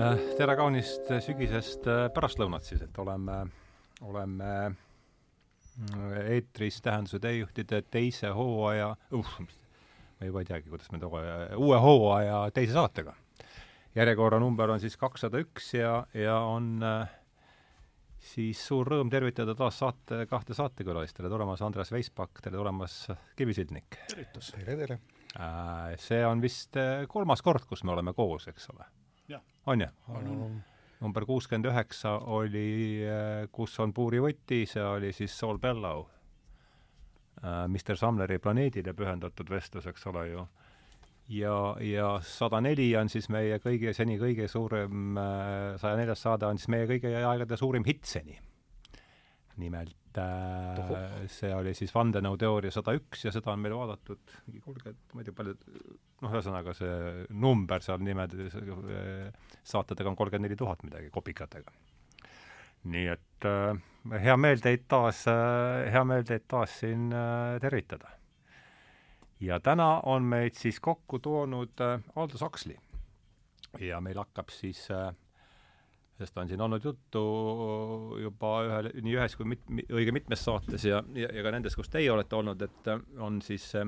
Äh, tere kaunist sügisest äh, pärastlõunat siis, et oleme, oleme äh, eetris Tähenduse teejuhtide teise hooaja uh,, ma juba ei teagi, kuidas me toome, uue hooaja teise saatega. järjekorranumber on siis kakssada üks ja, ja on äh, siis suur rõõm tervitada taas saate, kahte saatekülalist, tere tulemast, Andres Veispak, tere tulemast, Kivi Sildnik! tervitus! tere, tere! See on vist kolmas kord, kus me oleme koos, eks ole? On ju? number kuuskümmend üheksa oli, äh, kus on puurivõti, see oli siis Saul Bellow äh,, Mr Sumneri planeedile pühendatud vestlus, eks ole ju. ja, ja sada neli on siis meie kõige, seni kõige suurem, äh, saja neljas saade on siis meie kõigi aegade suurim hitt seni. nimelt äh, see oli siis vandenõuteooria sada üks ja seda on meil vaadatud mingi kolmkümmend, ma ei tea, palju, noh, ühesõnaga see number seal nimede saatedega on kolmkümmend neli tuhat midagi kopikatega. nii et äh, hea meel teid taas äh,, hea meel teid taas siin äh, tervitada. ja täna on meid siis kokku toonud äh, Aldous Huxley. ja meil hakkab siis äh, sest on siin olnud juttu juba ühel, nii ühes kui mit-, õige mitmes saates ja, ja, ja ka nendes, kus teie olete olnud, et äh, on siis äh,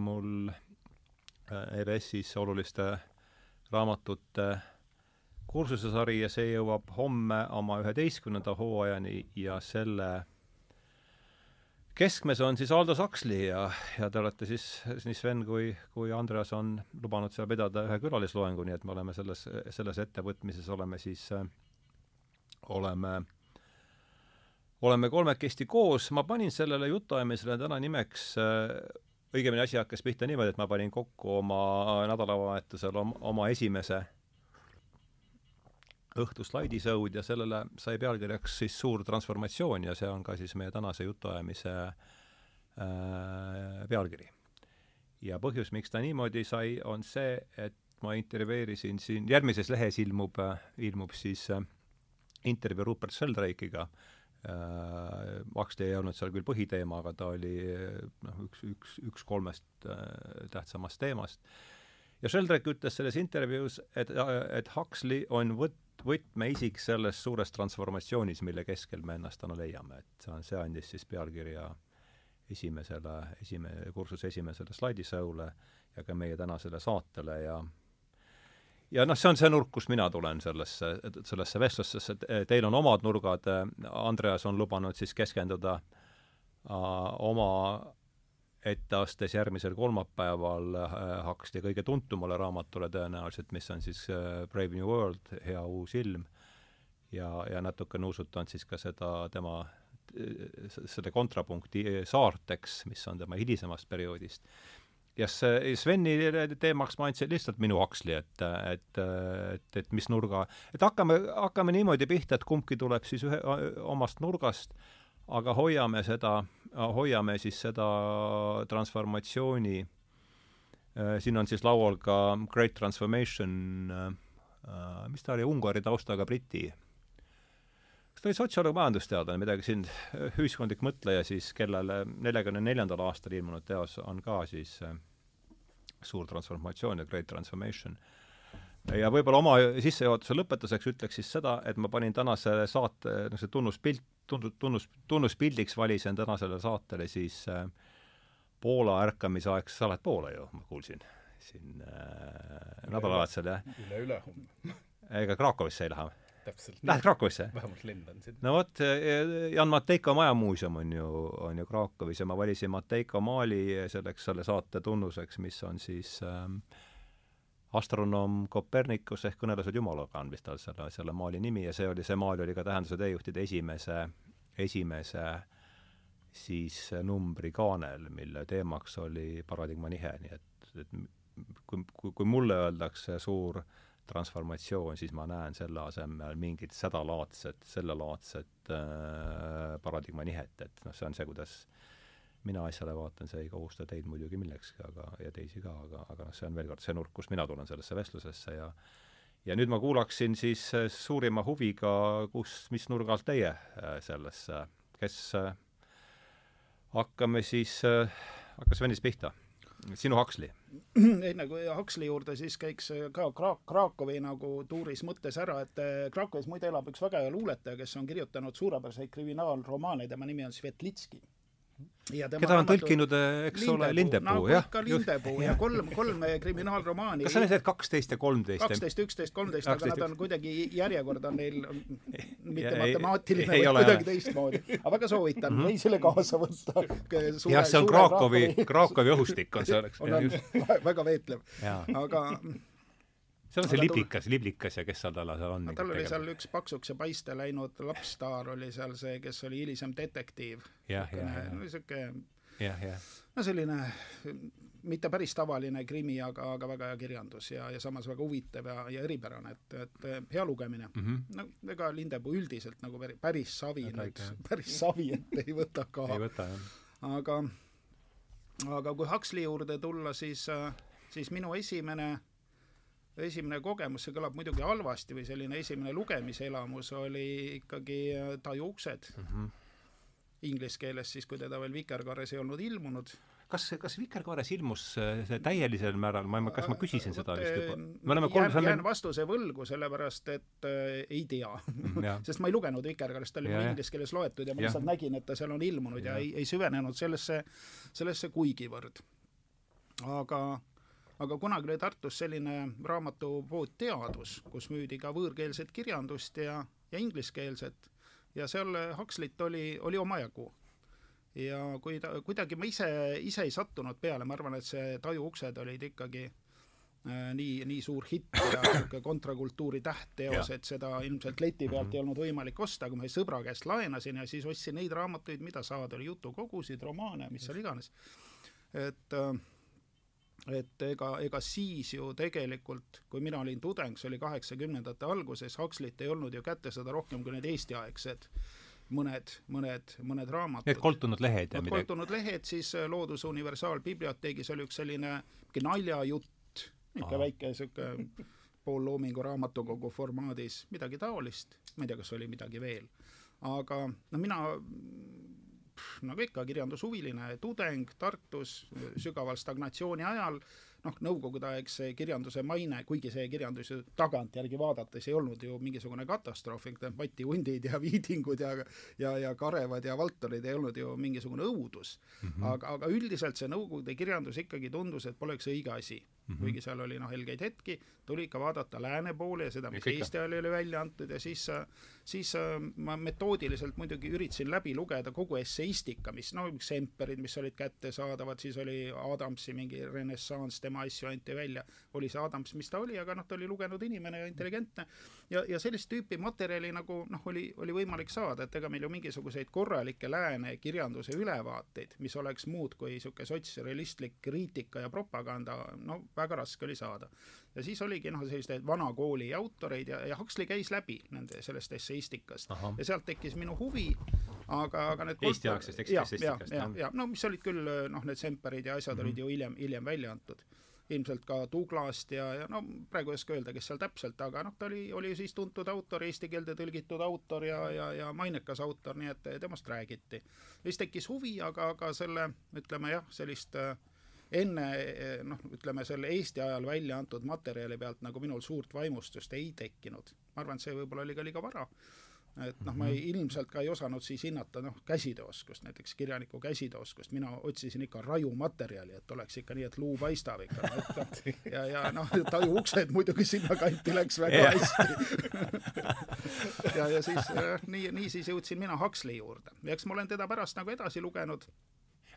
mul äh, EBS-is oluliste raamatute kursusesari ja see jõuab homme oma üheteistkümnenda hooajani ja selle keskmes on siis Aldo Saksli ja, ja te olete siis, nii Sven kui, kui Andreas on lubanud seal pidada ühe külalisloengu, nii et me oleme selles, selles ettevõtmises oleme siis oleme, oleme kolmekesti koos, ma panin sellele jutuajamisele täna nimeks õigemini asi hakkas pihta niimoodi, et ma panin kokku oma nädalavahetusel oma, oma esimese äh, õhtu slaidisõud ja sellele sai pealkirjaks siis Suur transformatsioon ja see on ka siis meie tänase jutuajamise äh, pealkiri. ja põhjus, miks ta niimoodi sai, on see, et ma intervjueerisin siin, järgmises lehes ilmub, ilmub siis äh, intervjuu Rupert Sheldrake'iga äh,, Huxley ei olnud seal küll põhiteema, aga ta oli noh, üks, üks, üks kolmest äh, tähtsamast teemast. ja Sheldrake ütles selles intervjuus, et, et Huxley on võt-, võtmeisik selles suures transformatsioonis, mille keskel me ennast täna leiame, et see andis siis pealkirja esimesele, esime-, kursuse esimesele slaidisõule ja ka meie tänasele saatele ja ja noh, see on see nurk, kust mina tulen sellesse, sellesse vestlusse, sest teil on omad nurgad, Andreas on lubanud siis keskenduda uh, oma etteastes järgmisel kolmapäeval äh, Huxley kõige tuntumale raamatule tõenäoliselt, mis on siis äh, Brave New World, Hea uus ilm, ja, ja natuke nuusutan siis ka seda tema, selle kontrapunkti saarteks, mis on tema hilisemast perioodist. ja Sveni teemaks ma andsin lihtsalt minu Huxley, et, et, et, et mis nurga, et hakkame, hakkame niimoodi pihta, et kumbki tuleb siis ühe, omast nurgast, aga hoiame seda hoiame siis seda transformatsiooni, äh, siin on siis laual ka Great Transformation, äh, äh, mis ta oli, Ungari taustaga briti, kas ta oli sotsioloog, majandusteadlane, midagi siin, ühiskondlik mõtleja siis, kellele neljakümne neljandal aastal ilmunud teos on ka siis suur transformatsioon ja Great Transformation ja võib-olla oma sissejuhatuse lõpetuseks ütleks siis seda, et ma panin tänase saate, noh see tunnuspilt, tunnus, tunnus, tunnuspildiks valisin tänasele saatele siis äh, Poola ärkamisaegse, sa oled Poola ju, ma kuulsin, siin äh, nädalavahetusel, jah? üle-ülehomme. ega Krakowisse ei lähe? täpselt. Lähed Krakowisse? vähemalt lendan sinna. no vot, Jan Mateiko majamuuseum on ju, on ju Krakowis ja ma valisin Mateiko maali selleks, selle saate tunnuseks, mis on siis ähm, astronoom Kopernikus ehk kõnelused Jumalaga on vist tal selle, selle maali nimi ja see oli, see maal oli ka tähenduse teejuhtide esimese, esimese siis numbri kaanel, mille teemaks oli paradigma nihe, nii et, et kui, kui, kui mulle öeldakse suur transformatsioon, siis ma näen selle asemel mingit sedalaadset, sellelaadset äh, paradigma nihet, et noh, see on see, kuidas mina asjale vaatan, see ei kohusta teid muidugi millekski, aga, ja teisi ka, aga, aga noh, see on veel kord see nurk, kust mina tulen sellesse vestlusesse ja ja nüüd ma kuulaksin siis äh, suurima huviga, kus, mis nurga alt teie äh, sellesse, kes äh, hakkame siis, hakkas Svenis pihta? sinu Huxley? enne kui Huxley juurde, siis käiks ka Kra-, Krakowi nagu tuuris mõttes ära, et Krakowis muide elab üks väga hea luuletaja, kes on kirjutanud suurepäraseid kriminaalromaane, tema nimi on Svetlitski keda on tõlkinud, eks Lindepuu, ole, Lindepuu nagu, jah. ikka Lindepuu ja kolm, kolm kriminaalromaani. kas sa need kaksteist ja kolmteist? kaksteist, üksteist, kolmteist, aga nad on kuidagi, järjekord on neil mitte matemaatiline, vaid kuidagi teistmoodi. aga väga soovitan mm -hmm. teisele kaasa võtta. jah, see on Krakowi, Krakowi õhustik on see, on, väga veetlev. aga seal on see liblikas, liblikas ja kes seal talle seal on? tal oli seal üks paksuks ja paiste läinud lapsstaar oli seal see, kes oli hilisem detektiiv. niisugune no selline mitte päris tavaline krimi, aga, aga väga hea kirjandus ja, ja samas väga huvitav ja, ja eripärane, et, et hea lugemine mm. -hmm. no ega Lindepuu üldiselt nagu päris, päris savi nüüd, päris savi ette ei võta ka. ei võta, jah. aga, aga kui Huxley juurde tulla, siis, siis minu esimene esimene kogemus, see kõlab muidugi halvasti või selline esimene lugemiselamus oli ikkagi äh, Taju uksed mm. -hmm. Inglise keeles siis, kui teda veel Vikerkaares ei olnud ilmunud. kas, kas Vikerkaares ilmus äh, see täielisel määral, ma ei, kas ma küsisin seda vist juba? me oleme kolm jään, jään vastuse võlgu, sellepärast et äh, ei tea mm, sest ma ei lugenud Vikerkaarest, ta oli mul inglise keeles loetud ja ma lihtsalt nägin, et ta seal on ilmunud ja, ja ei, ei süvenenud sellesse, sellesse kuigivõrd. aga aga kunagi oli Tartus selline raamatupood Teadus, kus müüdi ka võõrkeelset kirjandust ja, ja ingliskeelset ja seal Huxley't oli, oli omajagu. ja kui ta, kuidagi ma ise, ise ei sattunud peale, ma arvan, et see Taju uksed olid ikkagi äh, nii, nii suur hitt ja niisugune kontrakultuuri tähtteos, et seda ilmselt leti pealt mm -hmm. ei olnud võimalik osta, aga ma sõbra käest laenasin ja siis ostsin neid raamatuid, mida saada oli, jutukogusid, romaane, mis seal iganes. et äh, et ega, ega siis ju tegelikult, kui mina olin tudeng, see oli kaheksakümnendate alguses, Huxley't ei olnud ju kätte saada rohkem kui need eestiaegsed mõned, mõned, mõned raamatud. Need koltunud lehed ja midagi? koltunud lehed, siis äh, Looduse Universaalbiblioteegis oli üks selline naljajutt, ikka väike niisugune poolloomingu raamatukogu formaadis, midagi taolist, ma ei tea, kas oli midagi veel. aga no mina nagu ikka, kirjandushuviline tudeng Tartus sügaval stagnatsiooni ajal noh, nõukogudeaegse kirjanduse maine, kuigi see kirjandus ju tagantjärgi vaadates ei olnud ju mingisugune katastroof, Mati Hundid ja Viidingud ja ja, ja Karevad ja Valtorid ei olnud ju mingisugune õudus mm. -hmm. aga, aga üldiselt see Nõukogude kirjandus ikkagi tundus, et poleks õige asi mm. -hmm. kuigi seal oli noh, helgeid hetki, tuli ikka vaadata lääne poole ja seda, mis ja Eesti ajal oli välja antud ja siis, siis ma metoodiliselt muidugi üritasin läbi lugeda kogu esseistika, mis no Semperid, mis olid kättesaadavad, siis oli Adamsi mingi renessanss, tema asju anti välja, oli see Adams, mis ta oli, aga noh, ta oli lugenud inimene ja intelligentne. ja, ja sellist tüüpi materjali nagu noh, oli, oli võimalik saada, et ega meil ju mingisuguseid korralikke lääne kirjanduse ülevaateid, mis oleks muud kui niisugune sotsrealistlik kriitika ja propaganda, no väga raske oli saada. ja siis oligi noh, selliseid vana kooli autoreid ja, ja Huxley käis läbi nende, sellest esseistikast Aha. ja sealt tekkis minu huvi, aga, aga need Eesti-aegsest esseistikast, ja, ja no mis olid küll noh, need Semperid ja asjad mm -hmm. olid ju hiljem, hiljem välja antud ilmselt ka Douglast ja, ja no praegu ei oska öelda, kes seal täpselt, aga noh, ta oli, oli siis tuntud autor, eesti keelde tõlgitud autor ja, ja, ja mainekas autor, nii et temast räägiti. siis tekkis huvi, aga, aga selle, ütleme jah, sellist äh, enne noh, ütleme selle Eesti ajal välja antud materjali pealt nagu minul suurt vaimustust ei tekkinud. ma arvan, et see võib-olla oli ka liiga vara. Et noh, ma ei, mhm. ilmselt ka ei osanud siis hinnata noh, käsitööoskust, näiteks kirjaniku käsitööoskust, mina otsisin ikka rajumaterjali, et oleks ikka nii, et luu paistab ikka no,, et ja, ja noh, taju uksed muidugi sinnakanti läks väga hästi. Ja, ja siis nii, nii siis jõudsin mina Huxley juurde. Ja eks ma olen teda pärast nagu edasi lugenud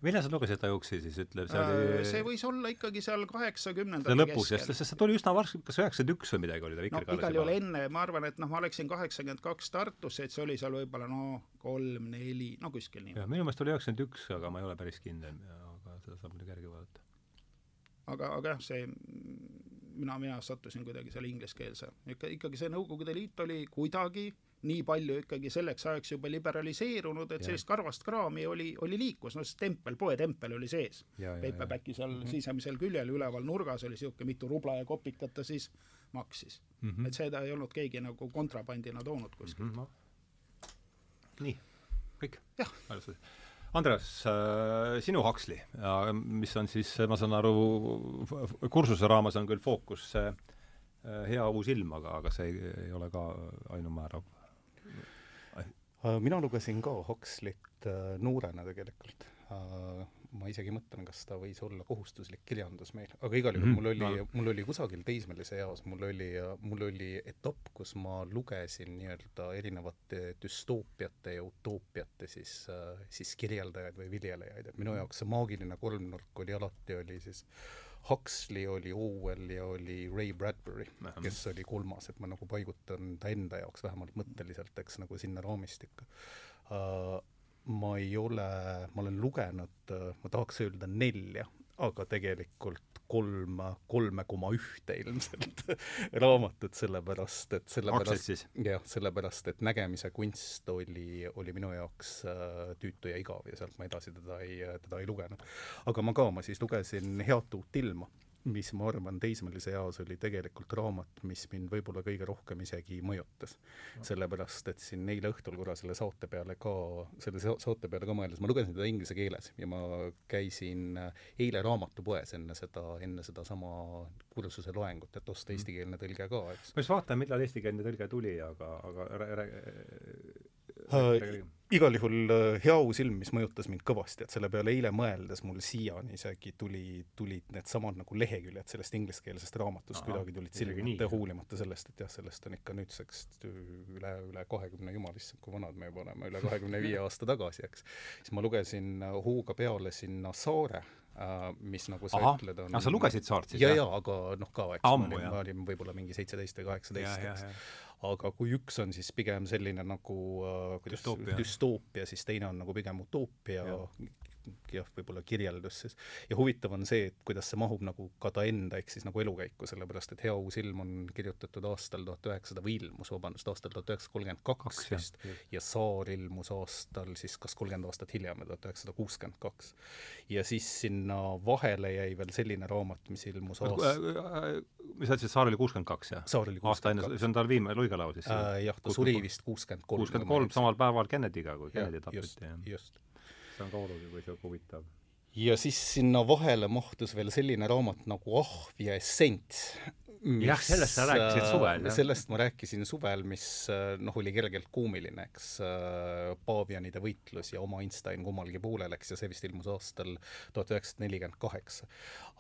millal sa lugesid Tajuksi siis, ütleb, see oli äh, see võis olla ikkagi seal kaheksakümnendate lõpus, sest, sest see tuli üsna varsti, kas üheksakümmend üks või midagi oli ta Vikerkaares no igal juhul enne, ma arvan, et noh, ma läksin kaheksakümmend kaks Tartusse, et see oli seal võib-olla no kolm-neli, no kuskil nii. jah, minu meelest oli üheksakümmend üks, aga ma ei ole päris kindel, aga seda saab muidugi järgi vaadata. aga, aga jah, see mina, mina sattusin kuidagi selle ingliskeelse, ikka, ikkagi see Nõukogude Liit oli kuidagi nii palju ikkagi selleks ajaks juba liberaliseerunud, et ja. sellist karvast kraami oli, oli liiklus, no see tempel, poetempel oli sees. Paperbacky seal mm -hmm. sisemisel küljel üleval nurgas oli niisugune mitu rubla ja kopikat ta siis maksis mm. -hmm. et seda ei olnud keegi nagu kontrabandina toonud kuskilt mm. -hmm. nii, kõik? jah Andres, sinu Huxley, mis on siis, ma saan aru, kursuse raames on küll fookus hea uus ilm, aga, aga see ei, ei ole ka ainumäärav Äh, mina lugesin ka Huxley't äh, noorena tegelikult. Äh, ma isegi mõtlen, kas ta võis olla kohustuslik kirjandus meil, aga igal juhul mm -hmm. mul oli no., mul oli kusagil teismelise eas, mul oli, mul oli etapp, kus ma lugesin nii-öelda erinevate düstoopiate ja utoopiate siis, siis kirjeldajaid või viljelejaid, et minu mhm. jaoks see maagiline kolmnurk oli alati, oli siis Huxley oli Orwell ja oli Ray Bradbury, kes oli kolmas, et ma nagu paigutan ta enda jaoks vähemalt mõtteliselt, eks, nagu sinna raamistikku uh,. ma ei ole, ma olen lugenud, ma tahaks öelda nelja, aga tegelikult kolm, kolme koma ühte ilmselt raamatut, sellepärast et sellepärast, jah, sellepärast et nägemise kunst oli, oli minu jaoks äh, tüütu ja igav ja sealt ma edasi teda ei, teda ei lugenud. aga ma ka, ma siis lugesin Head uut ilma mis ma arvan, teismelise eas oli tegelikult raamat, mis mind võib-olla kõige rohkem isegi mõjutas. sellepärast, et siin eile õhtul korra selle saate peale ka, selle saate peale ka mõeldes, ma lugesin teda inglise keeles ja ma käisin äh, eile raamatupoes enne seda, enne sedasama kursuse loengut, et osta mhm. eestikeelne tõlge ka, eks. ma just vaatan, millal eestikeelne tõlge tuli, aga, aga Äh, igal juhul äh, hea uus ilm, mis mõjutas mind kõvasti, et selle peale eile mõeldes mul siiani isegi tuli, tulid needsamad nagu leheküljed sellest ingliskeelsest raamatust Aha, kuidagi tulid silma ette, hoolimata sellest, et jah, sellest on ikka nüüdseks üle, üle kahekümne, jumal issand, kui vanad me juba oleme, üle kahekümne viie aasta tagasi, eks. siis ma lugesin äh, hooga peale sinna Saare mis nagu sa Aha. ütled, on aga sa lugesid Saart siis? ja, ja aga noh, ka eks Ammu, ma olin, ma olin võib-olla mingi seitseteist või kaheksateist, eks aga kui üks on siis pigem selline nagu äh, kuidas düstoopia. düstoopia, siis teine on nagu pigem utoopia jah, võib-olla kirjeldus siis. ja huvitav on see, et kuidas see mahub nagu ka ta enda ehk siis nagu elukäiku, sellepärast et Hea uus ilm on kirjutatud aastal tuhat üheksasada või ilmus, vabandust, aastal tuhat üheksasada kolmkümmend kaks vist ja Saar ilmus aastal siis kas kolmkümmend aastat hiljem, tuhat üheksasada kuuskümmend kaks. ja siis sinna vahele jäi veel selline raamat, mis ilmus aast-. mis sa ütlesid, Saar oli kuuskümmend kaks, jah? Saar oli kuuskümmend kaks. see on tal viimane luigelaul siis äh,? jah, ta suri vist kuuskümmend kolm. kuuskümmend kolm, samal päeval Kennedy'ga, kui Kennedy tapeti, jah. just see on ka oluline või sihuke huvitav. ja siis sinna vahele mahtus veel selline raamat nagu Ahv ja essents. jah, sellest sa rääkisid suvel, sellest ma rääkisin suvel, mis noh, oli kergelt koomiline, eks, paavianide võitlus ja oma Einstein kummalgi poolel, eks, ja see vist ilmus aastal tuhat üheksasada nelikümmend kaheksa.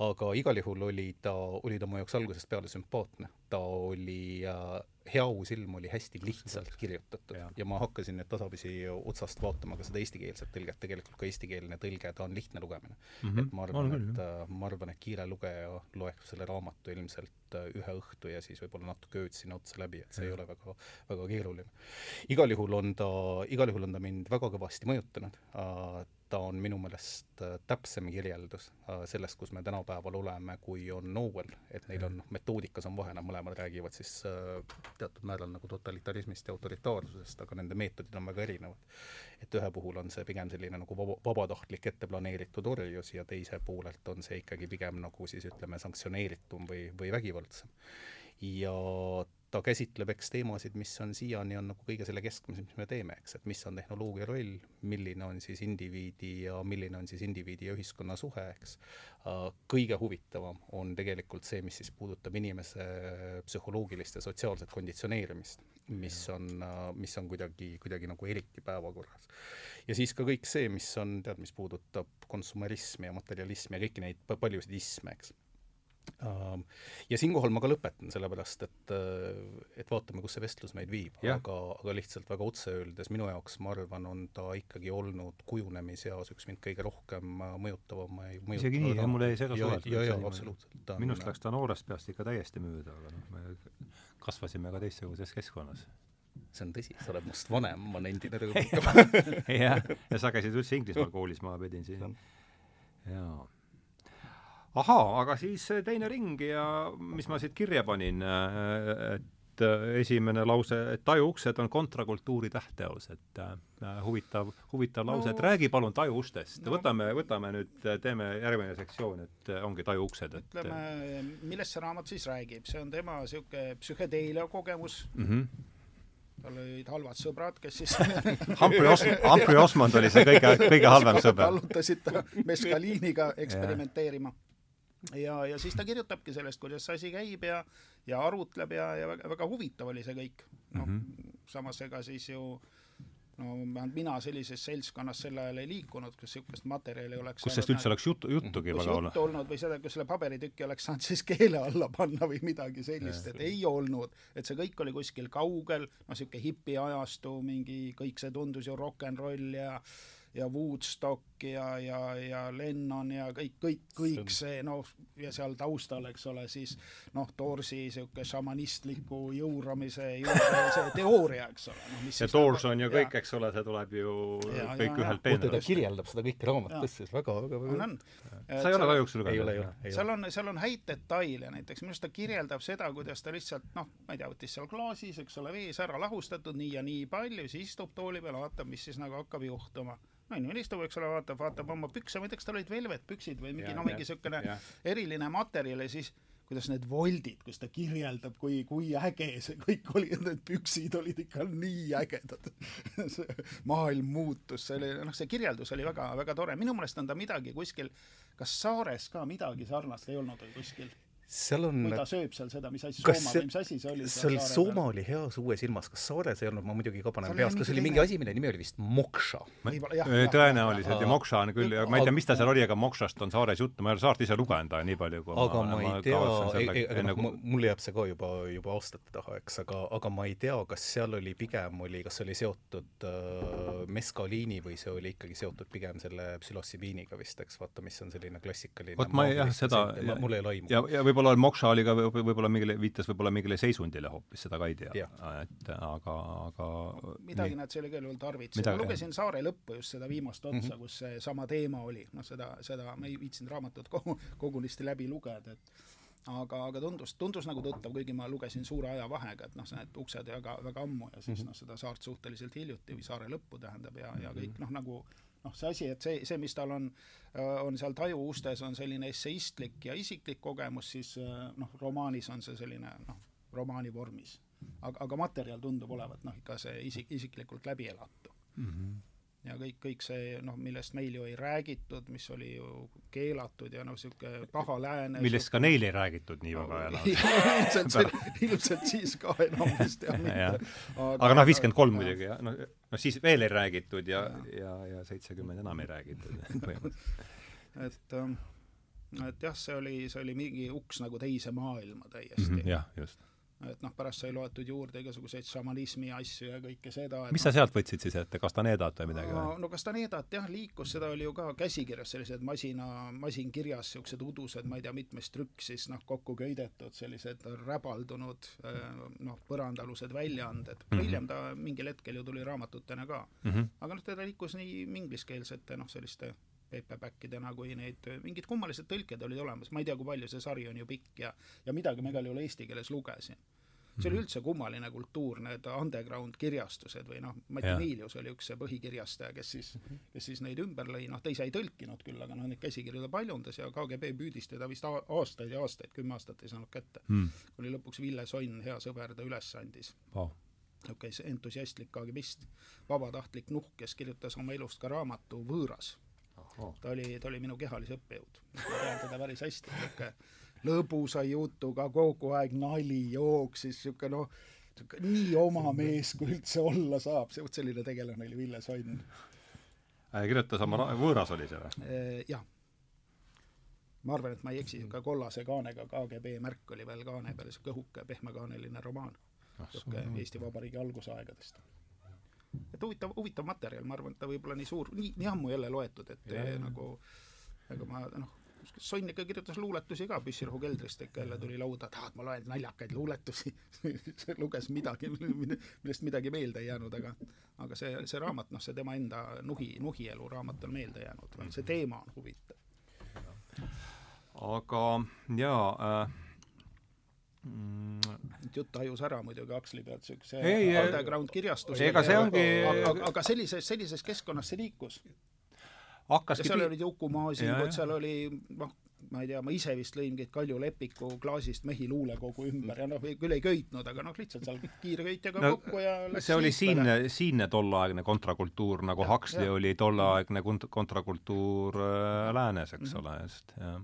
aga igal juhul oli ta, oli ta mu jaoks algusest peale sümpaatne. Ta oli hea uus ilm oli hästi lihtsalt kirjutatud ja, ja ma hakkasin nüüd tasapisi otsast vaatama ka seda eestikeelset tõlget, tegelikult ka eestikeelne tõlge, ta on lihtne lugemine mm. -hmm. et ma arvan, et äh, ma arvan, et kiire lugeja loeb selle raamatu ilmselt äh, ühe õhtu ja siis võib-olla natuke ööd sinna otsa läbi, et see ja. ei ole väga, väga keeruline. igal juhul on ta, igal juhul on ta mind väga kõvasti mõjutanud äh, ta on minu meelest äh, täpsem kirjeldus äh, sellest, kus me tänapäeval oleme, kui on Orwell, et neil on, metoodikas on vahe, nad mõlemad räägivad siis äh, teatud määral nagu totalitarismist ja autoritaarsusest, aga nende meetodid on väga erinevad. et ühe puhul on see pigem selline nagu vaba, vabatahtlik ette planeeritud orjus ja teise poolelt on see ikkagi pigem nagu siis ütleme, sanktsioneeritum või, või vägivaldsem. ja ta käsitleb, eks, teemasid, mis on siiani, on nagu kõige selle keskmes, mis me teeme, eks, et mis on tehnoloogia roll, milline on siis indiviidi ja milline on siis indiviidi ja ühiskonna suhe, eks. kõige huvitavam on tegelikult see, mis siis puudutab inimese psühholoogilist ja sotsiaalset konditsioneerimist, mis on, mis on kuidagi, kuidagi nagu eriti päevakorras. ja siis ka kõik see, mis on, tead, mis puudutab konsumerismi ja materialismi ja kõiki neid paljusid isme, eks ja siinkohal ma ka lõpetan, sellepärast et, äh, et vaatame, kus see vestlus meid viib, aga, aga lihtsalt väga otse öeldes minu jaoks, ma arvan, on ta ikkagi olnud kujunemiseas üks mind kõige rohkem äh, mõjutavamaid isegi nii, jah, mul jäi see ka suvel. ja, ja absoluutselt. minust läks ta noorest peast ikka täiesti mööda, aga noh, me kasvasime ka teistsuguses keskkonnas. See on tõsi, sa oled must vanem, ma nendin ära jah, ja sa käisid üldse Inglismaal koolis, ma pidin siin, jaa ahaa, aga siis teine ring ja mis ma siit kirja panin, et esimene lause, et tajuuksed on kontrakultuuri tähteos, et äh, huvitav, huvitav lause no,, et räägi palun tajuustest no,. võtame, võtame nüüd, teeme järgmine sektsioon, et ongi tajuuksed, et ütleme, millest see raamat siis räägib, see on tema niisugune psühhedeelia kogemus mm, -hmm tal olid halvad sõbrad, kes siis Humphrey Os-, Humphrey Osmond oli see kõige, kõige halvem sõber. allutasid ta meskaliiniga eksperimenteerima. Ja, ja siis ta kirjutabki sellest, kuidas see asi käib ja, ja arutleb ja, ja väga, väga huvitav oli see kõik. noh mm -hmm., samas ega siis ju no vähemalt mina sellises seltskonnas sel ajal ei liikunud, kus niisugust materjali oleks kus sellest üldse oleks juttu, juttugi väga olnud? juttu olnud või seda, kus selle paberitüki oleks saanud siis keele alla panna või midagi sellist, et ei olnud. et see kõik oli kuskil kaugel, no niisugune hipiajastu, mingi, kõik see tundus ju rock n roll ja ja Woodstock ja, ja, ja Lennon ja kõik, kõik, kõik see noh, ja seal taustal, eks ole, siis noh, Doorsi niisugune šamanistliku jõuramise see teooria, eks ole no,. ja Doors on ju kõik, eks ole, see tuleb ju ja, kõik ja, ühelt peenralt. ta kirjeldab seda kõike raamatus siis väga, väga, väga on, on. sa ei ole kahjuks lugenud? ei ole, ei ole. seal on, seal on häid detaile, näiteks minu arust ta kirjeldab seda, kuidas ta lihtsalt noh, ma ei tea, võttis seal klaasis, eks ole, vees ära lahustatud nii ja nii palju, siis istub tooli peal, vaatab, mis siis nagu hakkab juhtuma no inimene istub, eks ole, vaatab, vaatab oma pükse, ma ei tea, kas tal olid velvetpüksid või mingi, no mingi niisugune eriline materjal ja siis kuidas need voldid, kus ta kirjeldab, kui, kui äge see kõik oli, need püksid olid ikka nii ägedad. See maailm muutus, see oli, noh, see kirjeldus oli väga, väga tore, minu meelest on ta midagi kuskil, kas saares ka midagi sarnast ei olnud või kuskil? Seal on kui ta sööb seal seda, mis asi sooma või mis asi see oli? see oli, sooma oli hea suue silmas, kas saares ei olnud, ma muidugi ka panen peas, kas oli mingi asi, mille nimi oli vist Moksha? tõenäoliselt ja Moksha on küll, ma ei tea, mis ta seal oli, aga Mokshast on saares juttu, ma ei ole saart ise lugenud nii palju, kui aga ma, ma ei tea, noh, mul jääb see ka juba, juba aastate taha, eks, aga, aga ma ei tea, kas seal oli pigem oli, kas see oli seotud äh, meskaliini või see oli ikkagi seotud pigem selle psühhossibiiniga vist, eks, vaata, mis on selline klassikaline vot ma jah, seda mul ei ole aimu. Võib-olla Moksha oli ka võib-olla mingile, viitas võib-olla mingile seisundile hoopis, seda ka ei tea. et aga, aga midagi nad seal igal juhul tarvitasid. ma lugesin Saare lõppu just seda viimast otsa mm, -hmm. kus seesama teema oli, noh seda, seda ma ei viitsinud raamatut kogu, kogunisti läbi lugeda, et aga, aga tundus, tundus nagu tuttav, kuigi ma lugesin suure ajavahega, et noh, need uksed väga, väga ammu ja siis mm -hmm. noh, seda saart suhteliselt hiljuti või saare lõppu tähendab ja, ja kõik noh, nagu noh, see asi, et see, see, mis tal on, äh, on seal tajuustes, on selline esseistlik ja isiklik kogemus, siis äh, noh, romaanis on see selline noh, romaani vormis. aga, aga materjal tundub olevat noh, ikka see isik, isiklikult läbielatu mm. -hmm ja kõik, kõik see noh, millest meil ju ei räägitud, mis oli ju keelatud ja noh, niisugune paha lääne millest ka neil ei räägitud nii väga enam. Ilmselt ilmselt siis ka enam vist jah mitte. Aga, noh, viiskümmend kolm muidugi jah, noh, noh siis veel ei räägitud ja, ja, ja, ja seitsekümmend enam ei räägitud põhimõtteliselt. Et ähm, et jah, see oli, see oli mingi uks nagu teise maailma täiesti. Mm. -hmm, jah, just et noh, pärast sai loetud juurde igasuguseid šamanismi asju ja kõike seda. mis sa sealt võtsid siis ette, Castanedat või midagi või? no Castanedat jah, liikus, seda oli ju ka käsikirjas, sellised masina, masinkirjas niisugused udused, ma ei tea, mitmes trükk siis noh, kokku köidetud, sellised räbaldunud noh, põrandalused väljaanded mm. -hmm. hiljem ta mingil hetkel ju tuli raamatutena ka mm. -hmm. aga noh, teda liikus nii ingliskeelsete noh, selliste paperbackidena, kui neid, mingid kummalised tõlked olid olemas, ma ei tea, kui palju, see sari on ju pikk ja ja midagi ma igal juhul eesti keeles lugesin. see oli mhm. üldse kummaline kultuur, need underground kirjastused või noh, Mati Miilius oli üks see põhikirjastaja, kes siis, kes siis neid ümber lõi, noh ta ise ei tõlkinud küll, aga noh, neid käsikirju ta paljundas ja KGB püüdis teda vist aastaid ja aastaid, kümme aastat ei saanud kätte mm.. kuni lõpuks Ville Sonn, hea sõber, ta üles andis oh niisugune entusiastlik KGB-ist, vabatahtlik nuhk, kes kirjutas oma elust ka raamatu Võõras. Ta oli, ta oli minu kehalise õppejõud. ma tean teda päris hästi, niisugune lõbusa jutuga, kogu aeg nali jooksis, niisugune noh, nii oma mees, kui üldse olla saab, see, vot selline tegelane oli Ville Sonn. Äh, kirjutas oma, võõras oli see või? Äh, jah. ma arvan, et ma ei eksi, niisugune kollase kaanega KGB märk oli veel kaane peal, niisugune õhuke pehmekaaneline romaan. niisugune Eesti Vabariigi algusaegadest et huvitav, huvitav materjal, ma arvan, et ta võib olla nii suur, nii, nii ammu jälle loetud, et ja, ja. nagu aga ma noh, Sonn ikka kirjutas luuletusi ka püssirohu keldrist, ikka jälle tuli lauda, tahad, ma loen naljakaid luuletusi luges midagi, millest midagi meelde ei jäänud, aga aga see, see raamat, noh, see tema enda Nuhi, Nuhielu raamat on meelde jäänud, see teema on huvitav. aga jaa äh. Jutt hajus ära muidugi Aksli pealt, niisuguse underground kirjastus. ega see ongi aga, aga sellises, sellises keskkonnas see liikus. hakkaski ja seal olid Uku Masingud, seal oli noh, ma ei tea, ma ise vist lõin mingit Kalju Lepiku klaasist mehi luulekogu ümber ja noh, küll ei köitnud, aga noh, lihtsalt seal kiirköitjaga no, kokku ja see oli siinne, siinne tolleaegne kontrakultuur, nagu ja, Huxley ja. oli tolleaegne kont-, kontrakultuur äh, läänes, eks mm -hmm. ole, just, jah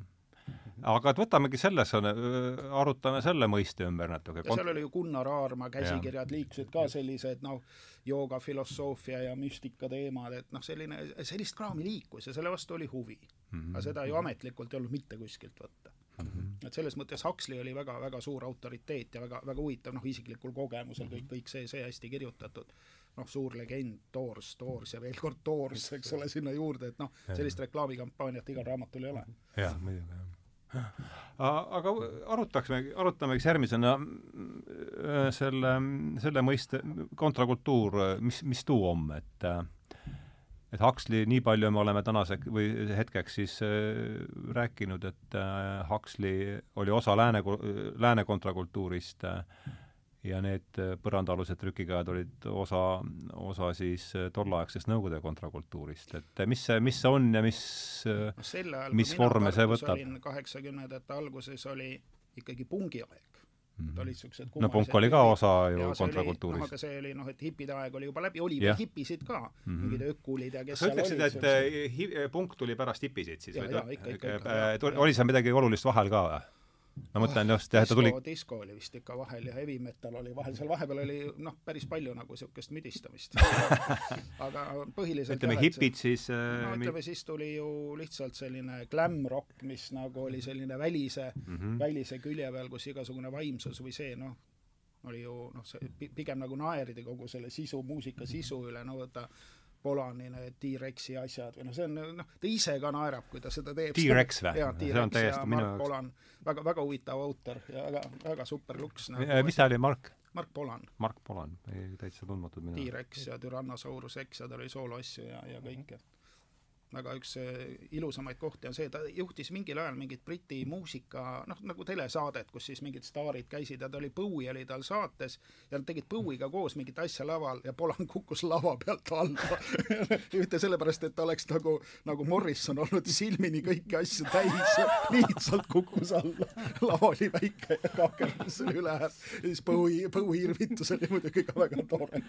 aga et võtamegi selle, arutame selle mõiste ümber natuke. ja seal oli ju Gunnar Aarma käsikirjad liikusid ka sellised noh, jooga, filosoofia ja müstika teemad, et noh, selline, sellist kraami liikus ja selle vastu oli huvi mm. -hmm. aga seda ju ametlikult ei olnud mitte kuskilt võtta mm. -hmm. et selles mõttes Huxley oli väga-väga suur autoriteet ja väga, väga huvitav, noh, isiklikul kogemusel kõik, kõik see, see hästi kirjutatud noh, suur legend, Toors, Toors ja veel kord Toors, eks ole, sinna juurde, et noh, sellist reklaamikampaaniat igal raamatul ei ole. jah, muidugi, jah aga arutaksime, arutamegi järgmisena äh, selle, selle mõiste kontrakultuur, mis, mis tuu on, et et Huxley, nii palju me oleme tänase või hetkeks siis äh, rääkinud, et äh, Huxley oli osa lääne, lääne kontrakultuurist äh, ja need äh, põrandaalused trükikajad olid osa, osa siis äh, tolleaegsest Nõukogude kontrakultuurist, et äh, mis see, mis see on ja mis no, ajal, mis vorme see võtab? kaheksakümnendate alguses oli ikkagi pungiaeg Mm -hmm. olid siuksed no punk oli ka osa ju ja, kontrakultuurist. noh, aga see oli noh, et hipide aeg oli juba läbi, oli veel hipisid ka mm, -hmm. mingid ökulid ja kes sa ütleksid, et hi, punk tuli pärast hipisid siis? oli seal midagi olulist vahel ka või? Ma mõtlen just jah, et ta tuli disko oli vist ikka vahel ja heavy metal oli vahel, seal vahepeal oli noh, päris palju nagu niisugust müdistamist aga põhiliselt ütleme hipid siis äh, no ütleme, siis tuli ju lihtsalt selline glam rock, mis nagu oli selline välise mm, -hmm. välise külje peal, kus igasugune vaimsus või see noh, oli ju noh, see pigem nagu naerdi kogu selle sisu, muusika sisu üle, no võta Polani need T-Rexi asjad või noh, see on noh, ta ise ka naerab, kui ta seda teeb. T-Rex või? on täiesti minu jaoks. Polan, väga, väga huvitav autor ja väga, väga super luks nagu,. mis ta oli, Mark? Mark Polan. Mark Polan, täitsa tundmatud minu T-Rex ja Tyrannosaurus Rex ja tal oli sooloasju ja, ja kõike mm. -hmm väga üks ilusamaid kohti on see, ta juhtis mingil ajal mingit Briti muusika, noh, nagu telesaadet, kus siis mingid staarid käisid ja ta oli, Bowie oli tal saates ja nad tegid Bowie'ga koos mingit asja laval ja Polan kukkus lava pealt alla mitte sellepärast, et ta oleks nagu, nagu Morrison olnud silmini kõiki asju täis, lihtsalt kukkus alla. lava oli väike ja kaakerdas selle üle ja siis Bowie, Bowie irvitus oli muidugi ka väga tore.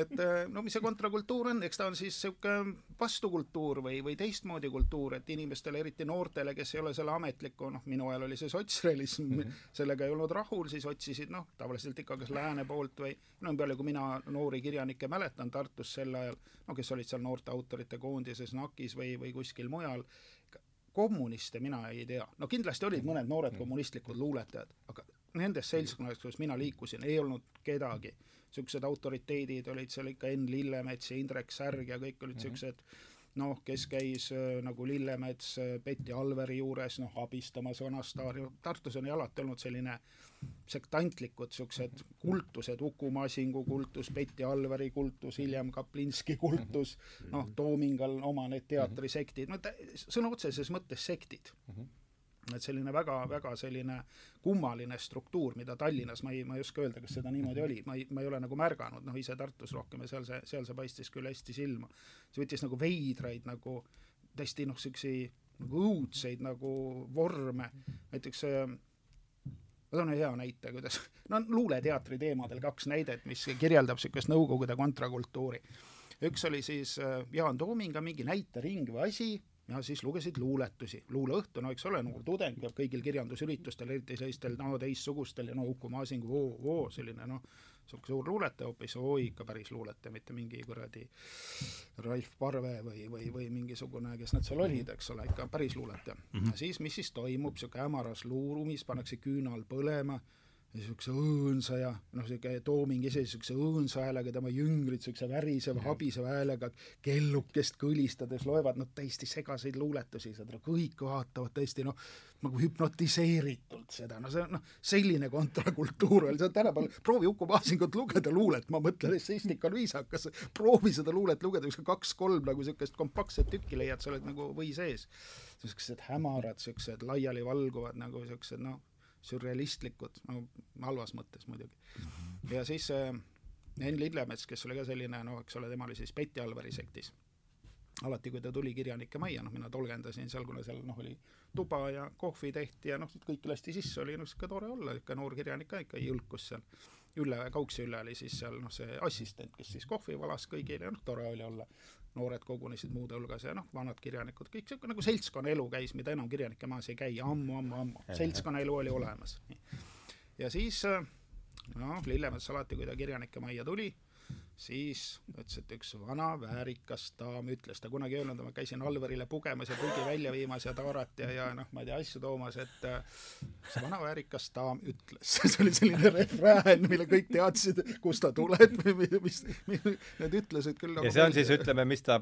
Et no mis see kontrakultuur on, eks ta on siis niisugune vastukultuur või, või teistmoodi kultuur, et inimestele, eriti noortele, kes ei ole selle ametliku, noh, minu ajal oli see sotsrealism mm, -hmm. sellega ei olnud rahul, siis otsisid noh, tavaliselt ikka kas lääne poolt või no nii palju, kui mina noori kirjanikke mäletan Tartus sel ajal, no kes olid seal noorte autorite koondises NAK-is või, või kuskil mujal, kommuniste mina ei tea, no kindlasti olid mõned noored mhm. kommunistlikud luuletajad, aga nendes seltskonnades, kus mina liikusin, ei olnud kedagi. Niisugused autoriteedid olid seal ikka Enn Lillemets ja Indrek Särg ja kõik olid niisugused mm -hmm. noh, kes käis äh, nagu Lillemets äh, Betty Alveri juures noh, abistamas vanastaari, Tartus on ju alati olnud selline sektantlikud niisugused kultused, Uku Masingu kultus, Betty Alveri kultus, hiljem Kaplinski kultus, noh, Toomingal oma need teatrisektid, no sõna otseses mõttes sektid. Mm. -hmm et selline väga-väga selline kummaline struktuur, mida Tallinnas ma ei, ma ei oska öelda, kas seda niimoodi oli, ma ei, ma ei ole nagu märganud, noh ise Tartus rohkem ja seal see, seal see paistis küll hästi silma. see võttis nagu veidraid nagu täiesti noh, niisuguseid nagu õudseid nagu vorme, näiteks ma toon ühe hea näite, kuidas, no luuleteatri teemadel kaks näidet, mis kirjeldab niisugust Nõukogude kontrakultuuri. üks oli siis äh, Jaan Toominga mingi näitering või asi, ja siis lugesid luuletusi, luuleõhtu, no eks ole, noor tudeng peab kõigil kirjandusüritustel, eriti sellistel no teistsugustel ja no Uku Masingu oo, oo, selline noh, niisugune suur luuletaja hoopis, oo ikka päris luuletaja, mitte mingi kuradi Ralf Parve või, või, või mingisugune, kes nad seal olid, eks ole, ikka päris luuletaja mm. -hmm. siis, mis siis toimub, niisugune hämaras luuruumis, pannakse küünal põlema niisuguse õõnsa ja noh, niisugune Tooming ise niisuguse õõnsa häälega, tema jüngrid niisuguse väriseva, habiseva häälega kellukest kõlistades loevad nad täiesti segaseid luuletusi, seda kõik vaatavad tõesti noh, nagu hüpnotiseeritult seda, no see on noh, selline kontrakultuur oli, see on tänapäeval, proovi Uku Maasingut lugeda luulet, ma mõtlen, essayistik on viisakas, proovi seda luulet lugeda, ükskõik kaks-kolm nagu niisugust kompaktset tükki leiad, sa oled nagu või sees. niisugused hämarad, niisugused laialivalguvad nagu niisugused noh, sürrealistlikud, no halvas mõttes muidugi ja siis äh, Enn Lillemets, kes oli ka selline, no eks ole, tema oli siis Betty Alveri sektis. alati, kui ta tuli kirjanike majja, noh, mina tolgendasin seal, kuna seal noh, oli tuba ja kohvi tehti ja noh, kõik lasti sisse, oli noh, niisugune tore olla, niisugune noor kirjanik ka ikka jõlkus seal. Ülle, Kauksi Ülle oli siis seal noh, see assistent, kes siis kohvi valas kõigile noh, tore oli olla. Noored kogunesid muude hulgas ja noh, vanad kirjanikud, kõik sihuke nagu seltskonnaelu käis, mida enam kirjanike maas ei käi ammu, ammu, ammu. seltskonnaelu oli olemas. ja siis noh, Lillemets alati, kui ta kirjanike majja tuli, siis ütles, et üks vana väärikas daam ütles, ta kunagi öelnud, ma käisin Alverile pugemas ja pulgi välja viimas ja taarat ja, ja noh, ma ei tea, asju toomas, et see vana väärikas daam ütles. See oli selline refrään, mille kõik teadsid, kust ta tuleb või mis, mis, need ütlused küll ja see on siis, ütleme, mis ta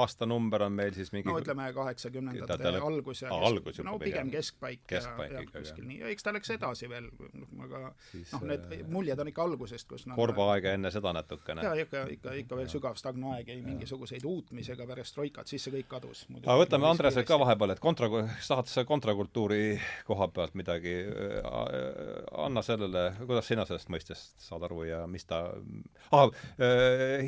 aastanumber on meil siis mingi no ütleme, kaheksakümnendate algus ja algus no pigem. keskpaik, keskpaik ja, ja kuskil nii, eks ta läks edasi veel, aga noh, need muljed on ikka algusest, kus noh korvaaega enne seda natukene. jaa, ikka, ikka, ikka veel sügav stagne aeg, ei mingisuguseid uutmisi ega perestroikat, siis see kõik kadus. aga võtame Andresel ka vahepeal, et kontra, tahad sa kontrakultuuri koha pealt midagi, anna sellele, kuidas sina sellest mõistest saad aru ja mis ta ah,,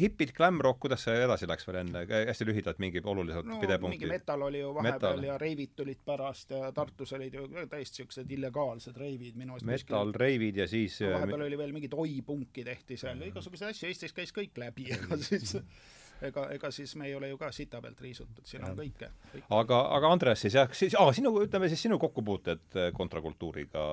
hipid, glam rock, kuidas see edasi läks veel enne, hästi lühidalt mingi olulised no, pidepunktid? mingi metal oli ju vahepeal metal. ja reivid tulid pärast ja Tartus olid ju täiesti niisugused illegaalsed reivid minu arust. metal, reivid ja siis vahepeal oli veel mingit oi-punki tehti seal, igasuguseid asju, Eestis käis kõik läbi ja siis ega, ega siis me ei ole ju ka sita pealt riisutud, siin on kõike, kõike.. aga, aga Andres siis jah, siis aa, sinu, ütleme siis sinu kokkupuuted äh, kontrakultuuriga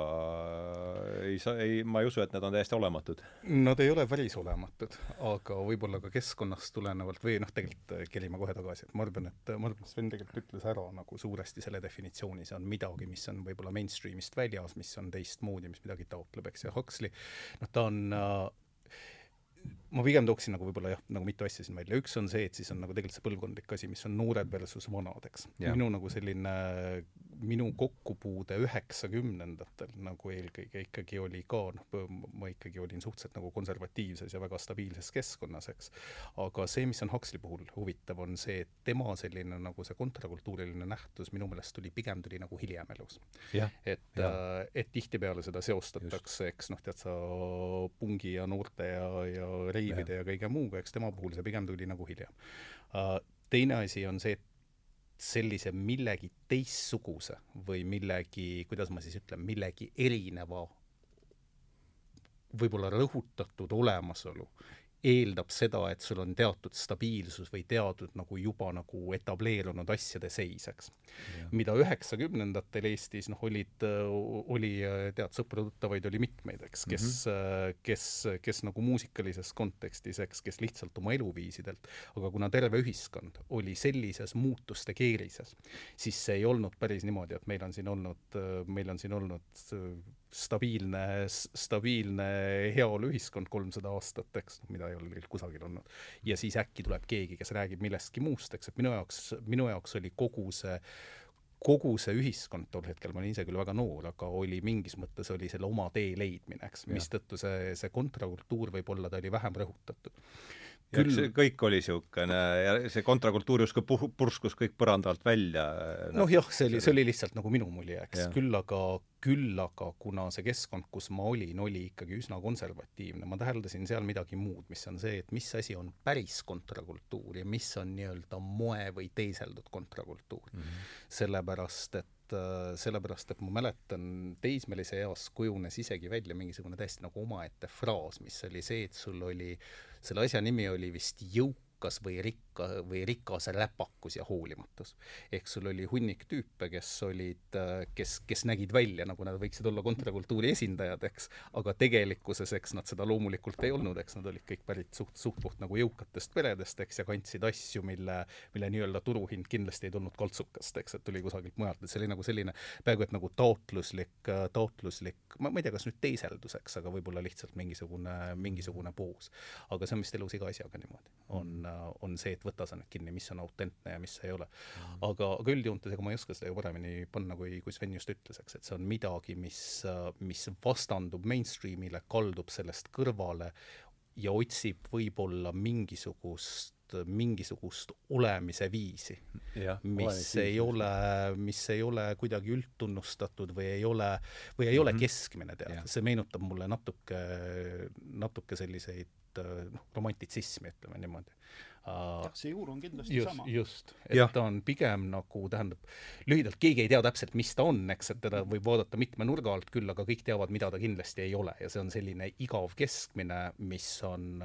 ei saa, ei, ma ei usu, et need on täiesti olematud. Nad ei ole päris olematud, aga võib-olla ka keskkonnast tulenevalt või noh, tegelikult äh, kerime kohe tagasi, et ma arvan, et ma arvan, et Sven tegelikult ütles ära nagu suuresti selle definitsiooni, see on midagi, mis on võib-olla mainstream'ist väljas, mis on teistmoodi, mis midagi taotleb, eks, ja Huxley, noh, ta on äh, ma pigem tooksin nagu võib-olla jah, nagu mitu asja siin välja, üks on see, et siis on nagu tegelikult see põlvkondlik asi, mis on noored versus vanad, eks. minu nagu selline, minu kokkupuude üheksakümnendatel nagu eelkõige ikkagi oli ka, noh, ma ikkagi olin suhteliselt nagu konservatiivses ja väga stabiilses keskkonnas, eks. aga see, mis on Huxley puhul huvitav, on see, et tema selline nagu see kontrakultuuriline nähtus minu meelest tuli, pigem tuli nagu hiljem elus. et, äh, et tihtipeale seda seostatakse, eks noh, tead sa, pungi ja noorte ja, ja reivide ja kõige muuga, eks tema puhul see pigem tuli nagu hiljem uh,. teine asi on see, et sellise millegi teistsuguse või millegi, kuidas ma siis ütlen, millegi erineva võib-olla rõhutatud olemasolu eeldab seda, et sul on teatud stabiilsus või teatud nagu juba nagu etableerunud asjade seis, eks. mida üheksakümnendatel Eestis noh, olid, oli tead, sõpru-tuttavaid oli mitmeid, eks, kes mm, -hmm. kes, kes nagu muusikalises kontekstis, eks, kes lihtsalt oma eluviisidelt, aga kuna terve ühiskond oli sellises muutuste keerises, siis see ei olnud päris niimoodi, et meil on siin olnud, meil on siin olnud stabiilne, stabiilne heaoluühiskond kolmsada aastat, eks, mida ei ole tegelikult kusagil olnud. ja siis äkki tuleb keegi, kes räägib millestki muust, eks, et minu jaoks, minu jaoks oli kogu see kogu see ühiskond tol hetkel, ma olin ise küll väga noor, aga oli mingis mõttes oli selle oma tee leidmine, eks, mistõttu see, see kontrakultuur võib-olla ta oli vähem rõhutatud küll see kõik oli niisugune ja see kontrakultuur justkui puh-, purskus kõik põranda alt välja. noh no, jah, see oli, see oli lihtsalt nagu minu mulje, eks, küll aga, küll aga kuna see keskkond, kus ma olin, oli ikkagi üsna konservatiivne, ma täheldasin seal midagi muud, mis on see, et mis asi on päris kontrakultuur ja mis on nii-öelda moe või teiseldud kontrakultuur mm. -hmm. sellepärast, et sellepärast, et ma mäletan, teismelise eas kujunes isegi välja mingisugune täiesti nagu omaette fraas, mis oli see, et sul oli äh, selle asja nimi oli vist jõukas või rikka või rikas räpakus ja hoolimatus. ehk sul oli hunnik tüüpe, kes olid, kes, kes nägid välja, nagu nad võiksid olla kontrakultuuri esindajad, eks, aga tegelikkuses, eks nad seda loomulikult ei olnud, eks nad olid kõik pärit suht, suht-puht nagu jõukatest peredest, eks, ja kandsid asju, mille, mille nii-öelda turuhind kindlasti ei tulnud kaltsukast, eks, et tuli kusagilt mujalt, et see oli nagu selline peaaegu et nagu taotluslik, taotluslik, ma, ma ei tea, kas nüüd teiselduseks, aga võib-olla lihtsalt mingisugune, mingisugune poos. aga see on vist elus iga asjaga niimoodi, on, on see, et võta sa nüüd kinni, mis on autentne ja mis ei ole. aga, aga üldjoontes, ega ma ei oska seda ju paremini panna, kui, kui Sven just ütles, eks, et see on midagi, mis, mis vastandub mainstream'ile, kaldub sellest kõrvale ja otsib võib-olla mingisugust mingisugust olemise viisi, mis ei ole, mis ei ole kuidagi üldtunnustatud või ei ole, või ei mm -hmm. ole mhm. keskmine, tead, see meenutab mulle natuke, natuke selliseid noh, romantitsismi, ütleme niimoodi see juur on kindlasti just, sama. just, et Ja. ta on pigem nagu, tähendab, lühidalt keegi ei tea täpselt, mis ta on, eks, et teda võib vaadata mitme nurga alt küll, aga kõik teavad, mida ta kindlasti ei ole ja see on selline igav keskmine, mis on,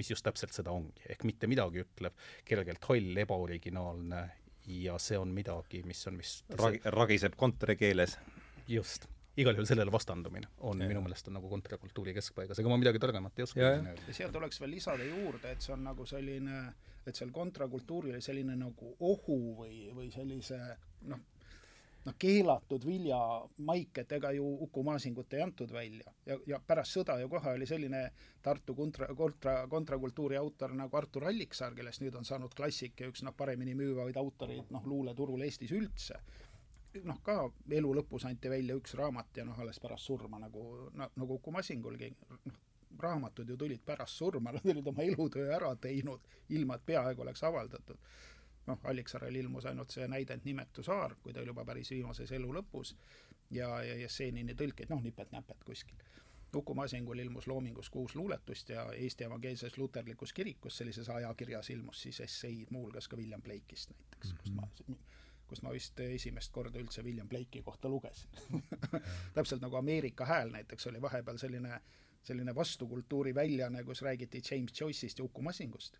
mis just täpselt seda ongi, ehk mitte midagi ütlev, kergelt hall, ebaoriginaalne ja see on midagi, mis on vist Ragi, ragiseb kontorikeeles. just, igal juhul sellele vastandumine on ja. minu meelest on nagu kontrakultuuri keskpaigas, ega ma midagi targemat ei oska öelda. ja sealt oleks veel lisada juurde, et see on nagu selline, et seal kontrakultuuril selline nagu ohu või, või sellise noh, noh, keelatud viljamaik, et ega ju Uku Masingut ei antud välja ja, ja pärast sõda ju kohe oli selline Tartu kontra, kontra, kontrakultuuri autor nagu Artur Alliksaar, kellest nüüd on saanud klassik ja üks noh, paremini müüvaid autoreid noh, luuleturul Eestis üldse noh, ka elu lõpus anti välja üks raamat ja noh, alles pärast surma nagu no, nagu Uku Masingulgi, noh, raamatud ju tulid pärast surma, nad olid oma elutöö ära teinud, ilma et peaaegu oleks avaldatud. noh, Alliksaarel ilmus ainult see näidend Nimetu saar, kui ta oli juba päris viimases elu lõpus ja, ja Jessenini tõlkeid, noh, nipet-näpet kuskil. Uku Masingul ilmus Loomingus kuus luuletust ja Eesti Evangeelses Luterlikus Kirikus sellises ajakirjas ilmus siis esseid, muuhulgas ka William Blake'ist näiteks mm, -hmm. kust ma kus ma vist esimest korda üldse William Blake'i kohta lugesin täpselt nagu Ameerika Hääl näiteks oli vahepeal selline, selline vastukultuuri väljaanne, kus räägiti James Joyce'ist ja Uku Masingust.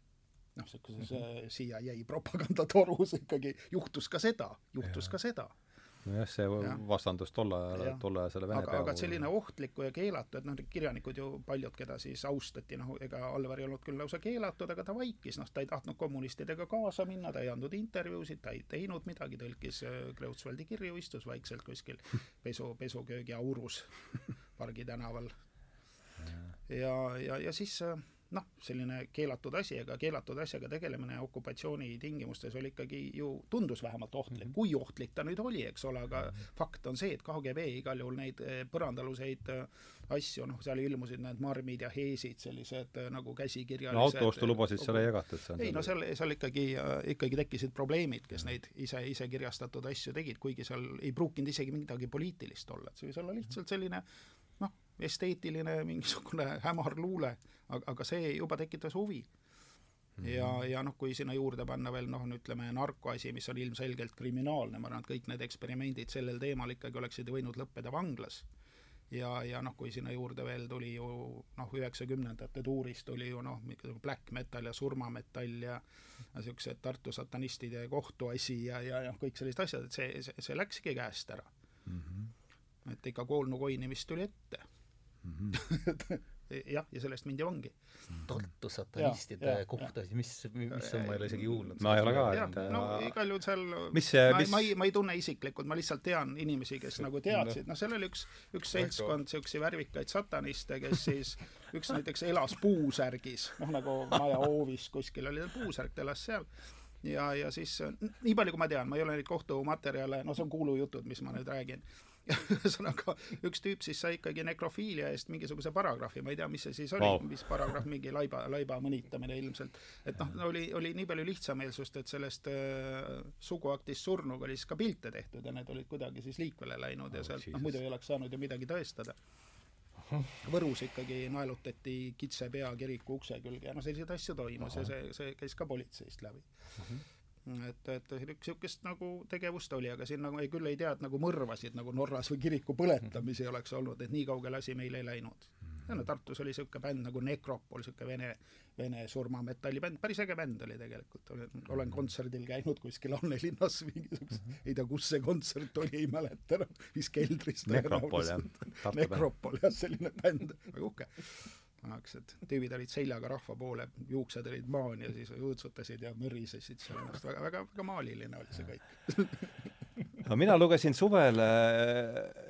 noh, niisuguses mm -hmm. CIA propagandatorus ikkagi juhtus ka seda, juhtus ja. ka seda nojah, see ja. vastandus tolle ajal, tolleajasele vene aga, aga selline ohtliku ja keelatu, et noh, kirjanikud ju paljud, keda siis austati, noh, ega Alvar ei olnud küll lausa keelatud, aga ta vaikis, noh, ta ei tahtnud kommunistidega kaasa minna, ta ei andnud intervjuusid, ta ei teinud midagi, tõlkis Kreutzwaldi kirju, istus vaikselt kuskil pesu, pesuköögi aurus Pargi tänaval. ja, ja, ja siis noh, selline keelatud asi, aga keelatud asjaga tegelemine okupatsiooni tingimustes oli ikkagi ju, tundus vähemalt ohtlik mm, -hmm. kui ohtlik ta nüüd oli, eks ole, aga mm -hmm. fakt on see, et KGB igal juhul neid põrandaaluseid asju, noh, seal ilmusid need marmid ja heesid, sellised nagu käsikirjalised no autoostulubasid seal ei jagatud? ei no seal, seal ikkagi, ikkagi tekkisid probleemid, kes neid ise, ise kirjastatud asju tegid, kuigi seal ei pruukinud isegi midagi poliitilist olla, et see võis olla lihtsalt selline noh, esteetiline mingisugune hämar luule, aga, aga see juba tekitas huvi mm. -hmm. ja, ja noh, kui sinna juurde panna veel noh, ütleme narkoasi, mis on ilmselgelt kriminaalne, ma arvan, et kõik need eksperimendid sellel teemal ikkagi oleksid võinud lõppeda vanglas. ja, ja noh, kui sinna juurde veel tuli ju noh, üheksakümnendate tuuris tuli ju noh, black metal ja surmametall ja niisugused Tartu satanistide kohtuasi ja, ja noh, kõik sellised asjad, et see, see, see läkski käest ära mm. -hmm. et ikka Koolnu koinimist tuli ette mm. -hmm. jah, ja sellest mindi vangi. Tartu satanistide kohtuasi, mis, mis on, ma ei ole isegi kuulnud. ma ei ole ka, et no igal juhul seal mis see, ma, mis ma ei, ma ei tunne isiklikult, ma lihtsalt tean inimesi, kes nagu teadsid, noh, seal oli üks, üks seltskond niisuguseid värvikaid sataniste, kes siis üks näiteks elas puusärgis, noh nagu maja hoovis kuskil oli puusärk, ta elas seal. Ja, ja siis nii palju, kui ma tean, ma ei ole neid kohtumaterjale, no see on kuulujutud, mis ma nüüd räägin ühesõnaga üks tüüp siis sai ikkagi nekrofiilia eest mingisuguse paragrahvi, ma ei tea, mis see siis oli wow., mis paragrahv, mingi laiba, laiba mõnitamine ilmselt. et noh, oli, oli nii palju lihtsameelsust, et sellest äh, suguaktist surnuga oli siis ka pilte tehtud ja need olid kuidagi siis liikvele läinud oh, ja sealt noh, muidu ei oleks saanud ju midagi tõestada. Võrus ikkagi naelutati kitse pea kiriku ukse külge ja noh, selliseid asju toimus Aha. ja see, see käis ka politseist läbi uh. -huh et, et niisugust nagu tegevust oli, aga siin nagu ei, küll ei tea, et nagu mõrvasid nagu Norras või kiriku põletamisi oleks olnud, et nii kaugele asi meil ei läinud. ja no Tartus oli niisugune bänd nagu Necropol, niisugune vene, vene surmametallibänd, päris äge bänd oli tegelikult, olen, olen kontserdil käinud kuskil Annelinnas mingisuguse, ei tea, kus see kontsert oli, ei mäleta enam, vist keldris. Necropol jah. Necropol jah, selline bänd, väga uhke niisugused tüübid olid seljaga rahva poole, juuksed olid maani ja siis õõtsutasid ja mõrisesid seal ennast, väga, väga, väga maaliline oli see kõik no mina lugesin suvel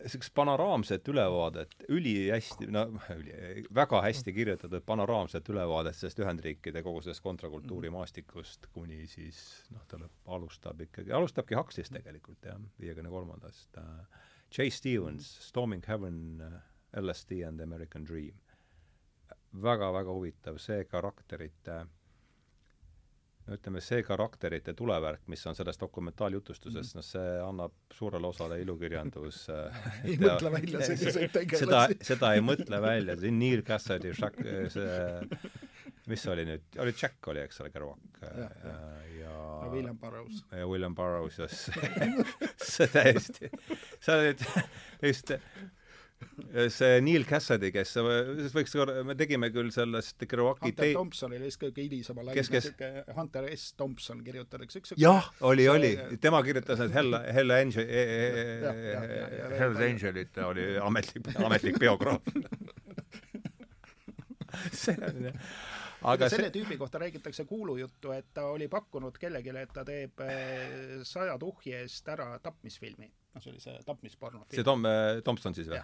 niisugust panoraamset ülevaadet, ülihästi, no üli, väga hästi kirjutatud panoraamset ülevaadet sellest Ühendriikide kogu sellest kontrakultuurimaastikust kuni siis noh, ta alustab ikkagi, alustabki Huxley'st tegelikult jah, viiekümne kolmandast. J. Stevens, Storming Heaven, LSD and the American Dream väga-väga huvitav, see karakterite no ütleme, see karakterite tulevärk, mis on selles dokumentaaljutustuses mm., noh, see annab suurele osale ilukirjandus ei tea, mõtle välja selliseid tegelasi. seda, seda ei mõtle välja, see Neil Cassady, see mis see oli nüüd, oli Jack oli, eks ole, Kerouac Ja, ja. ja no William Burroughs. ja William Burroughs ja see, täiesti, see oli just see Neil Cassidy, kes, võiks, me tegime küll sellest Kerouaci Hunter tei- Thompson oli vist kõige hilisemal Kes- kes? Hunter S Thompson kirjutatakse üks jah, oli, see- oli, tema kirjutas need Hell, Hell Angel, Hell's Angelit oli ametlik, ametlik biograaf. see on jah, aga selle see, tüübi kohta räägitakse kuulujuttu, et ta oli pakkunud kellelegi, et ta teeb eh, saja tuhhi eest ära tapmisfilmi. noh, see oli see see tapmispornofilm. Tom, Tomson siis või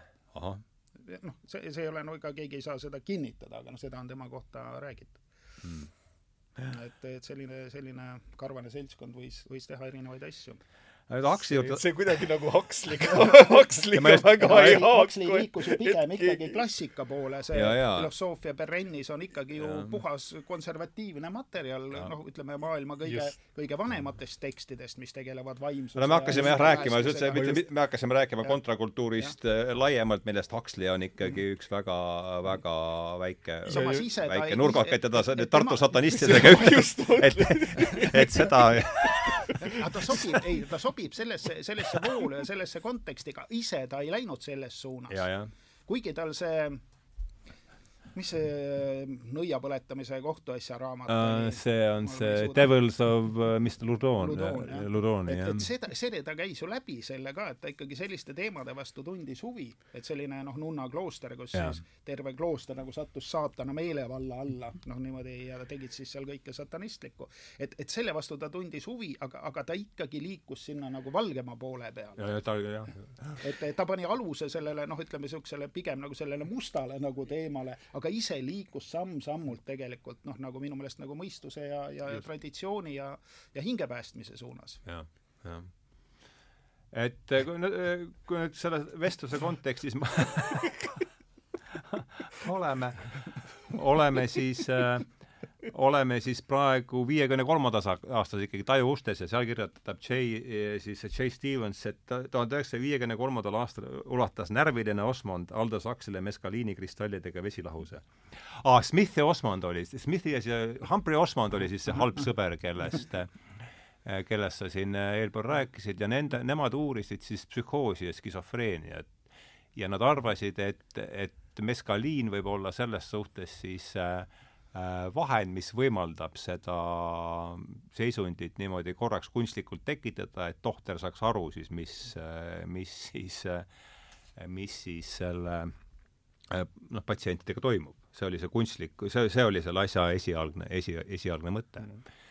noh, see, see ei ole no ega keegi ei saa seda kinnitada, aga noh, seda on tema kohta räägitud Mm. et, et selline, selline karvane seltskond võis, võis teha erinevaid asju. Nüüd Aksi juurde, see kuidagi nagu Huxley'ga, Huxley'ga Ja väga ei Huxley haaku. liikus ju pigem ikkagi klassika poole, see Ja, ja. filosoofia Berrennis on ikkagi ju Ja. puhas konservatiivne materjal, noh, ütleme maailma kõige kõige vanematest tekstidest, mis tegelevad vaimsuse no me hakkasime jah rääkima, üldse mitte me hakkasime rääkima Jah. kontrakultuurist äh, laiemalt, millest Huxley on ikkagi üks väga, väga väike, väike nurgak, et teda Tartu satanistidega et, et seda aga ta sobib, ei, ta sobib sellesse, sellesse voolu ja sellesse konteksti, aga ise ta ei läinud selles suunas. Kuigi tal see, mis see nõia põletamise kohtuasja raamat oli? see on see Devils of äh, Mr Ludon Ludon,, jah. Et, et. seda, see ta käis ju läbi selle ka, et ta ikkagi selliste teemade vastu tundis huvi, et selline noh, nunna klooster, kus Jaa. siis terve klooster nagu sattus saatana meelevalla alla, noh niimoodi ja tegid siis seal kõike satanistlikku. et, et selle vastu ta tundis huvi, aga, aga ta ikkagi liikus sinna nagu valgema poole peale. ja, ja ta, jah, et ta pani aluse sellele noh, ütleme niisugusele pigem nagu sellele mustale nagu teemale, aga ise liikus samm-sammult tegelikult noh, nagu minu meelest nagu mõistuse ja, ja Just. traditsiooni ja, ja hingepäästmise suunas. jah, jah. et eh, kui nüüd, kui nüüd selle vestluse kontekstis ma oleme, oleme siis äh, oleme siis praegu viiekümne kolmandas aastas ikkagi Taju ustes ja seal kirjutab J siis J Stevens, et tuhande üheksasaja viiekümne kolmandal aastal ulatas närviline Osmond Aldo Saksile meskaliini kristallidega vesilahuse. aa, Smith ja Osmond oli, Smithi ja see Humphrey Osmond oli siis see halb sõber, kellest kellest sa siin eelpool rääkisid ja nende, nemad uurisid siis psühhoosi ja skisofreeniat. ja nad arvasid, et, et meskaliin võib olla selles suhtes siis äh, vahend, mis võimaldab seda seisundit niimoodi korraks kunstlikult tekitada, et tohter saaks aru siis, mis, mis siis, mis siis selle noh, patsientidega toimub. see oli see kunstlik, see, see oli selle asja esialgne, esi, esialgne mõte mm. -hmm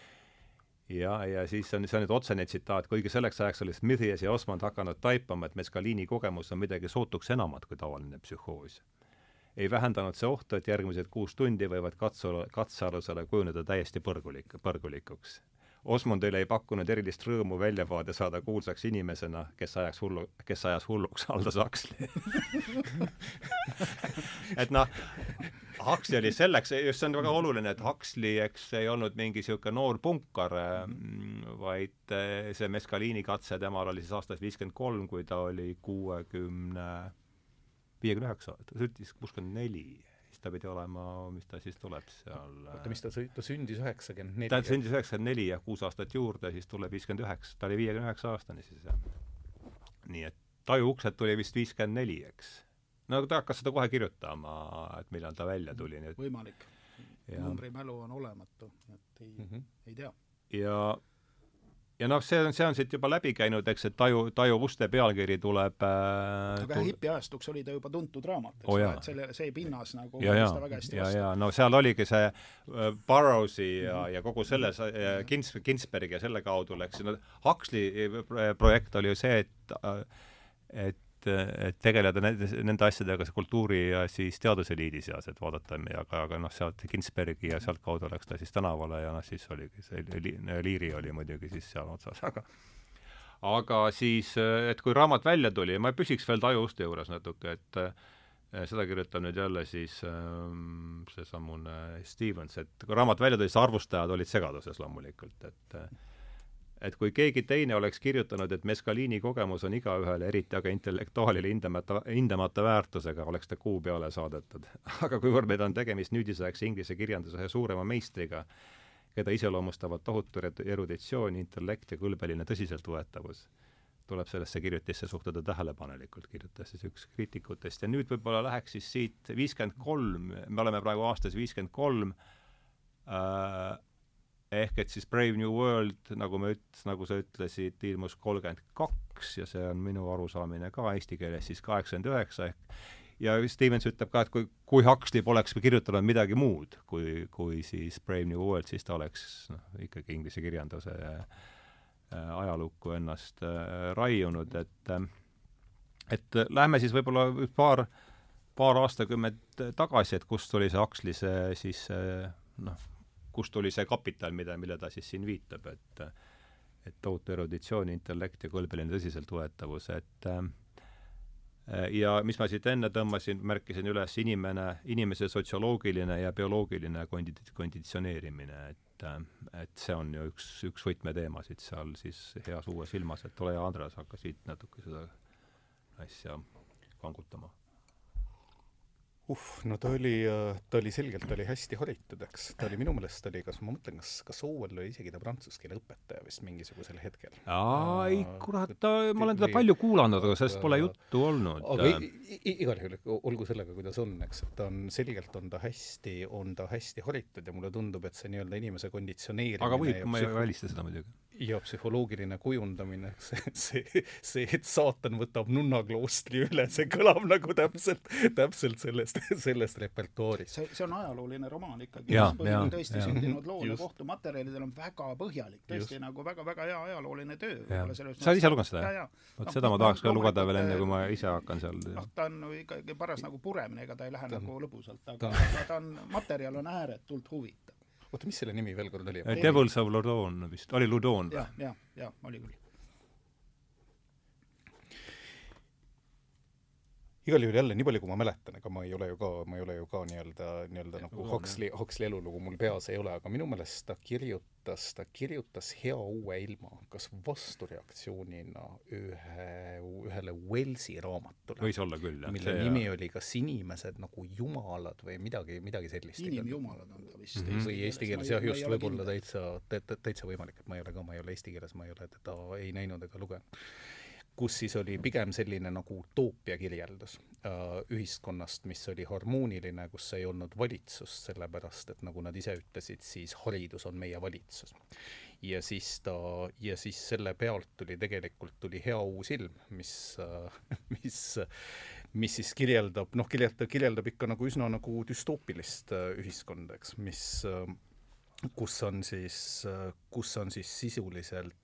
ja, ja siis on, see on nüüd otsene tsitaat, kuigi selleks ajaks oli Smithies ja Osmond hakanud taipama, et meskaliini kogemus on midagi sootuks enamat kui tavaline psühhoos ei vähendanud see ohtu, et järgmised kuus tundi võivad katse, katsealusele kujuneda täiesti põrgulik, põrgulikuks. Osmondile ei pakkunud erilist rõõmu väljavaade saada kuulsaks inimesena, kes ajaks hullu, kes ajas hulluks Aldo Saksli et noh, Huxley oli selleks, just see on väga oluline, et Huxley, eks, ei olnud mingi niisugune noor punkar, vaid see meskaliini katse temal oli siis aastast viiskümmend kolm, kui ta oli kuuekümne 60 viiekümne üheksa, ta sündis kuuskümmend neli, siis ta pidi olema, mis ta siis tuleb seal oota, mis ta, ta sündis üheksakümmend neli? ta sündis üheksakümmend neli ja kuus aastat juurde, siis tuleb viiskümmend üheksa, ta oli viiekümne üheksa aastane siis, jah. nii et Taju uksed tuli vist viiskümmend neli, eks. no ta hakkas seda kohe kirjutama, et millal ta välja tuli, nii et võimalik. numbrimälu on olematu, et ei mm, -hmm. ei tea. ja ja noh, see on, see on siit juba läbi käinud, eks, et Taju, Taju Uste pealkiri tuleb äh, aga tul... hipiajastuks oli ta juba tuntud raamat, eks oh, ole, et selle, see pinnas nagu ja, ja, väga hästi ja, vastu. ja no seal oligi see äh, Burroughsi ja mm, -hmm. ja kogu selle äh, Kins-, Ginsbergi ja selle kaudu läks, no Huxley projekt oli ju see, et äh, et et tegeleda nende, nende asjadega kultuuri ja siis teaduseliidi seas, et vaadata, aga, aga noh, sealt Ginsbergi ja sealtkaudu läks ta siis tänavale ja noh, siis oligi see li, Liiri oli muidugi siis seal otsas, aga aga siis, et kui raamat välja tuli, ma püsiks veel Taju Uste juures natuke, et seda kirjutab nüüd jälle siis ähm, seesamune Stevens, et kui raamat välja tuli, siis arvustajad olid segaduses loomulikult, et et kui keegi teine oleks kirjutanud, et Mescalini kogemus on igaühele, eriti aga intellektuaalile hindamata, hindamata väärtusega, oleks ta kuu peale saadetud. aga kuivõrd meil on tegemist nüüdisaegse inglise kirjanduse ühe suurema meistriga, keda iseloomustavad tohutu eruditsioon, intellekt ja kõlbeline tõsiseltvõetavus, tuleb sellesse kirjutisse suhtuda tähelepanelikult, kirjutas siis üks kriitikutest ja nüüd võib-olla läheks siis siit viiskümmend kolm, me oleme praegu aastas viiskümmend kolm, äh, ehk et siis Brave New World, nagu me üt-, nagu sa ütlesid, ilmus kolmkümmend kaks ja see on minu arusaamine ka eesti keeles siis kaheksakümmend üheksa ehk ja Stevens ütleb ka, et kui, kui Huxley poleks kirjutanud midagi muud kui, kui siis Brave New World, siis ta oleks noh, ikkagi inglise kirjanduse äh, ajalukku ennast äh, raiunud, et äh, et lähme siis võib-olla paar, paar aastakümmet tagasi, et kust tuli see Huxley see siis äh, noh, kust tuli see kapital, mida, mille ta siis siin viitab, et et tohutu eruditsioon, intellekt ja kõlbeline tõsiseltvõetavus, et ja mis ma siit enne tõmbasin, märkisin üles inimene, inimese sotsioloogiline ja bioloogiline kondi-, konditsioneerimine, et et see on ju üks, üks võtmeteemasid seal siis heas uues ilmas, et ole hea, Andres, hakka siit natuke seda asja kangutama uh, no ta oli, äh, ta oli selgelt, ta oli hästi haritud, eks. ta oli minu meelest oli, kas ma mõtlen, kas, kas Owen oli isegi ta prantsuse keele õpetaja vist mingisugusel hetkel. aa, ei kurat, ta, ma olen teda palju kuulanud, aga sellest pole juttu olnud. aga igal juhul, olgu sellega, kuidas on, eks, et ta on, selgelt on ta hästi, on ta hästi haritud ja mulle tundub, et see nii-öelda inimese konditsioneerimine aga võib, ma ei välista seda muidugi ja psühholoogiline kujundamine, see, see, see, et saatan võtab nunnakloostri üle, see kõlab nagu täpselt, täpselt sellest, sellest repertuaarist. see, see on ajalooline romaan ikkagi, mis põhjal tõesti ja. sündinud lood ja kohtumaterjalidel on väga põhjalik, tõesti Just. nagu väga-väga hea ajalooline töö. sa oled ise lugenud seda? vot seda ma tahaks ka lugeda veel enne, kui ma ise hakkan seal noh, ta on ikkagi paras nagu puremine, ega ta ei lähe ta on, nagu lõbusalt, aga ta, ta on, materjal on ääretult huvitav oota, mis selle nimi veel kord oli? Devils of Ludon vist, oli Ludon või? jah, jah, jah, oli küll igal juhul jälle, nii palju kui ma mäletan, ega ma ei ole ju ka, ma ei ole ju ka nii-öelda, nii-öelda nagu Huxley, Huxley elulugu mul peas ei ole, aga minu meelest ta kirjutas, ta kirjutas Hea uue ilma kas vastureaktsioonina ühe, ühele Wellsi raamatule. võis olla küll, jah. mille nimi ja... oli kas Inimesed nagu jumalad või midagi, midagi sellist. inimjumalad on ta vist mm. -hmm. või eesti keeles jah, just võib-olla täitsa, täitsa võimalik, et ma ei ole ka, ma ei ole eesti keeles, ma ei ole teda ei näinud ega lugenud kus siis oli pigem selline nagu utoopia kirjeldus äh, ühiskonnast, mis oli harmooniline, kus ei olnud valitsust, sellepärast et nagu nad ise ütlesid, siis haridus on meie valitsus. ja siis ta, ja siis selle pealt tuli tegelikult, tuli hea uus ilm, mis äh,, mis mis siis kirjeldab, noh, kirjeldab, kirjeldab ikka nagu üsna nagu düstoopilist äh, ühiskonda, eks, mis kus on siis, kus on siis sisuliselt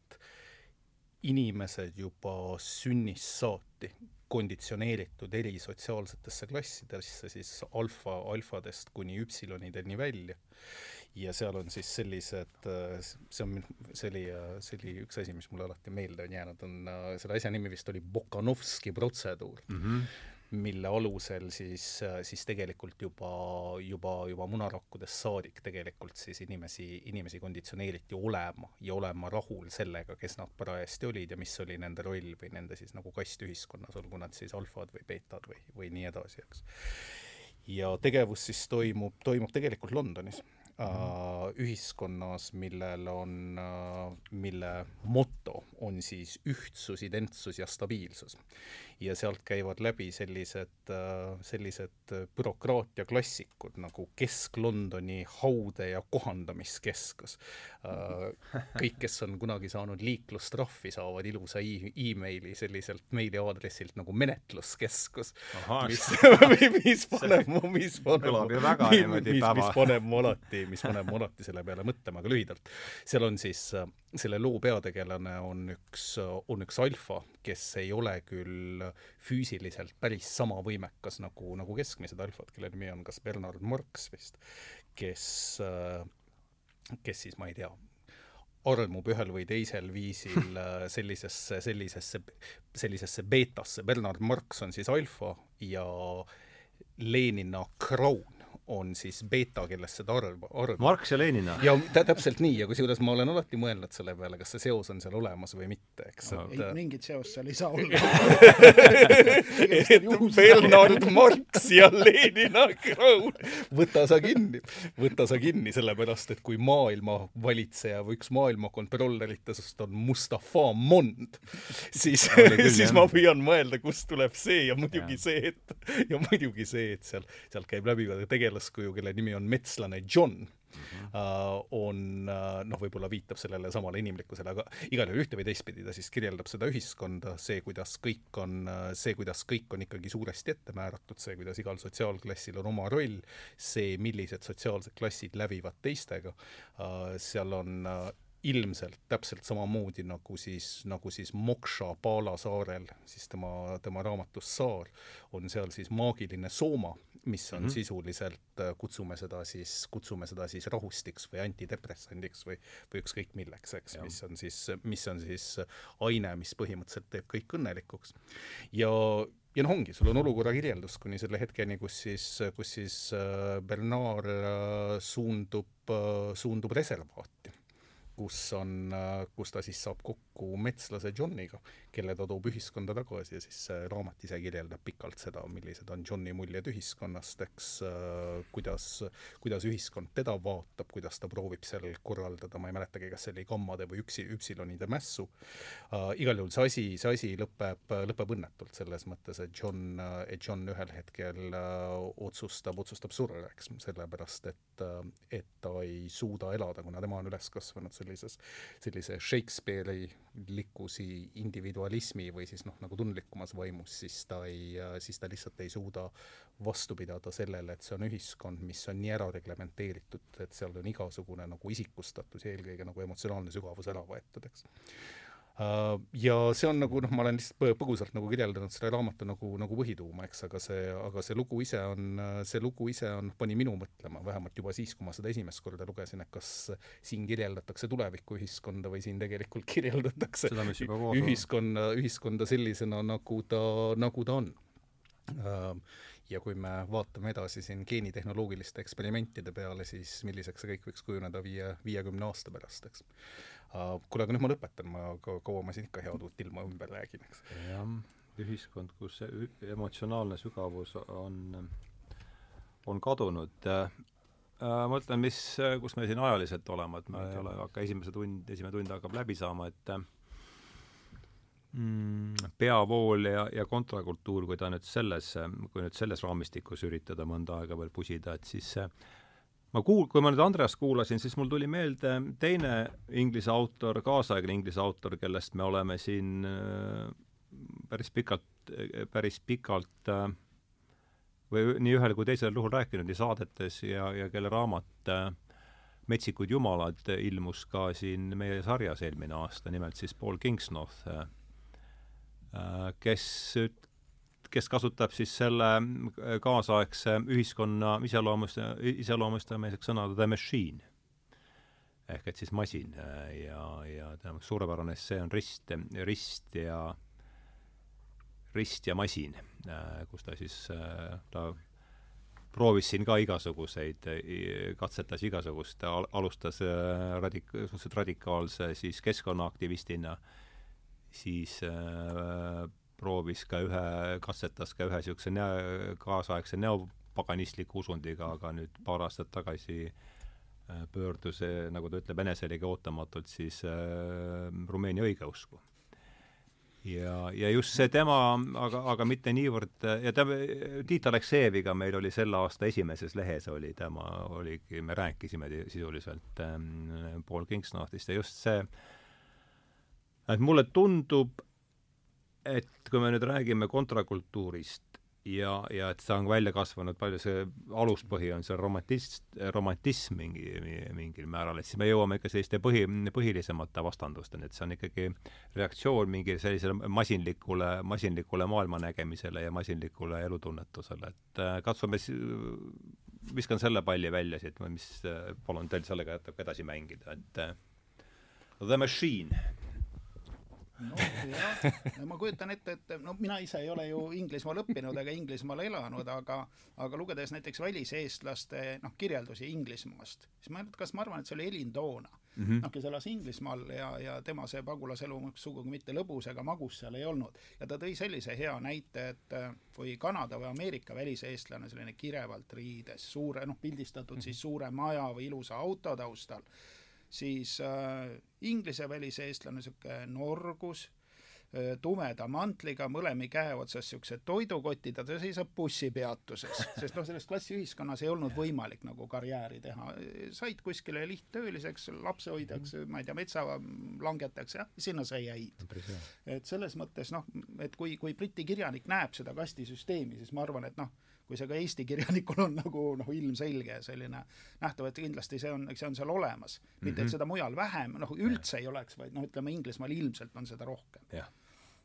inimesed juba sünnist saati konditsioneeritud eri sotsiaalsetesse klassidesse, siis alfa, alfadest kuni üpsilonideni välja. ja seal on siis sellised, see on, see oli, see oli üks asi, mis mulle alati meelde on jäänud, on, selle asja nimi vist oli Bokanovski protseduur mm. -hmm mille alusel siis, siis tegelikult juba, juba, juba munarakkudest saadik tegelikult siis inimesi, inimesi konditsioneeriti olema ja olema rahul sellega, kes nad parajasti olid ja mis oli nende roll või nende siis nagu kast ühiskonnas, olgu nad siis alfad või beetad või, või nii edasi, eks. ja tegevus siis toimub, toimub tegelikult Londonis Uh, ühiskonnas, millel on uh,, mille moto on siis ühtsus, identsus ja stabiilsus ja sealt käivad läbi sellised, äh, sellised bürokraatia klassikud nagu Kesk-Londoni haude- ja kohandamiskeskus. Äh, kõik, kes on kunagi saanud liiklustrahvi, saavad ilusa emaili selliselt meiliaadressilt nagu menetluskeskus, mis, mis paneb mu, mis paneb mis, mis paneb mu alati, mis paneb mu alati selle peale mõtlema, aga lühidalt, seal on siis äh, selle loo peategelane on üks, on üks alfa, kes ei ole küll füüsiliselt päris sama võimekas nagu, nagu keskmised alfad, kelle nimi on kas Bernard Marx vist, kes, kes siis, ma ei tea, armub ühel või teisel viisil sellisesse, sellisesse, sellisesse beetasse, Bernard Marx on siis alfa ja Lenina Crown on siis beeta, kellest seda arv, arv Marx ja Lenina. ja tä-, täpselt nii ja kusjuures ma olen alati mõelnud selle peale, kas see seos on seal olemas või mitte, eks, et ei, mingit seost seal ei saa olla. Et Bernard Marx ja Lenina Crown, võta sa kinni, võta sa kinni, sellepärast et kui maailma valitseja või üks maailma kontrolleritest on Mustafa Mond, siis, siis ma püüan mõelda, kust tuleb see ja muidugi ja. see, et ja muidugi see, et seal, sealt käib läbi ka tegelaskuju, kelle nimi on metslane John mm, -hmm. uh, on uh, noh, võib-olla viitab sellele samale inimlikkusele, aga igal juhul ühte või teistpidi ta siis kirjeldab seda ühiskonda, see, kuidas kõik on, see, kuidas kõik on ikkagi suuresti ette määratud, see, kuidas igal sotsiaalklassil on oma roll, see, millised sotsiaalsed klassid lävivad teistega uh,, seal on ilmselt täpselt samamoodi nagu siis, nagu siis Moksha Pala saarel, siis tema, tema raamatus Saar, on seal siis maagiline sooma, mis on mm -hmm. sisuliselt, äh, kutsume seda siis, kutsume seda siis rahustiks või antidepressandiks või, või ükskõik milleks, eks, mis on siis, mis on siis aine, mis põhimõtteliselt teeb kõik õnnelikuks. ja ja noh, ongi, sul on olukorra kirjeldus kuni selle hetkeni, kus siis, kus siis äh, Bernard äh, suundub, suundub reservaati kus on, kus ta siis saab kokku metslase Johniga, kelle ta toob ühiskonda tagasi ja siis see raamat ise kirjeldab pikalt seda, millised on Johni muljed ühiskonnast, eks kuidas, kuidas ühiskond teda vaatab, kuidas ta proovib seal korraldada, ma ei mäletagi, kas see oli gammade või üksi, üpsilonide mässu uh,. igal juhul see asi, see asi lõpeb, lõpeb õnnetult selles mõttes, et John, et John ühel hetkel uh, otsustab, otsustab surra, eks, sellepärast et et ta ei suuda elada, kuna tema on üles kasvanud sellises, sellise Shakespeare'i likkusi individualismi või siis noh, nagu tundlikumas vaimus, siis ta ei, siis ta lihtsalt ei suuda vastu pidada sellele, et see on ühiskond, mis on nii ära reglementeeritud, et seal on igasugune nagu isikustatus ja eelkõige nagu emotsionaalne sügavus ära võetud, eks ja see on nagu noh, ma olen lihtsalt põgusalt nagu kirjeldanud selle raamatu nagu, nagu põhituuma, eks, aga see, aga see lugu ise on, see lugu ise on, pani minu mõtlema, vähemalt juba siis, kui ma seda esimest korda lugesin, et kas siin kirjeldatakse tulevikuühiskonda või siin tegelikult kirjeldatakse ühiskonna, ühiskonda sellisena, nagu ta, nagu ta on. Äh, ja kui me vaatame edasi siin geenitehnoloogiliste eksperimentide peale, siis milliseks see kõik võiks kujuneda viie, viiekümne aasta pärast, eks kuule, aga nüüd ma lõpetan, ma kaua ma siin ikka head uut ilma ümber räägin, eks. jah, ühiskond, kus see emotsionaalne sügavus on, on kadunud äh,. ma mõtlen, mis, kus me siin ajaliselt oleme, et me ei ole, hakka esimese tund, esimene tund hakkab läbi saama, et mm, peavool ja, ja kontrakultuur, kui ta nüüd selles, kui nüüd selles raamistikus üritada mõnda aega veel pusida, et siis see ma kuul-, kui ma nüüd Andreast kuulasin, siis mul tuli meelde teine inglise autor, kaasaegne inglise autor, kellest me oleme siin äh, päris pikalt, päris pikalt äh, või nii ühel kui teisel juhul rääkinud nii saadetes ja, ja kelle raamat äh, Metsikud jumalad ilmus ka siin meie sarjas eelmine aasta, nimelt siis Paul Kingsnorth, kes üt-, kes kasutab siis selle äh, kaasaegse ühiskonna iseloomust, iseloomustamiseks sõna the machine. ehk et siis masin äh, ja, ja tema suurepärane essee on Rist, rist ja, rist ja masin, äh, kus ta siis, ta proovis siin ka igasuguseid, katsetas igasugust, alustas radik-, suhteliselt radikaalse siis keskkonnaaktivistina, siis äh, proovis ka ühe, katsetas ka ühe niisuguse neo, kaasaegse neopaganistliku usundiga, aga nüüd paar aastat tagasi äh, pöördus, nagu ta ütleb, eneselegi ootamatult siis äh, Rumeenia õigeusku. ja, ja just see tema, aga, aga mitte niivõrd, ja ta, Tiit Aleksejeviga meil oli selle aasta esimeses lehes oli tema, oligi, me rääkisime sisuliselt ähm, Paul Kingsnorthist ja just see, et mulle tundub, et kui me nüüd räägime kontrakultuurist ja, ja et see on välja kasvanud, palju see aluspõhi on seal romantis-, romantism mingi, mingil määral, et siis me jõuame ikka selliste põhi, põhilisemate vastandusteni, et see on ikkagi reaktsioon mingi sellisele masinlikule, masinlikule maailmanägemisele ja masinlikule elutunnetusele, et äh, katsume viskan selle palli välja siit, mis, palun teil sellega jätab edasi mängida, et uh, The Machine nojah, ma kujutan ette, et no mina ise ei ole ju Inglismaal õppinud ega Inglismaal elanud, aga aga lugedes näiteks väliseestlaste noh, kirjeldusi Inglismaast, siis ma, kas ma arvan, et see oli Elin Toona mm -hmm. noh, kes elas Inglismaal ja, ja tema see pagulaselu sugugi mitte lõbus ega magus seal ei olnud. ja ta tõi sellise hea näite, et äh, kui Kanada või Ameerika väliseestlane, selline kirevalt riides, suure, noh, pildistatud mm -hmm. siis suure maja või ilusa auto taustal, siis äh, Inglise väliseestlane, niisugune norgus äh,, tumeda mantliga, mõlemi käe otsas niisugused toidukotid ja ta seisab bussipeatuses, sest noh, selles klassiühiskonnas ei olnud võimalik nagu karjääri teha. said kuskile lihttööliseks, lapsehoidjaks, ma ei tea, metsalangetajaks ja sinna sa jäid. et selles mõttes noh, et kui, kui Briti kirjanik näeb seda kastisüsteemi, siis ma arvan, et noh, kui see ka Eesti kirjanikul on nagu noh, ilmselge selline nähtav, et kindlasti see on, see on seal olemas. mitte, et mhm. seda mujal vähem, noh, üldse ja. ei oleks, vaid noh, ütleme Inglismaal ilmselt on seda rohkem. ja,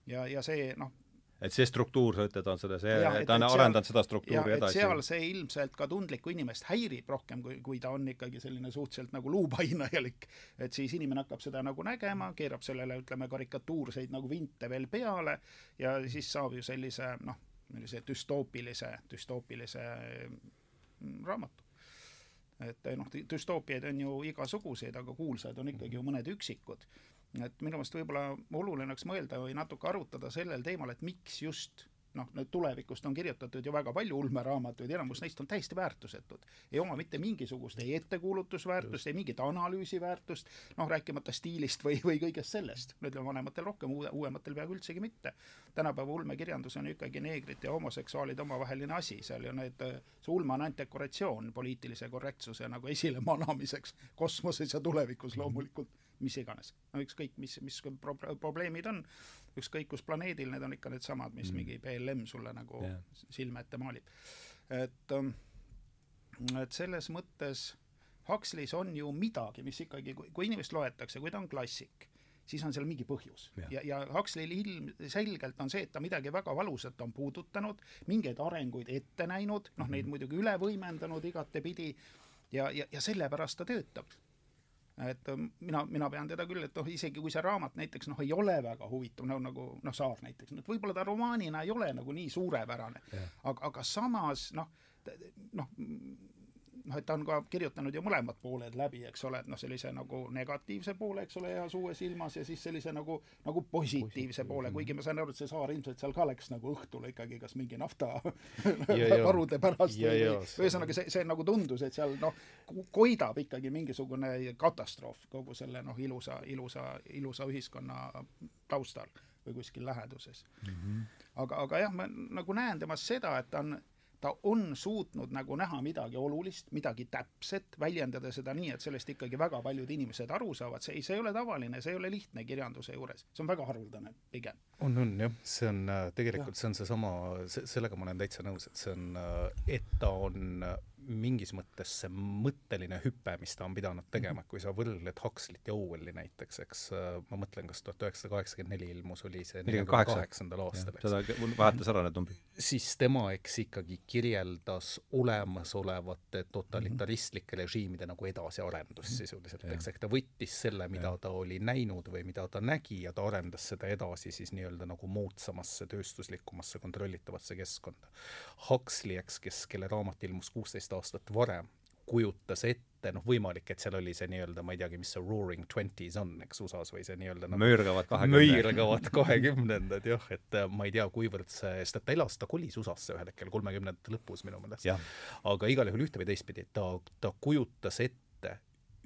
ja, ja see noh, et see struktuur, sa ütled, on selles, ta on arendanud seda struktuuri edasi. seal see ilmselt ka tundlikku inimest häirib rohkem, kui, kui ta on ikkagi selline suhteliselt nagu luupainajalik. et siis inimene hakkab seda nagu nägema, keerab sellele, ütleme, karikatuurseid nagu vinte veel peale ja siis saab ju sellise noh, sellise düstoopilise, düstoopilise mm, raamatu. et noh, düstoopiaid on ju igasuguseid, aga kuulsaid on ikkagi ju mõned üksikud. et minu meelest võib-olla oluline oleks mõelda või natuke arutada sellel teemal, et miks just noh, tulevikust on kirjutatud ju väga palju ulmeraamatuid, enamus neist on täiesti väärtusetud. ei oma mitte mingisugust ei ettekulutusväärtust, ei mingit analüüsiväärtust, noh, rääkimata stiilist või, või kõigest sellest. ütleme, vanematel rohkem, uue, uuematel peaaegu üldsegi mitte. tänapäeva ulmekirjandus on ju ikkagi neegrite ja homoseksuaalide omavaheline asi, seal ju need, see ulme on ainult dekoratsioon poliitilise korrektsuse nagu esilemanamiseks kosmoses ja tulevikus loomulikult mis iganes. no ükskõik, mis, mis pro probleemid on, ükskõik kus planeedil, need on ikka needsamad, mis mm. mingi BLM sulle nagu yeah. silme ette maalib. et, ähm, et selles mõttes Huxleys on ju midagi, mis ikkagi, kui inimest loetakse, kui ta on klassik, siis on seal mingi põhjus yeah. ja, ja Huxley'l ilmselgelt on see, et ta midagi väga valusat on puudutanud, mingeid arenguid ette näinud, noh neid muidugi üle võimendanud igatepidi ja, ja, ja sellepärast ta töötab et ähm, mina, mina pean teda küll, et noh, isegi kui see raamat näiteks noh, ei ole väga huvitav, no nagu noh, Saar näiteks, et võib-olla ta romaanina ei ole nagu nii suurepärane, aga, aga samas noh, noh, noh, et ta on ka kirjutanud ju mõlemad pooled läbi, eks ole, et noh, sellise nagu negatiivse poole, eks ole, heas uues ilmas ja siis sellise nagu, nagu positiivse Positiivse. poole, kuigi ma saan aru, et see saar ilmselt seal ka läks nagu õhtul ikkagi kas mingi nafta varude pärast ja, või, või ühesõnaga see, see nagu tundus, et seal noh, koidab ikkagi mingisugune katastroof kogu selle noh, ilusa, ilusa, ilusa ühiskonna taustal või kuskil läheduses mm. -hmm. aga, aga jah, ma nagu näen temas seda, et ta on ta on suutnud nagu näha midagi olulist, midagi täpset, väljendada seda nii, et sellest ikkagi väga paljud inimesed aru saavad, see ei, see ei ole tavaline, see ei ole lihtne kirjanduse juures, see on väga haruldane pigem. on, on jah, see on äh, tegelikult, see on seesama, sellega ma olen täitsa nõus, et see on, äh, et ta on mingis mõttes see mõtteline hüpe, mis ta on pidanud tegema, kui sa võrdled Huxley't ja Orwelli näiteks, eks äh, ma mõtlen, kas tuhat üheksasada kaheksakümmend neli ilmus, oli see neljakümne kaheksandal aastal, eks. seda vahetas ära need numbrid. siis tema, eks ikkagi kirjeldas olemasolevate totalitaristlike režiimide nagu edasiarendust mhm. sisuliselt, eks, ehk ta võttis selle, mida ta oli näinud või mida ta nägi ja ta arendas seda edasi siis nii-öelda nagu moodsamasse, tööstuslikumasse, kontrollitavasse keskkonda. Huxley, eks, kes, kelle raamat ilmus kuusteist aastat varem kujutas ette, noh, võimalik, et seal oli see nii-öelda, ma ei teagi, mis see Roaring Twenties on, eks USA-s või see nii-öelda noh, möörgavad kahekümne. möirgavad kahekümnendad jah, et äh, ma ei tea, kuivõrd see, sest et ta elas, ta kolis USA-sse ühel hetkel kolmekümnendate lõpus minu meelest. aga igal juhul ühte või teistpidi, ta, ta kujutas ette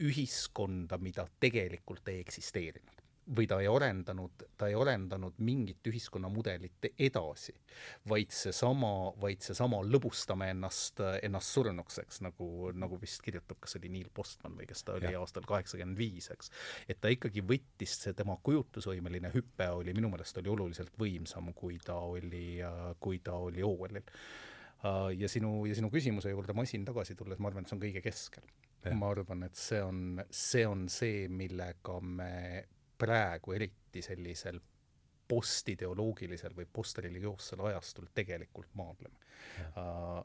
ühiskonda, mida tegelikult ei eksisteerinud või ta ei arendanud, ta ei arendanud mingit ühiskonnamudelit edasi, vaid seesama, vaid seesama lõbustame ennast, ennast surnuks, eks, nagu, nagu vist kirjutab, kas oli Neil Postman või kes ta oli ja. aastal kaheksakümmend viis, eks. et ta ikkagi võttis, see tema kujutlusvõimeline hüpe oli minu meelest oli oluliselt võimsam, kui ta oli, kui ta oli Orwellil. ja sinu, ja sinu küsimuse juurde masin tagasi tulles, ma arvan, et see on kõige keskel. ma arvan, et see on, see on see, millega me praegu eriti sellisel postideoloogilisel või postreligioossel ajastul tegelikult maadleme. Uh,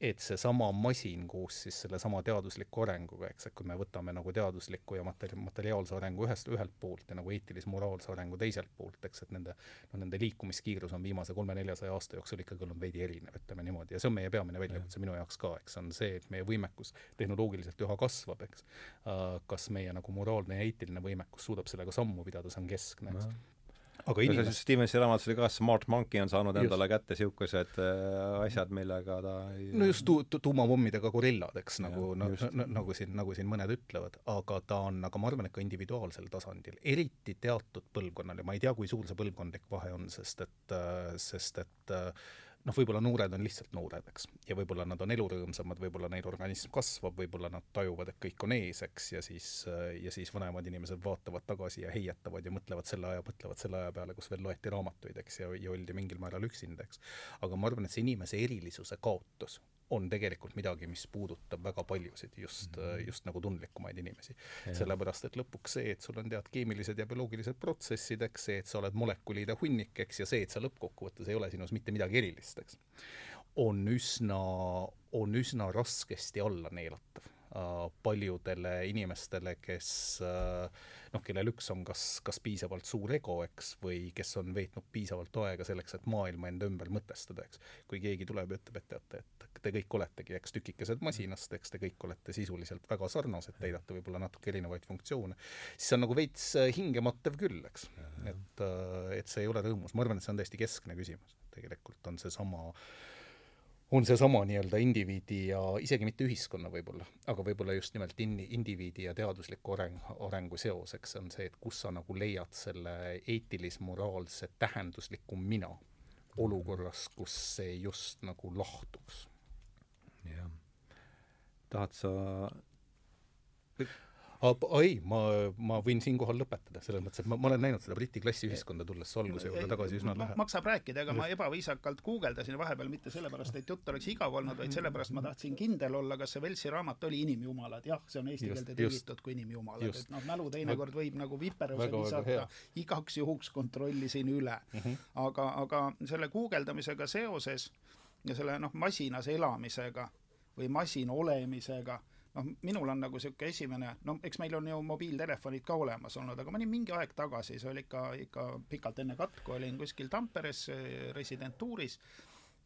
et seesama masin koos siis sellesama teadusliku arenguga, eks, et kui me võtame nagu teadusliku ja materi-, materiaalse arengu ühest, ühelt poolt ja nagu eetilis-moraalse arengu teiselt poolt, eks, et nende noh, nende liikumiskiirus on viimase kolme-neljasaja aasta jooksul ikkagi olnud veidi erinev, ütleme niimoodi, ja see on meie peamine väljakutse minu jaoks ka, eks, on see, et meie võimekus tehnoloogiliselt üha kasvab, eks. kas meie nagu moraalne ja eetiline võimekus suudab sellega sammu pidada, see on keskne, eks aga inimesed Stevensi raamatus oli ka Smart Monkey on saanud endale just. kätte niisugused äh, asjad, millega ta ei no just tu-, tu-, tuumapommidega gorillad, eks, nagu nagu siin, nagu siin mõned ütlevad, aga ta on, aga ma arvan, et ka individuaalsel tasandil, eriti teatud põlvkonnal ja ma ei tea, kui suur see põlvkondlik vahe on, sest et, äh, sest et äh, noh, võib-olla noored on lihtsalt noored, eks, ja võib-olla nad on elurõõmsamad, võib-olla neil organism kasvab, võib-olla nad tajuvad, et kõik on ees, eks, ja siis, ja siis vanemad inimesed vaatavad tagasi ja heietavad ja mõtlevad selle aja, mõtlevad selle aja peale, kus veel loeti raamatuid, eks, ja, ja oldi mingil määral üksinda, eks. aga ma arvan, et see inimese erilisuse kaotus on tegelikult midagi, mis puudutab väga paljusid, just mm, -hmm. just nagu tundlikumaid inimesi. sellepärast, et lõpuks see, et sul on tead keemilised ja bioloogilised protsessid, eks, see, et sa oled molekulide hunnik, eks, ja see, et sa lõppkokkuvõttes ei ole sinus mitte midagi erilist, eks, on üsna, on üsna raskesti alla neelatav paljudele inimestele, kes äh, noh, kellel üks on kas, kas piisavalt suur ego, eks, või kes on veetnud piisavalt aega selleks, et maailma enda ümber mõtestada, eks. kui keegi tuleb ja ütleb, et teate, et te kõik oletegi, eks, tükikesed masinast, eks te kõik olete sisuliselt väga sarnased, täidate võib-olla natuke erinevaid funktsioone, siis see on nagu veits äh, hingemattev küll, eks. et, äh, et see ei ole rõõmus, ma arvan, et see on täiesti keskne küsimus, tegelikult on seesama äh, on seesama nii-öelda indiviidi ja isegi mitte ühiskonna võib-olla, aga võib-olla just nimelt in-, indiviidi ja teadusliku areng, arengu seoseks on see, et kus sa nagu leiad selle eetilis-moraalse tähendusliku mina olukorras, kus see just nagu lahtuks. jah. tahad sa ei, ma, ma võin siinkohal lõpetada, selles mõttes, et ma, ma olen näinud seda Briti klassiühiskonda tulles alguse juurde tagasi üsna lähe-. maksab rääkida, ega ma ebaviisakalt guugeldasin vahepeal mitte sellepärast, et jutt oleks igav olnud, vaid sellepärast ma tahtsin kindel olla, kas see Velsi raamat oli Inimjumalad, jah, see on eesti keelde tõlgitud kui Inimjumalad, et noh, mälu teinekord võib nagu viperuse visata, igaks juhuks kontrollisin üle mm. -hmm. aga, aga selle guugeldamisega seoses ja selle noh, masinas elamisega või masin olemisega noh, minul on nagu niisugune esimene, no eks meil on ju mobiiltelefonid ka olemas olnud, aga ma olin mingi aeg tagasi, see oli ikka, ikka pikalt enne katku, olin kuskil Tamperes residentuuris,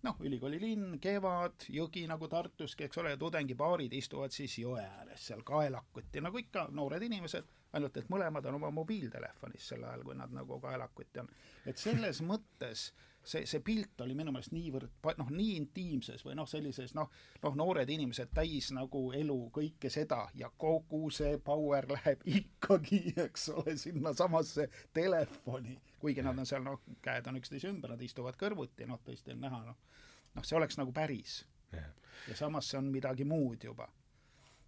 noh, ülikooli linn, kevad, jõgi nagu Tartuski, eks ole, tudengipaarid istuvad siis jõe ääres seal kaelakuti, nagu ikka noored inimesed, ainult et mõlemad on oma mobiiltelefonis sel ajal, kui nad nagu kaelakuti on. et selles mõttes see, see pilt oli minu meelest niivõrd noh, nii intiimses või noh, sellises noh, noh, noored inimesed täis nagu elu, kõike seda ja kogu see power läheb ikkagi, eks ole, sinnasamasse telefoni, kuigi nad on seal noh, käed on üksteise ümber, nad istuvad kõrvuti, noh, tõesti on näha, noh, noh, see oleks nagu päris. ja samas see on midagi muud juba.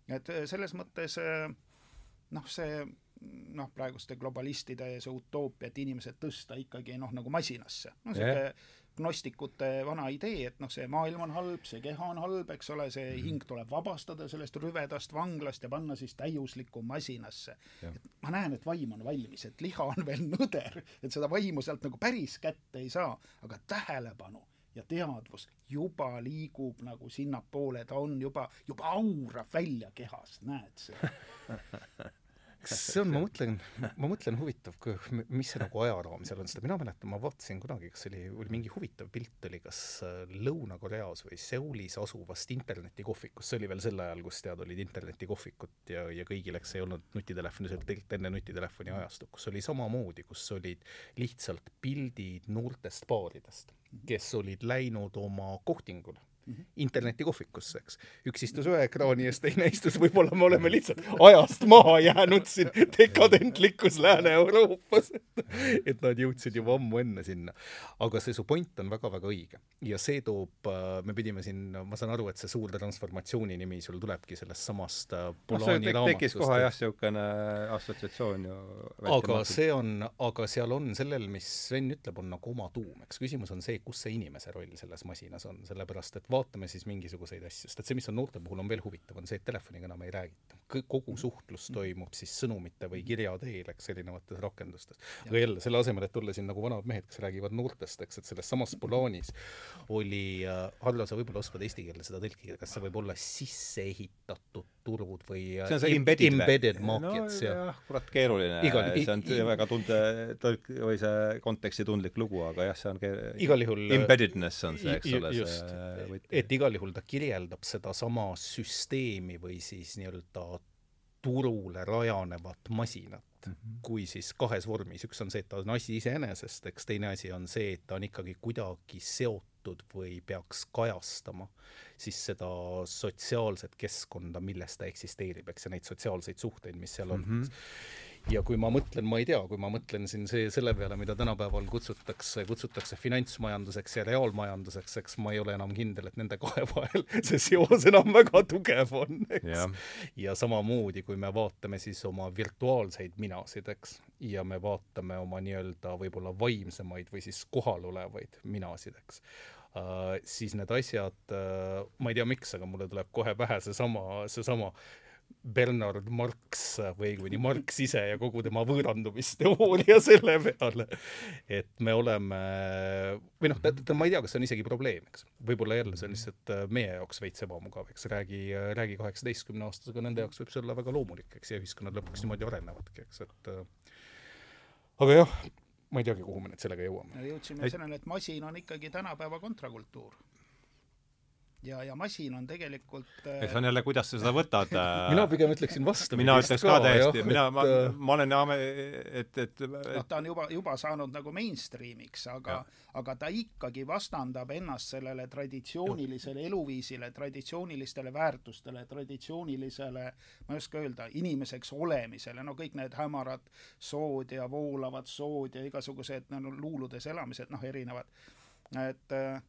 et selles mõttes noh, see noh, praeguste globalistide see utoopia, et inimesed tõsta ikkagi noh, nagu masinasse. no yeah. gnostikute vana idee, et noh, see maailm on halb, see keha on halb, eks ole, see mm. hing tuleb vabastada sellest rüvedast vanglast ja panna siis täiuslikku masinasse ma näen, et vaim on valmis, et liha on veel nõder, et seda vaimu sealt nagu päris kätte ei saa, aga tähelepanu ja teadvus juba liigub nagu sinnapoole, ta on juba, juba aurab välja kehast, näed seda see on, ma mõtlen, ma mõtlen huvitav, mis see nagu ajaraam seal on, seda mina mäletan, ma vaatasin kunagi, kas oli, oli mingi huvitav pilt oli kas äh, Lõuna-Koreas või Seulis asuvast internetikohvikust, see oli veel sel ajal, kus tead, olid internetikohvikud ja, ja kõigil, eks ei olnud nutitelefoni, see oli tegelikult enne nutitelefoni ajastut, kus oli samamoodi, kus olid lihtsalt pildid noortest paaridest, kes olid läinud oma kohtingule mm -hmm. internetikohvikusse, eks. üks istus ühe ekraani ees, teine istus, võib-olla me oleme lihtsalt ajast maha jäänud siin dekadentlikus Lääne-Euroopas et nad jõudsid juba ammu enne sinna. aga see su point on väga-väga õige ja see toob, äh, me pidime siin, ma saan aru, et see suur transformatsiooni nimi sul tulebki sellest samast äh, Polani no, tekkis kohe jah, niisugune assotsiatsioon ju aga see on, aga seal on sellel, mis Sven ütleb, on nagu oma tuum, eks küsimus on see, kus see inimese roll selles masinas on, sellepärast et vaatame siis mingisuguseid asju, sest et see, mis on noorte puhul on veel huvitav, on see, et telefoniga enam ei räägita. kogu suhtlus toimub siis sõnumite või kirja teel, eks, erinevates rakendustes. aga jälle, selle asemel, et olla siin nagu vanad mehed, kes räägivad noortest, eks, et selles samas Polaanis oli äh,, Hardo, sa võib-olla oskad eesti keelde seda tõlkida, kas see võib olla sisse ehitatud turud või see on see embedded, embedded markets no, ja jah, kurat keeruline. Igal-, see on i- väga tunde, või see kontekstitundlik lugu, aga jah, see on ke- igal juhul embeddedness on see, eks ole, see võti. et igal juhul ta kirjeldab sedasama süsteemi või siis nii-öelda turule rajanevat masinat mm, -hmm. kui siis kahes vormis, üks on see, et ta on asi iseenesest, eks teine asi on see, et ta on ikkagi kuidagi seotud või peaks kajastama siis seda sotsiaalset keskkonda, milles ta eksisteerib, eks, ja neid sotsiaalseid suhteid, mis seal on mm. -hmm ja kui ma mõtlen, ma ei tea, kui ma mõtlen siin see, selle peale, mida tänapäeval kutsutakse, kutsutakse finantsmajanduseks ja reaalmajanduseks, eks ma ei ole enam kindel, et nende kahe vahel see seos enam väga tugev on, eks Jah. ja samamoodi, kui me vaatame siis oma virtuaalseid minasid, eks, ja me vaatame oma nii-öelda võib-olla vaimsemaid või siis kohalolevaid minasid, eks siis need asjad uh, ma ei tea, miks, aga mulle tuleb kohe pähe seesama, seesama Bernard Marx või õigemini Marx ise ja kogu tema võõrandumisteooria selle peale, et me oleme või noh, ma ei tea, kas see on isegi probleem, eks. võib-olla jälle see on lihtsalt äh, meie jaoks veits ebamugav, eks, räägi, räägi kaheksateistkümne aastasega, nende jaoks võib see olla väga loomulik, eks, ja ühiskonnad lõpuks niimoodi arenevadki, eks, et äh, aga jah, ma ei teagi, kuhu me nüüd sellega jõuame. jõudsime sellele, et masin on ikkagi tänapäeva kontrakultuur ja, ja masin on tegelikult äh, eks see on jälle, kuidas sa seda võtad mina pigem ütleksin vastupidi. mina ütleks ka täiesti, mina, ma, äh, ma olen, et, et noh, ta on juba, juba saanud nagu mainstream'iks, aga, aga ta ikkagi vastandab ennast sellele traditsioonilisele eluviisile, traditsioonilistele väärtustele, traditsioonilisele, ma ei oska öelda, inimeseks olemisele, no kõik need hämarad sood ja voolavad sood ja igasugused no, luuludes elamised, noh, erinevad, et äh,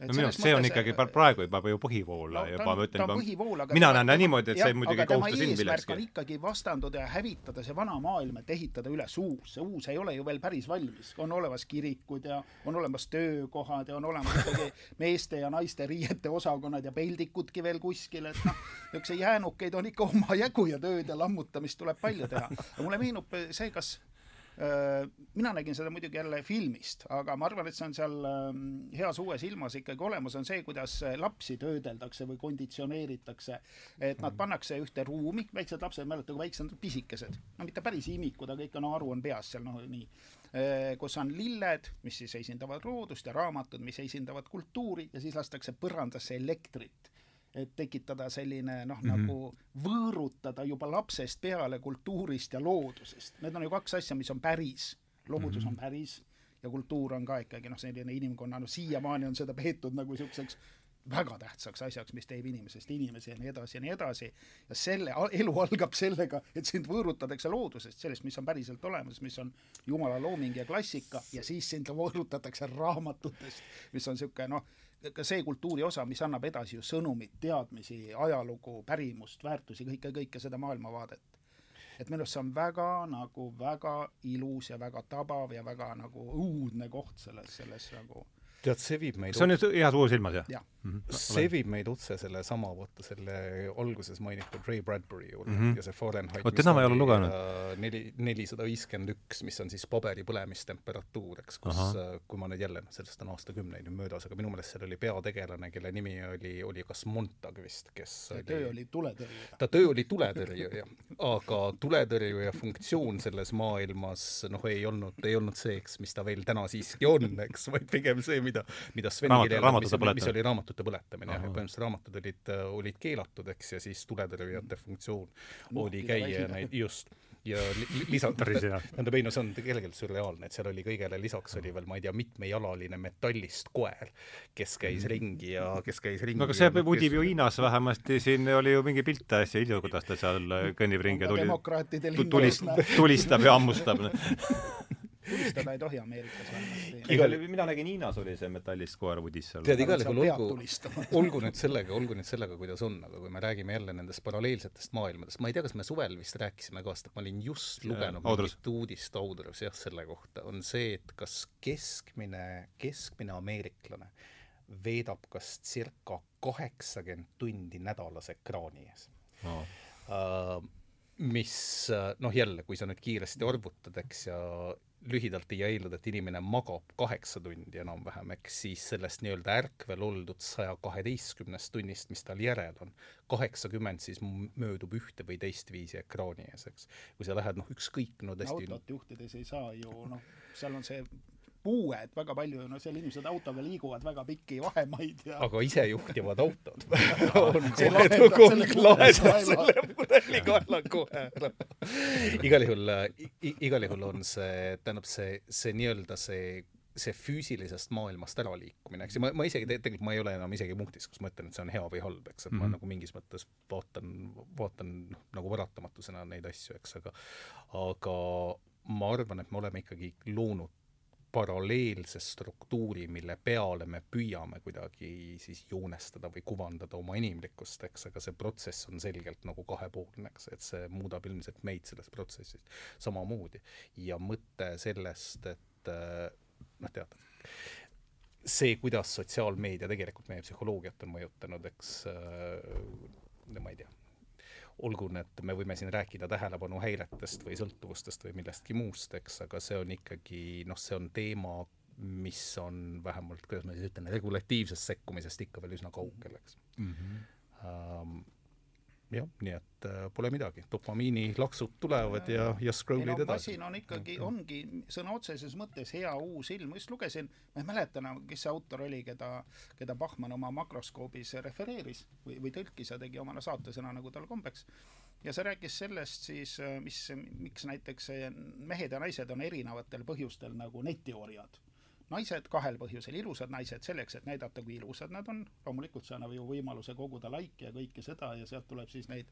no minu arust see on ikkagi praegu juba ju põhivool no, juba, ta ma ütlen ta juba, mina näen tema- niimoodi, et see jah, ei muidugi tema kohusta sind millekski. on ikkagi vastanduda ja hävitada see vana maailm, et ehitada üles uus. see uus ei ole ju veel päris valmis. on olemas kirikud ja on olemas töökohad ja on olemas ikkagi meeste ja naiste riiete osakonnad ja peldikudki veel kuskil, et noh, niisuguseid jäänukeid on ikka omajagu ja tööd ja lammutamist tuleb palju teha. mulle meenub see, kas mina nägin seda muidugi jälle filmist, aga ma arvan, et see on seal ähm, heas uues ilmas ikkagi olemas, on see, kuidas äh, lapsi töödeldakse või konditsioneeritakse. et nad pannakse ühte ruumi, väiksed lapsed, mäletate, kui väiksed, pisikesed, no mitte päris imikud, aga ikka no aru on peas seal, noh nii. kus on lilled, mis siis esindavad loodust ja raamatud, mis esindavad kultuuri ja siis lastakse põrandasse elektrit et tekitada selline noh mm, -hmm. nagu võõrutada juba lapsest peale kultuurist ja loodusest. Need on ju kaks asja, mis on päris. loodus mm -hmm. on päris ja kultuur on ka ikkagi noh, selline inimkonna, no siiamaani on seda peetud nagu niisuguseks väga tähtsaks asjaks, mis teeb inimesest inimese ja nii edasi ja nii edasi. ja selle, elu algab sellega, et sind võõrutatakse loodusest, sellest, mis on päriselt olemas, mis on jumala looming ja klassika ja siis sind võõrutatakse raamatutest, mis on niisugune noh, ka see kultuuri osa, mis annab edasi ju sõnumit, teadmisi, ajalugu, pärimust, väärtusi, kõike, kõike seda maailmavaadet. et minu arust see on väga nagu väga ilus ja väga tabav ja väga nagu õudne koht selles, selles nagu tead, see viib meid see on nüüd heas uues ilmas, jah? jah mm. -hmm. see viib meid otse sellesama, vaata selle alguses mainitud Ray Bradbury juurde mm. -hmm. ja see Fahrenheit Vot teda ma ei ole lugenud. neli, nelisada viiskümmend üks, mis on siis paberi põlemistemperatuur, eks, kus, kui ma nüüd jälle, noh, sellest on aastakümneid nüüd möödas, aga minu meelest seal oli peategelane, kelle nimi oli, oli kas Montag vist, kes see töö oli tuletõrjuja. ta töö oli tuletõrjuja, aga tuletõrjuja funktsioon selles maailmas noh, ei olnud, ei olnud see, eks, mis ta veel täna siiski on, eks, vaid pigem see, mida, mida Sven Raamat- kirjeldab, mis, mis oli raamatute põletamine jah, põhimõtteliselt raamatud olid, olid keelatud, eks, ja siis tuletõrjujate funktsioon oli käia neid, just, ja li, li, lisa, Päris hea. tähendab, ei no see on tegelikult sürreaalne, et seal oli kõigele lisaks oli veel, ma ei tea, mitmejalaline metallist koer, kes käis ringi ja kes käis ringi no aga see noh, mudib kes- ju Hiinas vähemasti, siin oli ju mingi pilt äsja hiljuti, kuidas ta seal kõnnib ringi ja tuli, demokraatide tu- linna tulist- ees, näe. tulistab ja hammustab tulistada ei tohi Ameerikas vähemasti. igal mina nägin Hiinas oli see metallist koer udis seal. Tead, igal juhul olgu olgu nüüd sellega, olgu nüüd sellega, kuidas on, aga kui me räägime jälle nendest paralleelsetest maailmadest, ma ei tea, kas me suvel vist rääkisime ka, sest ma olin just lugenud mingit uudist Audrus jah, selle kohta, on see, et kas keskmine, keskmine ameeriklane veedab kas circa kaheksakümmend tundi nädalas ekraani ees. Oh.. Uh, mis noh, jälle, kui sa nüüd kiiresti arvutad, eks, ja lühidalt ei eeldada, et inimene magab kaheksa tundi enam-vähem, eks siis sellest nii-öelda ärkvel oldud saja kaheteistkümnest tunnist, mis tal järel on, kaheksakümmend siis möödub ühte või teist viisi ekraani ees, eks. kui sa lähed noh, ükskõik no tõesti autot juhtides ei saa ju noh, seal on see puue, et väga palju, no seal inimesed autoga liiguvad väga pikki vahemaid ja aga isejuhtivad autod on kohe kogu lahendab selle pudelikaela kohe ära. igal juhul, igal juhul on see, tähendab see, see nii-öelda see see füüsilisest maailmast äraliikumine, eks ju, ma, ma isegi tegelikult ma ei ole enam isegi punktis, kus ma ütlen, et see on hea või halb, eks, et mm -hmm. ma mhm. nagu mingis mõttes vaatan, vaatan nagu paratamatusena neid asju, eks, aga aga ma arvan, et me oleme ikkagi loonud paralleelse struktuuri, mille peale me püüame kuidagi siis joonestada või kuvandada oma inimlikkust, eks, aga see protsess on selgelt nagu kahepoolne, eks, et see muudab ilmselt meid selles protsessis samamoodi. ja mõte sellest, et noh, tead, see, kuidas sotsiaalmeedia tegelikult meie psühholoogiat on mõjutanud, eks no ma ei tea olgu need, me võime siin rääkida tähelepanuhäiretest või sõltuvustest või millestki muust, eks, aga see on ikkagi noh, see on teema, mis on vähemalt, kuidas ma siis ütlen, regulatiivsest sekkumisest ikka veel üsna kaugel, eks mm. -hmm. Um, jah, nii et äh, pole midagi, dopamiinilaksud tulevad ja, ja scroll'id no, edasi. masin on ikkagi, ongi sõna otseses mõttes hea uus ilm, just lugesin, ma ei mäleta enam, kes see autor oli, keda, keda Bachmann oma makroskoobis refereeris või, või tõlkis ja tegi omale saatesõna, nagu tal kombeks. ja see rääkis sellest siis, äh, mis, miks näiteks mehed ja naised on erinevatel põhjustel nagu netiorjad naised kahel põhjusel, ilusad naised selleks, et näidata, kui ilusad nad on, loomulikult see annab ju võimaluse koguda laike ja kõike seda ja sealt tuleb siis neid,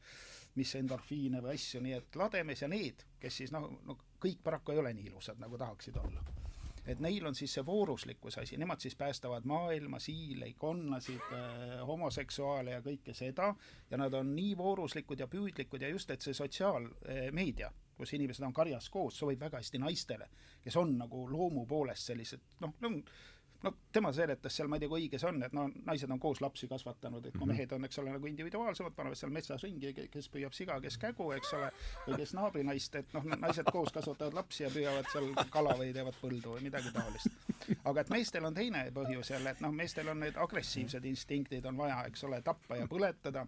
mis endorfiine või asju, nii et lademes ja need, kes siis noh, no kõik paraku ei ole nii ilusad, nagu tahaksid olla. Et neil on siis see vooruslikkuse asi, nemad siis päästavad maailma, siile, konnasid äh,, homoseksuaale ja kõike seda. Ja nad on nii vooruslikud ja püüdlikud ja just, et see sotsiaalmeedia äh,, kus inimesed on karjas koos, sobib väga hästi naistele, kes on nagu loomu poolest sellised noh, no no tema seletas seal, ma ei tea, kui õige see on, et no naised on koos lapsi kasvatanud, et kui mm -hmm. mehed on, eks ole, nagu individuaalsemad, panevad seal metsas ringi, kes püüab siga, kes kägu, eks ole, või kes naabrinaist, et noh, naised koos kasvatavad lapsi ja püüavad seal kala või teevad põldu või midagi taolist. aga et meestel on teine põhjus jälle, et noh, meestel on need agressiivsed instinktid on vaja, eks ole, tappa ja põletada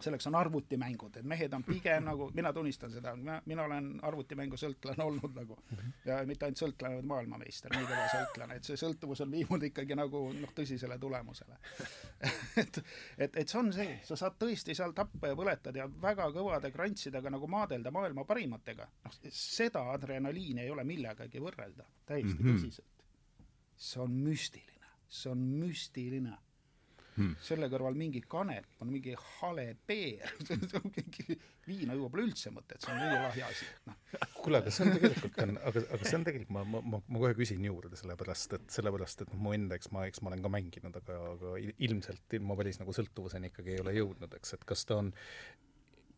selleks on arvutimängud, et mehed on pigem nagu, mina tunnistan seda, mina, olen arvutimängu sõltlane olnud nagu. Ja mitte ainult sõltlane, vaid maailmameister, nii kõva sõltlane, et see sõltuvus on viinud ikkagi nagu noh, tõsisele tulemusele. Et, et, et see on see, sa saad tõesti seal tappa ja põletada ja väga kõvade krantsidega nagu maadelda maailma parimatega, noh, seda adrenaliini ei ole millegagi võrrelda, täiesti mm -hmm. tõsiselt. see on müstiline, see on müstiline hmm. selle kõrval mingi kanep on mingi hale peer viina juua pole üldse mõtet, see on nii lahja asi, noh. kuule, aga see on tegelikult aga, aga see on tegelikult, ma, ma, ma, ma kohe küsin juurde, sellepärast et, sellepärast et noh, mu enda, eks ma, eks ma olen ka mänginud, aga, aga ilmselt ilma päris nagu sõltuvuseni ikkagi ei ole jõudnud, eks, et kas ta on,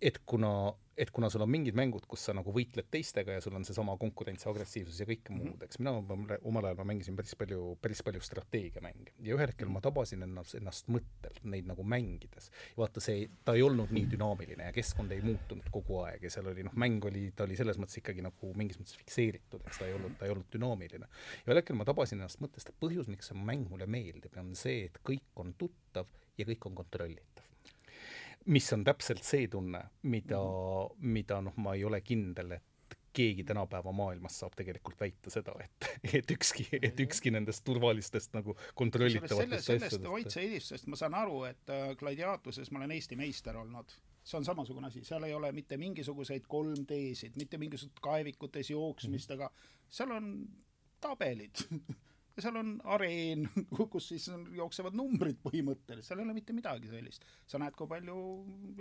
et kuna, et kuna sul on mingid mängud, kus sa nagu võitled teistega ja sul on seesama konkurents, agressiivsus ja kõike mm -hmm. muud, eks mina omal ajal ma mängisin päris palju, päris palju strateegiamänge ja ühel hetkel ma tabasin ennast, ennast mõttel neid nagu mängides. vaata, see, ta ei olnud nii dünaamiline ja keskkond ei muutunud kogu aeg ja seal oli noh, mäng oli, ta oli selles mõttes ikkagi nagu mingis mõttes fikseeritud, eks ta ei olnud, ta ei olnud dünaamiline. ja ühel hetkel ma tabasin ennast mõttest, et põhjus, miks see mäng mulle meeldib, on see, et kõik on tuttav ja kõik on kontrollitav mis on täpselt see tunne, mida -hmm. mida noh, ma ei ole kindel, et keegi tänapäeva maailmas saab tegelikult väita seda, et, et ükski, et ükski nendest turvalistest nagu kontrollitavatest selle, sellest Oitse edistusest ma saan aru, et äh, gladiaatuses ma olen Eesti meister olnud. see on samasugune asi, seal ei ole mitte mingisuguseid 3D-sid, mitte mingisugust kaevikutes jooksmist mm, -hmm. aga seal on tabelid ja seal on areen, kus siis on, jooksevad numbrid põhimõtteliselt, seal ei ole mitte midagi sellist. sa näed, kui palju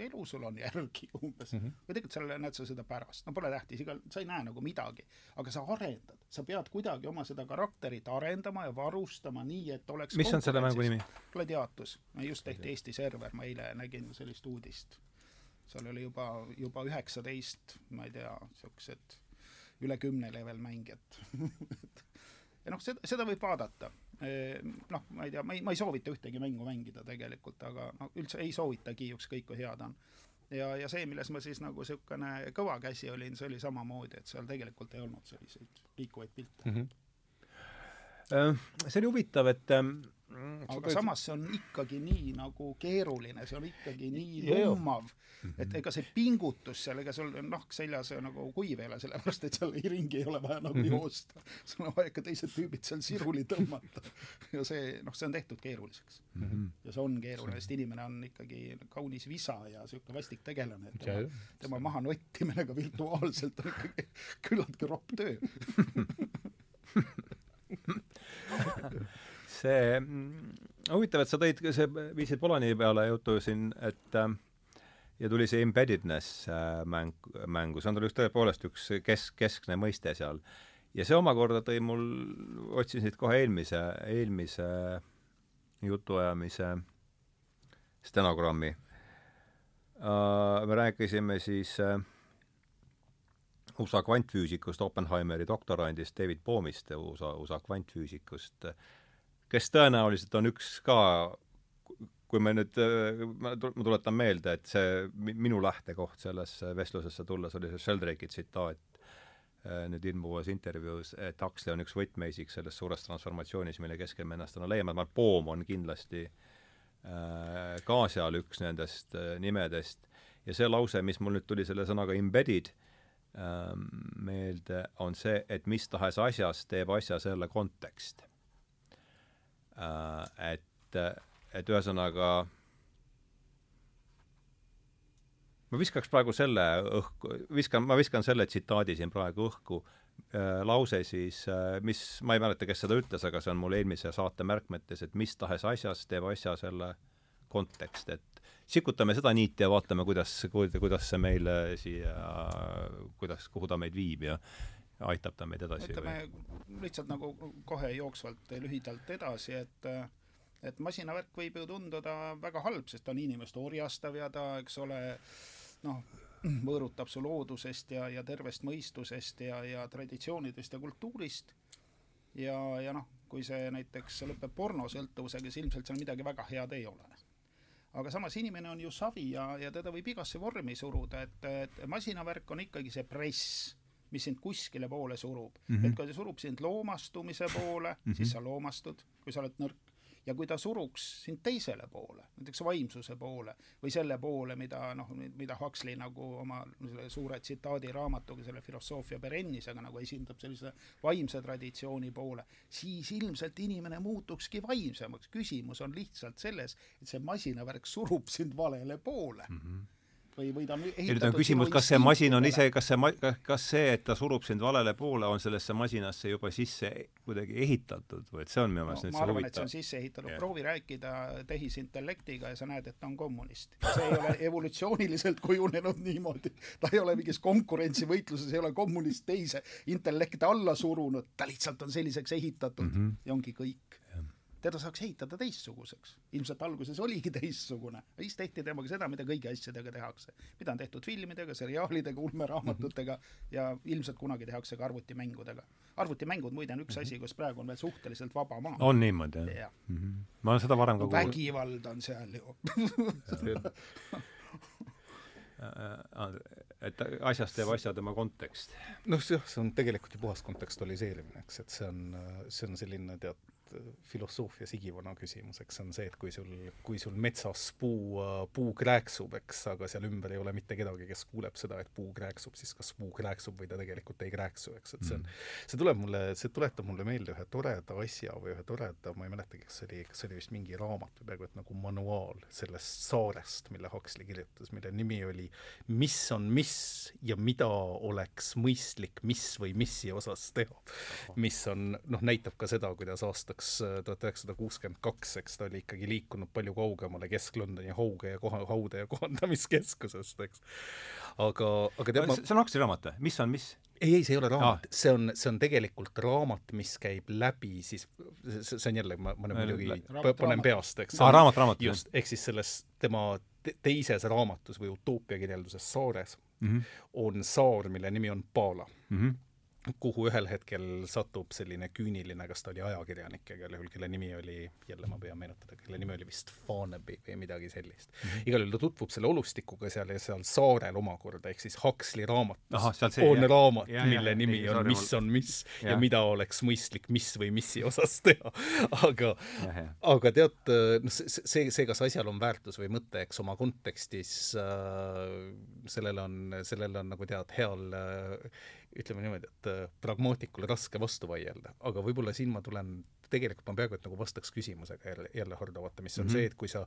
elu sul on järgi umbes mm. -hmm. või tegelikult seal näed sa seda pärast, no pole tähtis, igal, sa ei näe nagu midagi, aga sa arendad, sa pead kuidagi oma seda karakterit arendama ja varustama nii, et oleks mis on selle mängu nimi? Gladiatus, just tehti Eesti server, ma eile nägin sellist uudist. seal oli juba, juba üheksateist, ma ei tea, niisugused üle kümne level mängijat ja noh, seda, seda võib vaadata. noh, ma ei tea, ma ei, ma ei soovita ühtegi mängu mängida tegelikult, aga no üldse ei soovitagi, ükskõik kui hea ta on. ja, ja see, milles ma siis nagu niisugune kõva käsi olin, see oli samamoodi, et seal tegelikult ei olnud selliseid liikuvaid pilte mm. -hmm. See oli huvitav, et ähm, aga samas see on ikkagi nii nagu keeruline, see on ikkagi nii lummav, mhm. et ega see pingutus seal, ega sul nahk seljas nagu kuiv ei ole, sellepärast et seal ringi ei ole vaja nagu mhm. joosta. sul on vaja ikka teised tüübid seal siruli tõmmata. ja see, noh, see on tehtud keeruliseks mm. -hmm. ja see on keeruline, sest inimene on ikkagi kaunis visa ja niisugune vastik tegelane, et tema, tema maha nottimine ka virtuaalselt on ikkagi küllaltki ropp töö see mm, huvitav, et sa tõid, see, viisid Polani peale juttu siin, et äh, ja tuli see embeddedness äh, mäng, mängu, see on tal just tõepoolest üks kesk, keskne mõiste seal. ja see omakorda tõi mul, otsin siit kohe eelmise, eelmise jutuajamise stenogrammi uh,. me rääkisime siis uh, USA kvantfüüsikust, Oppenheimeri doktorandist David Bohmist, USA, USA kvantfüüsikust kes tõenäoliselt on üks ka, kui me nüüd, ma tuletan meelde, et see minu lähtekoht sellesse vestlusesse tulles oli see Sheldrake'i tsitaat äh, nüüd ilmuvas intervjuus, et Huxley on üks võtmeisik selles suures transformatsioonis, mille keskel me ennast täna leiame, ma arvan, Bohm on kindlasti äh, ka seal üks nendest äh, nimedest. Ja see lause, mis mul nüüd tuli selle sõnaga embedded ähm, meelde, on see, et mis tahes asjas teeb asja selle kontekst. Äh, et, et ühesõnaga ma viskaks praegu selle õhku, viskan, ma viskan selle tsitaadi siin praegu õhku, äh, lause siis, äh, mis, ma ei mäleta, kes seda ütles, aga see on mul eelmise saate märkmetes, et mis tahes asjas teeb asja selle kontekst, et sikutame seda niiti ja vaatame, kuidas, kuidas see meile siia, kuidas, kuhu ta meid viib ja aitab ta meid edasi? ütleme lihtsalt nagu kohe jooksvalt lühidalt edasi, et et masinavärk võib ju tunduda väga halb, sest ta on inimest orjastav ja ta, eks ole, noh, võõrutab su loodusest ja, ja tervest mõistusest ja, ja traditsioonidest ja kultuurist. ja, ja noh, kui see näiteks lõpeb pornosõltuvusega, siis ilmselt seal midagi väga head ei ole aga samas inimene on ju savi ja, ja teda võib igasse vormi suruda, et, et masinavärk on ikkagi see press mis sind kuskile poole surub mm. -hmm. et kui ta surub sind loomastumise poole mm, -hmm. siis sa loomastud, kui sa oled nõrk. Ja kui ta suruks sind teisele poole, näiteks vaimsuse poole või selle poole, mida noh, mida Huxley nagu oma selle suure tsitaadi raamatuga, selle filosoofia perennisega nagu esindab sellise vaimse traditsiooni poole, siis ilmselt inimene muutukski vaimsemaks. küsimus on lihtsalt selles, et see masinavärk surub sind valele poole mm. -hmm või, või ta on ehitatud ja nüüd on küsimus, kas see masin on ise, kas see ma-, kas see, et ta surub sind valele poole, on sellesse masinasse juba sisse kuidagi ehitatud või et see on minu meelest no, nüüd see huvitav? ma arvan, et see on sisse ehitatud yeah., proovi rääkida tehisintellektiga ja sa näed, et ta on kommunist. see ei ole evolutsiooniliselt kujunenud niimoodi, ta ei ole mingis konkurentsivõitluses, ei ole kommunist teise intellekte alla surunud, ta lihtsalt on selliseks ehitatud mm -hmm. ja ongi kõik teda saaks ehitada teistsuguseks. ilmselt alguses oligi teistsugune, siis tehti temaga seda, mida kõigi asjadega tehakse. mida on tehtud filmidega, seriaalidega, ulmeraamatutega ja ilmselt kunagi tehakse ka arvutimängudega. arvutimängud muide on üks -hmm. asi, kus praegu on veel suhteliselt vaba maa. on niimoodi, jah ja. mm? -hmm. ma olen seda varem ka kuulnud. vägivald on seal ju et asjast teeb asja tema kontekst. noh, jah, see on tegelikult ju puhas kontekstualiseerimine, eks, et see on, see on selline tead, filosoofia sigivana küsimus, eks see on see, et kui sul, kui sul metsas puu, puu krääksub, eks, aga seal ümber ei ole mitte kedagi, kes kuuleb seda, et puu krääksub, siis kas puu krääksub või ta tegelikult ei krääksu, eks, et see on, mm. see tuleb mulle, see tuletab mulle meelde ühe toreda asja või ühe toreda, ma ei mäletagi, kas see oli, kas see oli vist mingi raamat või peaaegu et nagu manuaal sellest saarest, mille Huxley kirjutas, mille nimi oli Mis on mis ja mida oleks mõistlik mis või missi osas teha. mis on, noh, näitab ka seda, kuidas aasta aastaks äh, tuhat üheksasada kuuskümmend kaks, eks ta oli ikkagi liikunud palju kaugemale Kesk-Londoni hauge ja koha, haude ja kohandamiskeskusest, eks. aga, aga tema see on Huxley raamat või? mis on mis? ei, ei, see ei ole raamat ah., see on, see on tegelikult raamat, mis käib läbi siis, see on jälle, ma, ma nüüd muidugi panen peast, eks. aa, raamat, raamat. just, ehk siis selles tema teises raamatus või utoopia kirjelduses Saares mm -hmm. on saar, mille nimi on Paala mm. -hmm kuhu ühel hetkel satub selline küüniline, kas ta oli ajakirjanik, igal juhul, kelle nimi oli, jälle ma püüan meenutada, kelle nimi oli vist Farnaby või midagi sellist mm. -hmm. igal juhul ta tutvub selle olustikuga seal ja seal saarel omakorda, ehk siis Huxley raamatus on jah. raamat, mille ja, nimi ja, on Mis on mis ja. ja mida oleks mõistlik mis või missi osas teha. aga, aga tead, noh, see, see, kas asjal on väärtus või mõte, eks oma kontekstis äh, sellele on, sellele on nagu tead, heal äh, ütleme niimoodi, et äh, pragmaatikule raske vastu vaielda, aga võib-olla siin ma tulen, tegelikult ma peaaegu et nagu vastaks küsimusega jälle, jälle Hardo, vaata, mis on mm -hmm. see, et kui sa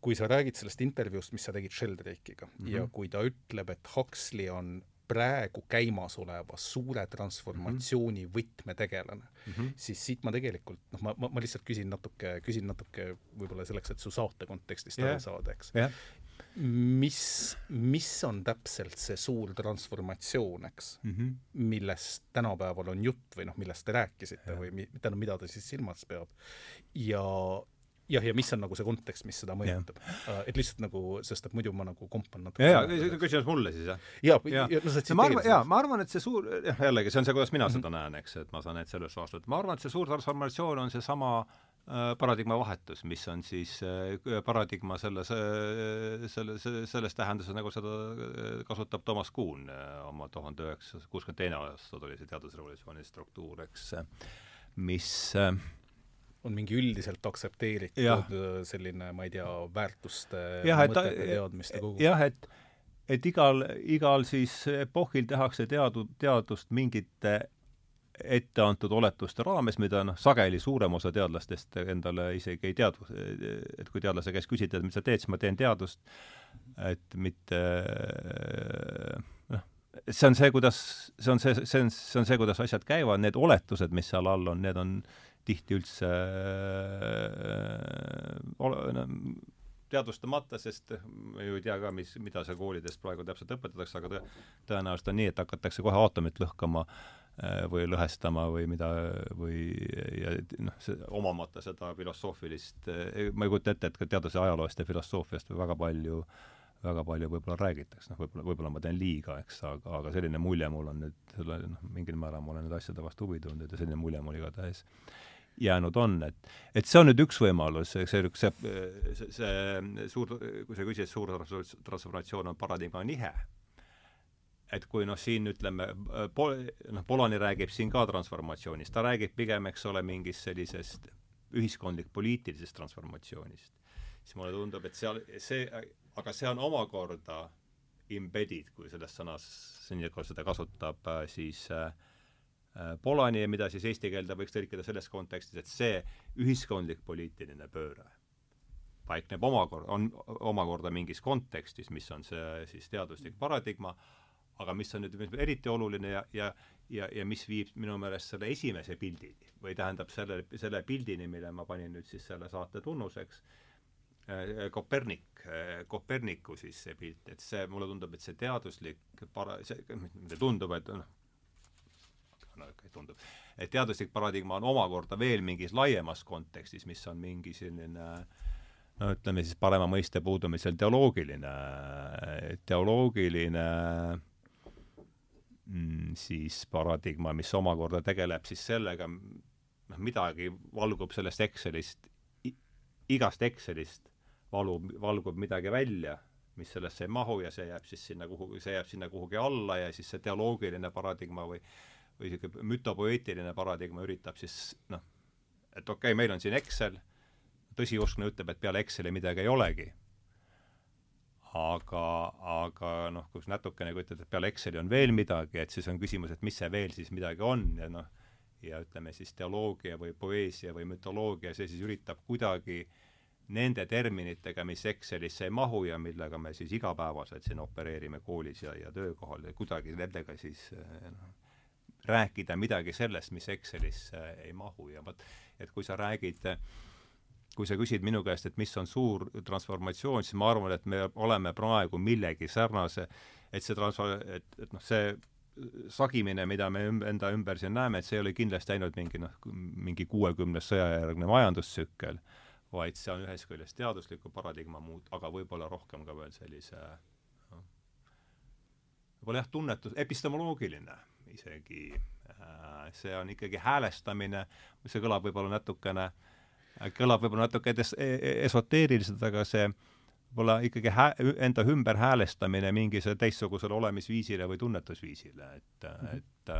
kui sa räägid sellest intervjuust, mis sa tegid Sheldrake'iga mm -hmm. ja kui ta ütleb, et Huxley on praegu käimasoleva suure transformatsiooni mm -hmm. võtmetegelane mm, -hmm. siis siit ma tegelikult noh, ma, ma, ma lihtsalt küsin natuke, küsin natuke võib-olla selleks, et su saate kontekstist yeah. aru saada, eks yeah mis, mis on täpselt see suur transformatsioon, eks mm, -hmm. millest tänapäeval on jutt või noh, millest te rääkisite ja. või tähendab, mida ta siis silmas peab. ja jah, ja mis on nagu see kontekst, mis seda mõjutab. Uh, et lihtsalt nagu, sest et muidu ma nagu kompan natuke ja, ja küsimus mulle siis, jah? jaa, ja, ja no sa tsiteerisid jaa, ma arvan, et see suur, jah, jällegi, see on see, kuidas mina mm -hmm. seda näen, eks, et ma saan ainult sellest vastata. ma arvan, et see suur transformatsioon on seesama äh, Äh, paradigma vahetus, mis on siis äh, paradigma selles, selle, selles tähenduses, nagu seda äh, kasutab Thomas Kuhn oma tuhande üheksasada kuuskümmend teine aasta tuli see teadusrevolutsiooni struktuur, eks, mis on mingi üldiselt aktsepteeritud ja. selline, ma ei tea, väärtuste, mõtete, teadmiste kogu. jah, et et igal, igal siis epohhil tehakse teadu, teadust mingite ette antud oletuste raames, mida noh, sageli suurem osa teadlastest endale isegi ei teadvu, et kui teadlase käest küsida, et mis sa teed, siis ma teen teadust, et mitte noh, see on see, kuidas, see on see, see on, see on see, kuidas asjad käivad, need oletused, mis seal all on, need on tihti üldse ole, no, teadvustamata, sest me ju ei tea ka, mis, mida seal koolides praegu täpselt õpetatakse, aga tõenäoliselt on nii, et hakatakse kohe aatomit lõhkama äh, Äh, või lõhestama või mida, või ja noh, see, omamata seda filosoofilist, äh, ma ei kujuta ette, et ka teaduse ajaloost ja filosoofiast väga palju väga palju võib-olla räägitakse, noh, võib-olla, võib-olla ma teen liiga, eks, aga, aga selline mulje mul on nüüd, selle noh, mingil määral ma olen nende asjade vastu huvi tundnud ja selline mulje mul igatahes jäänud on, et et see on nüüd üks võimalus, see, see, see, see suur, kui sa küsisid, suur transformatsioon on paradigma nihe et kui noh, siin ütleme, pol-, noh, Poloni räägib siin ka transformatsioonist, ta räägib pigem, eks ole, mingist sellisest ühiskondlik-poliitilisest transformatsioonist, siis mulle tundub, et seal see, aga see on omakorda embedded, kui selles sõnas, seda kasutab siis äh, Polani ja mida siis eesti keelde võiks tõlkida selles kontekstis, et see ühiskondlik-poliitiline pööre paikneb omakorda, on omakorda mingis kontekstis, mis on see siis teaduslik paradigma, aga mis on nüüd eriti oluline ja, ja ja, ja mis viib minu meelest selle esimese pildini või tähendab selle, selle pildini, mille ma panin nüüd siis selle saate tunnuseks, äh, Kopernik, äh, Koperniku siis see pilt, et see, mulle tundub, et see teaduslik para-, see, mitte tundub, et noh, no ikka tundub, et teaduslik paradigma on omakorda veel mingis laiemas kontekstis, mis on mingi selline no ütleme siis parema mõiste puudumisel teoloogiline, teoloogiline siis paradigma, mis omakorda tegeleb siis sellega, noh, midagi valgub sellest Excelist, igast Excelist valub, valgub midagi välja, mis sellesse ei mahu ja see jääb siis sinna kuhugi, see jääb sinna kuhugi alla ja siis see teoloogiline paradigma või või niisugune mütopoeetiline paradigma üritab siis noh, et okei okay,, meil on siin Excel, tõsiuskne ütleb, et peale Exceli midagi ei olegi aga, aga noh, kus natukene kujutad, et peale Exceli on veel midagi, et siis on küsimus, et mis see veel siis midagi on ja noh, ja ütleme siis teoloogia või poeesia või mütoloogia, see siis üritab kuidagi nende terminitega, mis Excelisse ei mahu ja millega me siis igapäevaselt siin opereerime koolis ja, ja töökohal ja kuidagi nendega siis noh, rääkida midagi sellest, mis Excelisse ei mahu. Ja vot, et kui sa räägid äh, kui sa küsid minu käest, et mis on suur transformatsioon, siis ma arvan, et me oleme praegu millegi sarnase, et see transfor-, et, et noh, see sagimine, mida me enda ümber siin näeme, et see ei ole kindlasti ainult mingi noh, mingi kuuekümnes sõjajärgne majandustsükkel, vaid see on ühest küljest teadusliku paradigma muut-, aga võib-olla rohkem ka veel sellise noh, võib-olla jah, tunnetus, epistemoloogiline isegi. See on ikkagi häälestamine, see kõlab võib-olla natukene, kõlab võib-olla natuke es-, e-, e-, esoteeriliselt, aga see võib-olla ikkagi hää-, enda ümberhäälestamine mingisugusele teistsugusele olemisviisile või tunnetusviisile, et mm, -hmm. et,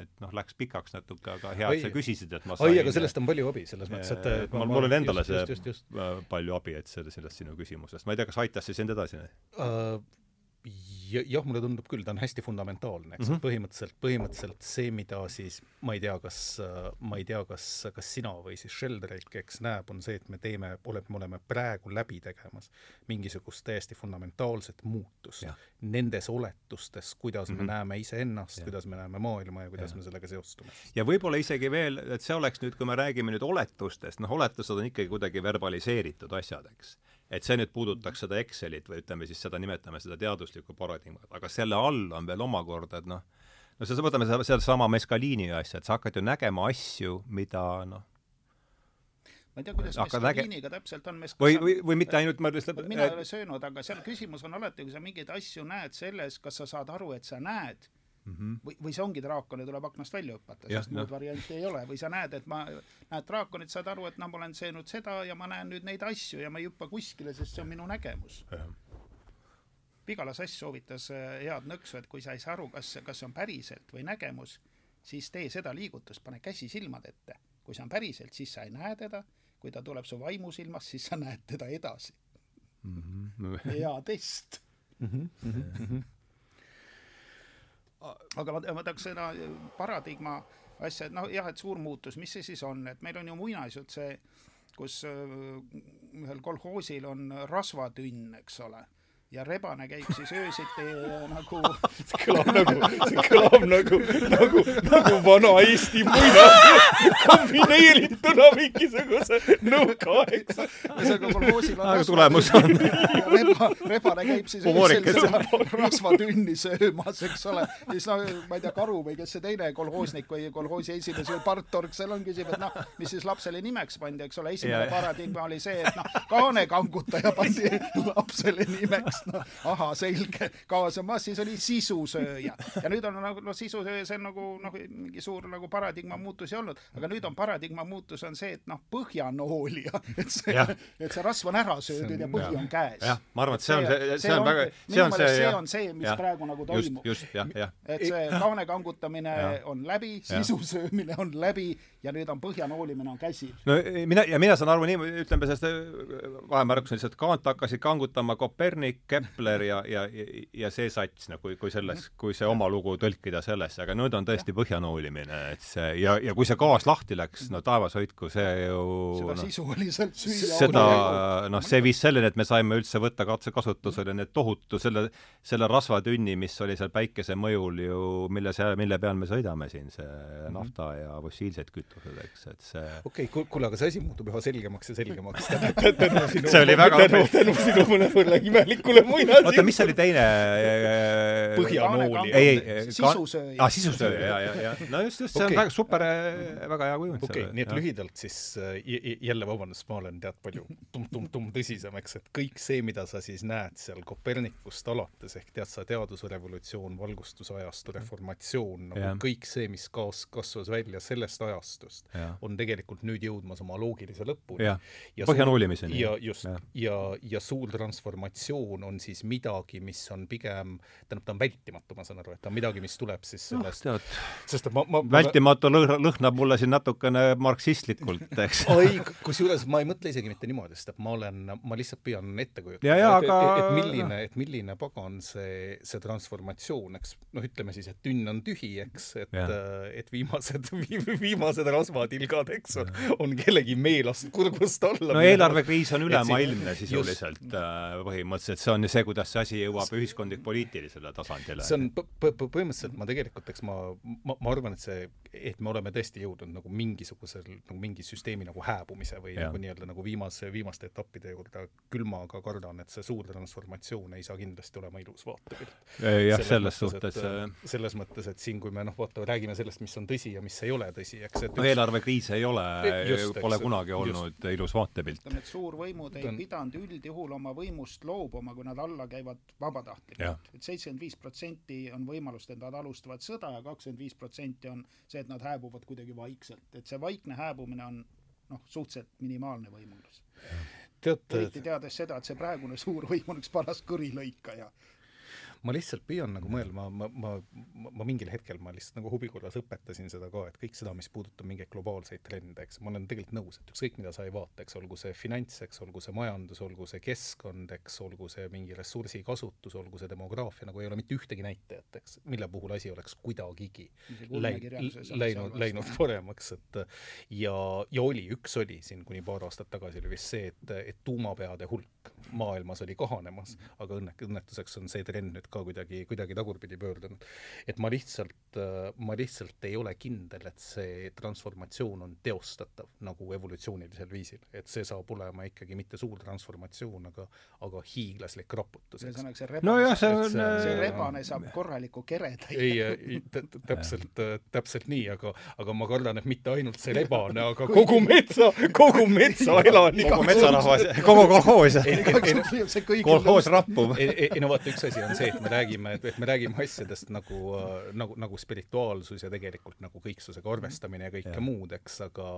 et noh, läks pikaks natuke, aga hea, et sa küsisid, et ma sain oi, aga sellest on palju abi, selles mõttes, et, et mul, mul oli endale just, see just, just, just. palju abi, et selle, sellest sinu küsimusest, ma ei tea, kas aitas see sind edasi uh,? Jah, mulle tundub küll, ta on hästi fundamentaalne, eks mm -hmm. põhimõtteliselt, põhimõtteliselt see, mida siis ma ei tea, kas, ma ei tea, kas, kas sina või siis Sheldrake, eks näeb, on see, et me teeme, oleme, me oleme praegu läbi tegemas mingisugust täiesti fundamentaalset muutust ja. nendes oletustes, kuidas mm -hmm. me mhm. näeme iseennast, kuidas me näeme maailma ja kuidas ja. me sellega seostume. ja võib-olla isegi veel, et see oleks nüüd, kui me räägime nüüd oletustest, noh, oletused on ikkagi kuidagi verbaliseeritud asjad, eks et see nüüd puudutaks seda Excelit või ütleme siis seda, nimetame seda teaduslikku paradigmat, aga selle all on veel omakorda, et noh, no see, võtame seda, sedasama Mescaliini asja, et sa hakkad ju nägema asju, mida noh, ma ei tea, kuidas Mescaliniga täpselt on Mescal... või, või, või mitte ainult ma lihtsalt mina ei ole söönud, aga seal küsimus on alati, kui sa mingeid asju näed selles, kas sa saad aru, et sa näed mm. -hmm. või, või see ongi draakon ja tuleb aknast välja hüpata, sest muud varianti ei ole, või sa näed, et ma, näed draakonit, saad aru, et noh, ma olen söönud seda ja ma näen nüüd neid asju ja ma ei hüppa kuskile, sest see on minu nägemus. Vigala Sass soovitas äh, head nõksu, et kui sa ei saa aru, kas, kas see on päriselt või nägemus, siis tee seda liigutust, pane käsi silmade ette. kui see on päriselt, siis sa ei näe teda, kui ta tuleb su vaimusilmast, siis sa näed teda edasi mm. -hmm. hea test mm. -hmm. Mm -hmm aga ma, ma tahaks seda paradigma asja, et noh, jah, et suur muutus, mis see siis on, et meil on ju muinasjutt see, kus äh, ühel kolhoosil on rasvatünn, eks ole ja rebane käib siis öösiti nagu see kõlab nagu, see kõlab nagu, nagu, nagu vana Eesti muinasjutt. Kombineerituna mingisuguse nõukaaegse. ühesõnaga kolhoosil on aga tulemus on reba, rebane käib siis öösel seda rasvatünni söömas, eks ole. siis noh, ma ei tea, Karu või kes see teine kolhoosnik või kolhoosi esimees või partorg seal on, küsib, et noh, mis siis lapsele nimeks pandi, eks ole, esimene paradigma oli see, et noh, kaanekangutaja pandi lapsele nimeks noh, ahah, selge, kaasa maas, siis oli sisusööja. ja nüüd on nagu, noh, sisusööja, see on nagu noh, mingi suur nagu paradigma muutus ei olnud, aga nüüd on paradigma muutus on see, et noh, põhjanoolija, et see, et see rasv on ära söödud ja põhi on käes. jah, ma arvan, et see on see, see, on väga, see on see, see on see, mis ja, praegu nagu toimub. just, just, jah, jah. et see kaane kangutamine ja. on läbi, sisusöömine on läbi ja nüüd on põhjanoolimine on käsil. no mina, ja mina saan aru nii, ütleme sellest vahemärkusena lihtsalt, kaant hakkasid kangutama Kopernik, Kepler ja, ja, ja see sats, no kui, selles, kui see oma lugu tõlkida sellesse, aga nüüd on tõesti põhjanoolimine, et see ja, ja kui see gaas lahti läks, no taevas hoidku, see ju seda no, sisuliselt süüa seda, noh, see viis selleni, et me saime üldse võtta katsekasutusele need tohutu, selle, selle rasvatünni, mis oli seal päikese mõjul ju, mille see, mille peal me sõidame siin, see nafta ja fossiilsed kütused, eks, et see okei okay,, kuule, aga see asi muutub üha selgemaks ja selgemaks. See oli väga tänu, tänu sinu mõnevõrra imelikule muinasjutule. oota, mis oli teine? põhjanooli. ei, ei, sisusööja. aa, sisusööja, ja, ja, ja. no just, just, see okay. on väga super, väga hea kujund. okei okay,, nii et lühidalt siis jälle vabandust, ma olen tead palju tumm-tumm-tumm tõsisem, eks, et kõik see, mida sa siis näed seal Kopernikust alates ehk tead sa, teadusrevolutsioon, valgustusajastu, reformatsioon, nagu ja. kõik see, mis kaas-, kasvas välja sellest ajastust, on tegelikult nüüd jõudmas oma loogilise lõpuni. ja ja just, ja, ja, ja suur transformatsioon on siis midagi, mis on pigem, tähendab, ta on vältimatu, ma saan aru, et ta on midagi, mis tuleb siis noh, sellest no,, sest et ma, ma vältimatu lõh-, lõhnab mulle siin natukene marksistlikult, eks. Ei, kusjuures ma ei mõtle isegi mitte niimoodi, sest et ma olen, ma lihtsalt püüan ette kujutada, et, aga... et, et milline, et milline pagan see, see transformatsioon, eks, noh, ütleme siis, et tünn on tühi, eks, et, et viimased viimased rasvatilgad, eks, on, on kellegi meelast kurgust alla. no eelarvekriis on ülemaailmne sisuliselt just, äh, põhimõtteliselt, see on ju see, kuidas see asi jõuab ühiskondlik-poliitilisele tasandile. see on põhimõtteliselt ma tegelikult, eks ma, ma, ma arvan, et see, et me oleme tõesti jõudnud nagu mingisugusel nagu mingi süsteemi nagu hääbumise või ja. nagu nii-öelda nagu viimase, viimaste etappide juurde, küll ma ka kardan, et see suur transformatsioon ei saa kindlasti olema ilus vaatepilt. jah, selles suhtes äh, selles mõttes, et siin, kui me noh, vaata, räägime sellest, mis on tõsi ja mis ei ole tõsi, eks, et no eelarvekriis ei ole, pole kunagi olnud just. ilus vaatepilt. Suurvõimud ei pidanud üldjuhul oma võimust loobuma, kui nad alla käivad vabatahtlikult. et seitsekümmend viis protsenti on võimalust, et nad alustavad sõda ja kakskümmend viis protsenti on see, et nad hääbuvad kuidagi vaikselt. et see vaikne hääbumine on noh, suhteliselt minimaalne võimalus. eriti teades seda, et see praegune suurvõim on üks paras kõrilõikaja ma lihtsalt püüan nagu mõelma, ma, ma, ma, ma mingil hetkel ma lihtsalt nagu huvi korras õpetasin seda ka, et kõik seda, mis puudutab mingeid globaalseid trende, eks, ma olen tegelikult nõus, et ükskõik, mida sa ei vaata, eks, olgu see finants, eks, olgu see majandus, olgu see keskkond, eks, olgu see mingi ressursi kasutus, olgu see demograafia, nagu ei ole mitte ühtegi näitajat, eks, mille puhul asi oleks kuidagigi läinud, läinud paremaks, et ja, ja oli, üks oli siin kuni paar aastat tagasi oli vist see, et, et tuumapeade hulk maailmas oli kahanemas, aga õnne, õnnetuseks on see trend nüüd ka kuidagi, kuidagi tagurpidi pöördunud. et ma lihtsalt, ma lihtsalt ei ole kindel, et see transformatsioon on teostatav nagu evolutsioonilisel viisil, et see saab olema ikkagi mitte suur transformatsioon, aga, aga hiiglaslik raputus. ühesõnaga see rebane no, jah, see, on, see, see rebane saab korraliku kereda. ei, täpselt, täpselt nii, aga, aga ma kardan, et mitte ainult see rebane, aga kogu metsa, kogu metsa elanik. kogu metsarahvas, kogu kolhoos. kolhoos rappub. ei, no vaata, üks asi on see, et me räägime, et me räägime asjadest nagu, nagu, nagu spirituaalsus ja tegelikult nagu kõiksusega arvestamine ja kõike ja. muud, eks, aga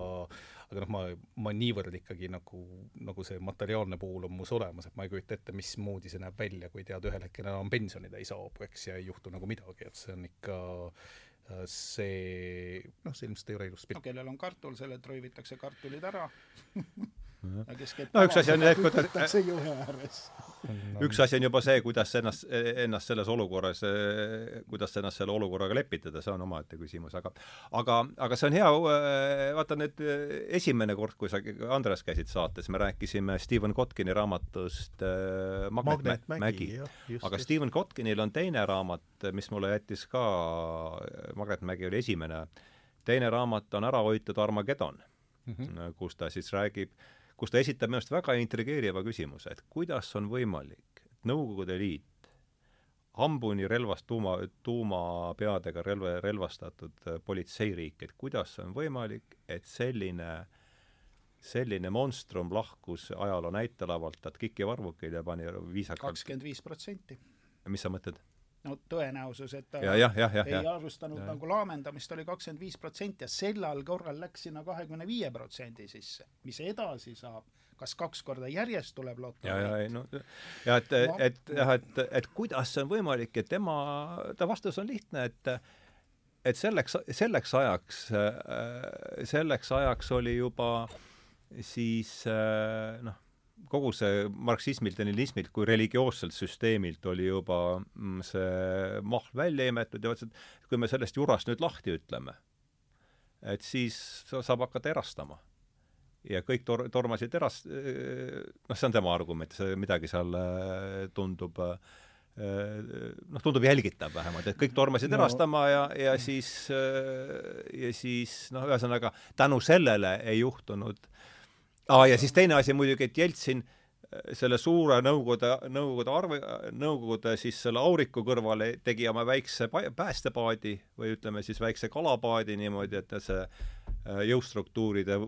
aga noh, ma, ma niivõrd ikkagi nagu, nagu see materiaalne pool on mus olemas, et ma ei kujuta ette, mismoodi see näeb välja, kui tead, ühel hetkel enam pensionid ei saabu, eks, ja ei juhtu nagu midagi, et see on ikka see, noh, see ilmselt ei ole ilus pilt. no kellel on kartul, selle trõivitakse kartulid ära no üks asi on see, et kuidas üks asi on juba see, kuidas ennast, ennast selles olukorras, kuidas ennast selle olukorraga lepitada, see on omaette küsimus, aga aga, aga see on hea, vaata nüüd esimene kord, kui sa, Andres, käisid saates, me rääkisime Stephen Kotkini raamatust äh, Magnet, Magnet Mägi, Mägi., aga just. Stephen Kotkinil on teine raamat, mis mulle jättis ka, Magnet Mägi oli esimene, teine raamat on Ära hoitud Armageddon mm, -hmm. kus ta siis räägib äh, kus ta esitab minu arust väga intrigeeriva küsimuse, et kuidas on võimalik, et Nõukogude Liit, hambuni relvast tuuma, tuumapeadega relva, relvastatud äh, politseiriik, et kuidas on võimalik, et selline selline monstrum lahkus ajaloo näitelavalt Tatkiki varvukil ja pani viisakalt kakskümmend viis protsenti. mis sa mõtled? No tõenäosus, et ta ja, ja, ja, ja, ei alustanud ja. nagu laamendamist, oli kakskümmend viis protsenti ja sellal korral läks sinna kahekümne viie protsendi sisse. mis edasi saab, kas kaks korda järjest tuleb loota? ja, ja ei no ja et no,, et jah, et, et kuidas see on võimalik, et tema, ta vastus on lihtne, et et selleks, selleks ajaks, selleks ajaks oli juba siis noh, kogu see marksismilt ja nihilismilt kui religioosselt süsteemilt oli juba mm, see mahl välja imetud ja ütles, et kui me sellest jurast nüüd lahti ütleme, et siis saab hakata erastama. ja kõik tor-, tormasid eras-, noh, see on tema argument, see midagi seal äh, tundub äh, noh, tundub jälgitav vähemalt, et kõik tormasid no. erastama ja, ja siis, äh, ja siis noh, ühesõnaga tänu sellele ei juhtunud äh, aa, ja siis teine asi muidugi, et Jeltsin äh, selle suure Nõukogude, Nõukogude arve, Nõukogude siis selle auriku kõrvale tegi oma väikse päästepaadi või ütleme siis väikse kalapaadi niimoodi, et see äh, jõustruktuuride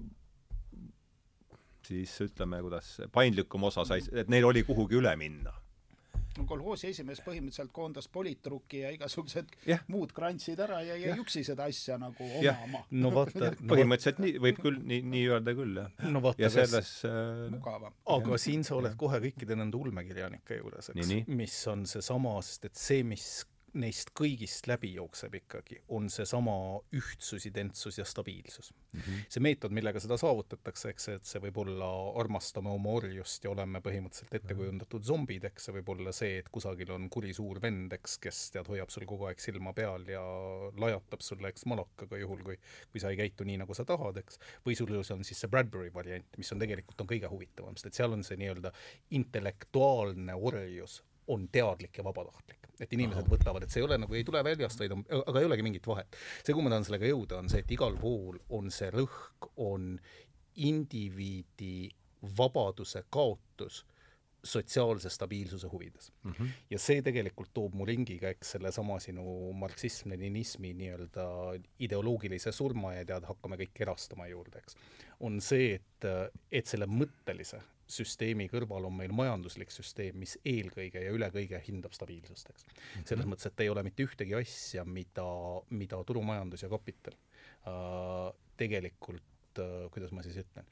siis ütleme, kuidas paindlikum osa sai, et neil oli kuhugi üle minna kolhoosi esimees põhimõtteliselt koondas poliitruki ja igasugused yeah. muud krantsid ära ja, ja yeah. juksi seda asja nagu omama. no vaata no, põhimõtteliselt nii, võib küll nii, nii öelda küll, jah. no vaata, ja selles äh, mugavam. aga siin sa oled kohe kõikide nende ulmekirjanike juures, eks, mis on seesama, sest et see, mis neist kõigist läbi jookseb ikkagi, on seesama ühtsus, identsus ja stabiilsus mm. -hmm. see meetod, millega seda saavutatakse, eks, et see võib olla armastame oma orjust ja oleme põhimõtteliselt ettekujundatud zombid, eks see võib olla see, et kusagil on kuri suur vend, eks, kes tead, hoiab sul kogu aeg silma peal ja lajatab sulle, eks, malakaga juhul, kui kui sa ei käitu nii, nagu sa tahad, eks, või sul on siis see Bradbury variant, mis on tegelikult, on kõige huvitavam, sest et seal on see nii-öelda intellektuaalne orjus on teadlik ja vabatahtlik. Et inimesed Aha. võtavad, et see ei ole nagu, ei tule väljast, vaid on, aga ei olegi mingit vahet. see, kuhu ma tahan sellega jõuda, on see, et igal pool on see rõhk, on indiviidi vabaduse kaotus sotsiaalse stabiilsuse huvides mm. -hmm. ja see tegelikult toob mu ringiga, eks, sellesama sinu marksism-leninismi nii-öelda ideoloogilise surma ja tead, hakkame kõik erastama juurde, eks. on see, et, et selle mõttelise süsteemi kõrval on meil majanduslik süsteem, mis eelkõige ja üle kõige hindab stabiilsust, eks. Mhm. selles mõttes, et ei ole mitte ühtegi asja, mida, mida turumajandus ja kapital äh, tegelikult äh,, kuidas ma siis ütlen,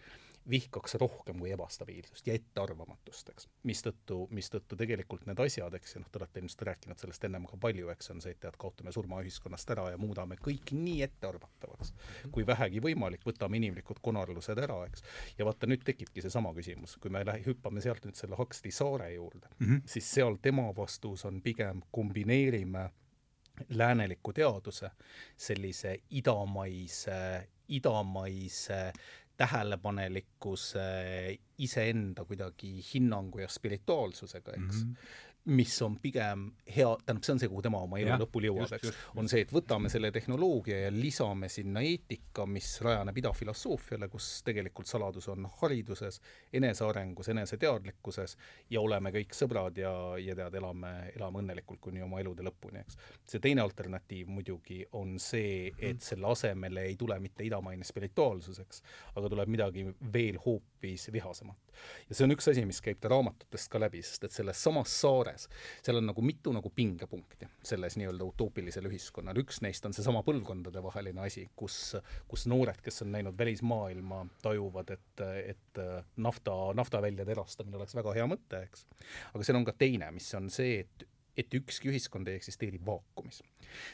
vihkaks rohkem kui ebastabiilsust ja ettearvamatust, eks. mistõttu, mistõttu tegelikult need asjad, eks, ja noh, te olete ilmselt rääkinud sellest ennem ka palju, eks, on see, et tead, kaotame surma ühiskonnast ära ja muudame kõik nii ettearvatavaks, kui vähegi võimalik, võtame inimlikud konarlused ära, eks. ja vaata, nüüd tekibki seesama küsimus, kui me lähe-, hüppame sealt nüüd selle Huxley saare juurde mm, -hmm. siis seal tema vastus on pigem kombineerime lääneliku teaduse sellise idamaise, idamaise tähelepanelikkuse iseenda kuidagi hinnangu ja spirituaalsusega, eks mm. -hmm mis on pigem hea, tähendab, see on see, kuhu tema oma elu lõpul jõuab, eks, on see, et võtame selle tehnoloogia ja lisame sinna eetika, mis rajaneb idafilosoofiale, kus tegelikult saladus on hariduses, enesearengus, eneseteadlikkuses ja oleme kõik sõbrad ja, ja tead, elame, elame õnnelikult kuni oma elude lõpuni, eks. see teine alternatiiv muidugi on see, et selle asemele ei tule mitte idamaine spirituaalsus, eks, aga tuleb midagi veel hoopis vihasemat. ja see on üks asi, mis käib ta raamatutest ka läbi, sest et selles samas saares seal on nagu mitu nagu pingepunkti selles nii-öelda utoopilisel ühiskonnal, üks neist on seesama põlvkondadevaheline asi, kus, kus noored, kes on näinud välismaailma, tajuvad, et, et nafta, naftaväljade erastamine oleks väga hea mõte, eks. aga seal on ka teine, mis on see, et et ükski ühiskond ei eksisteeri vaakumis.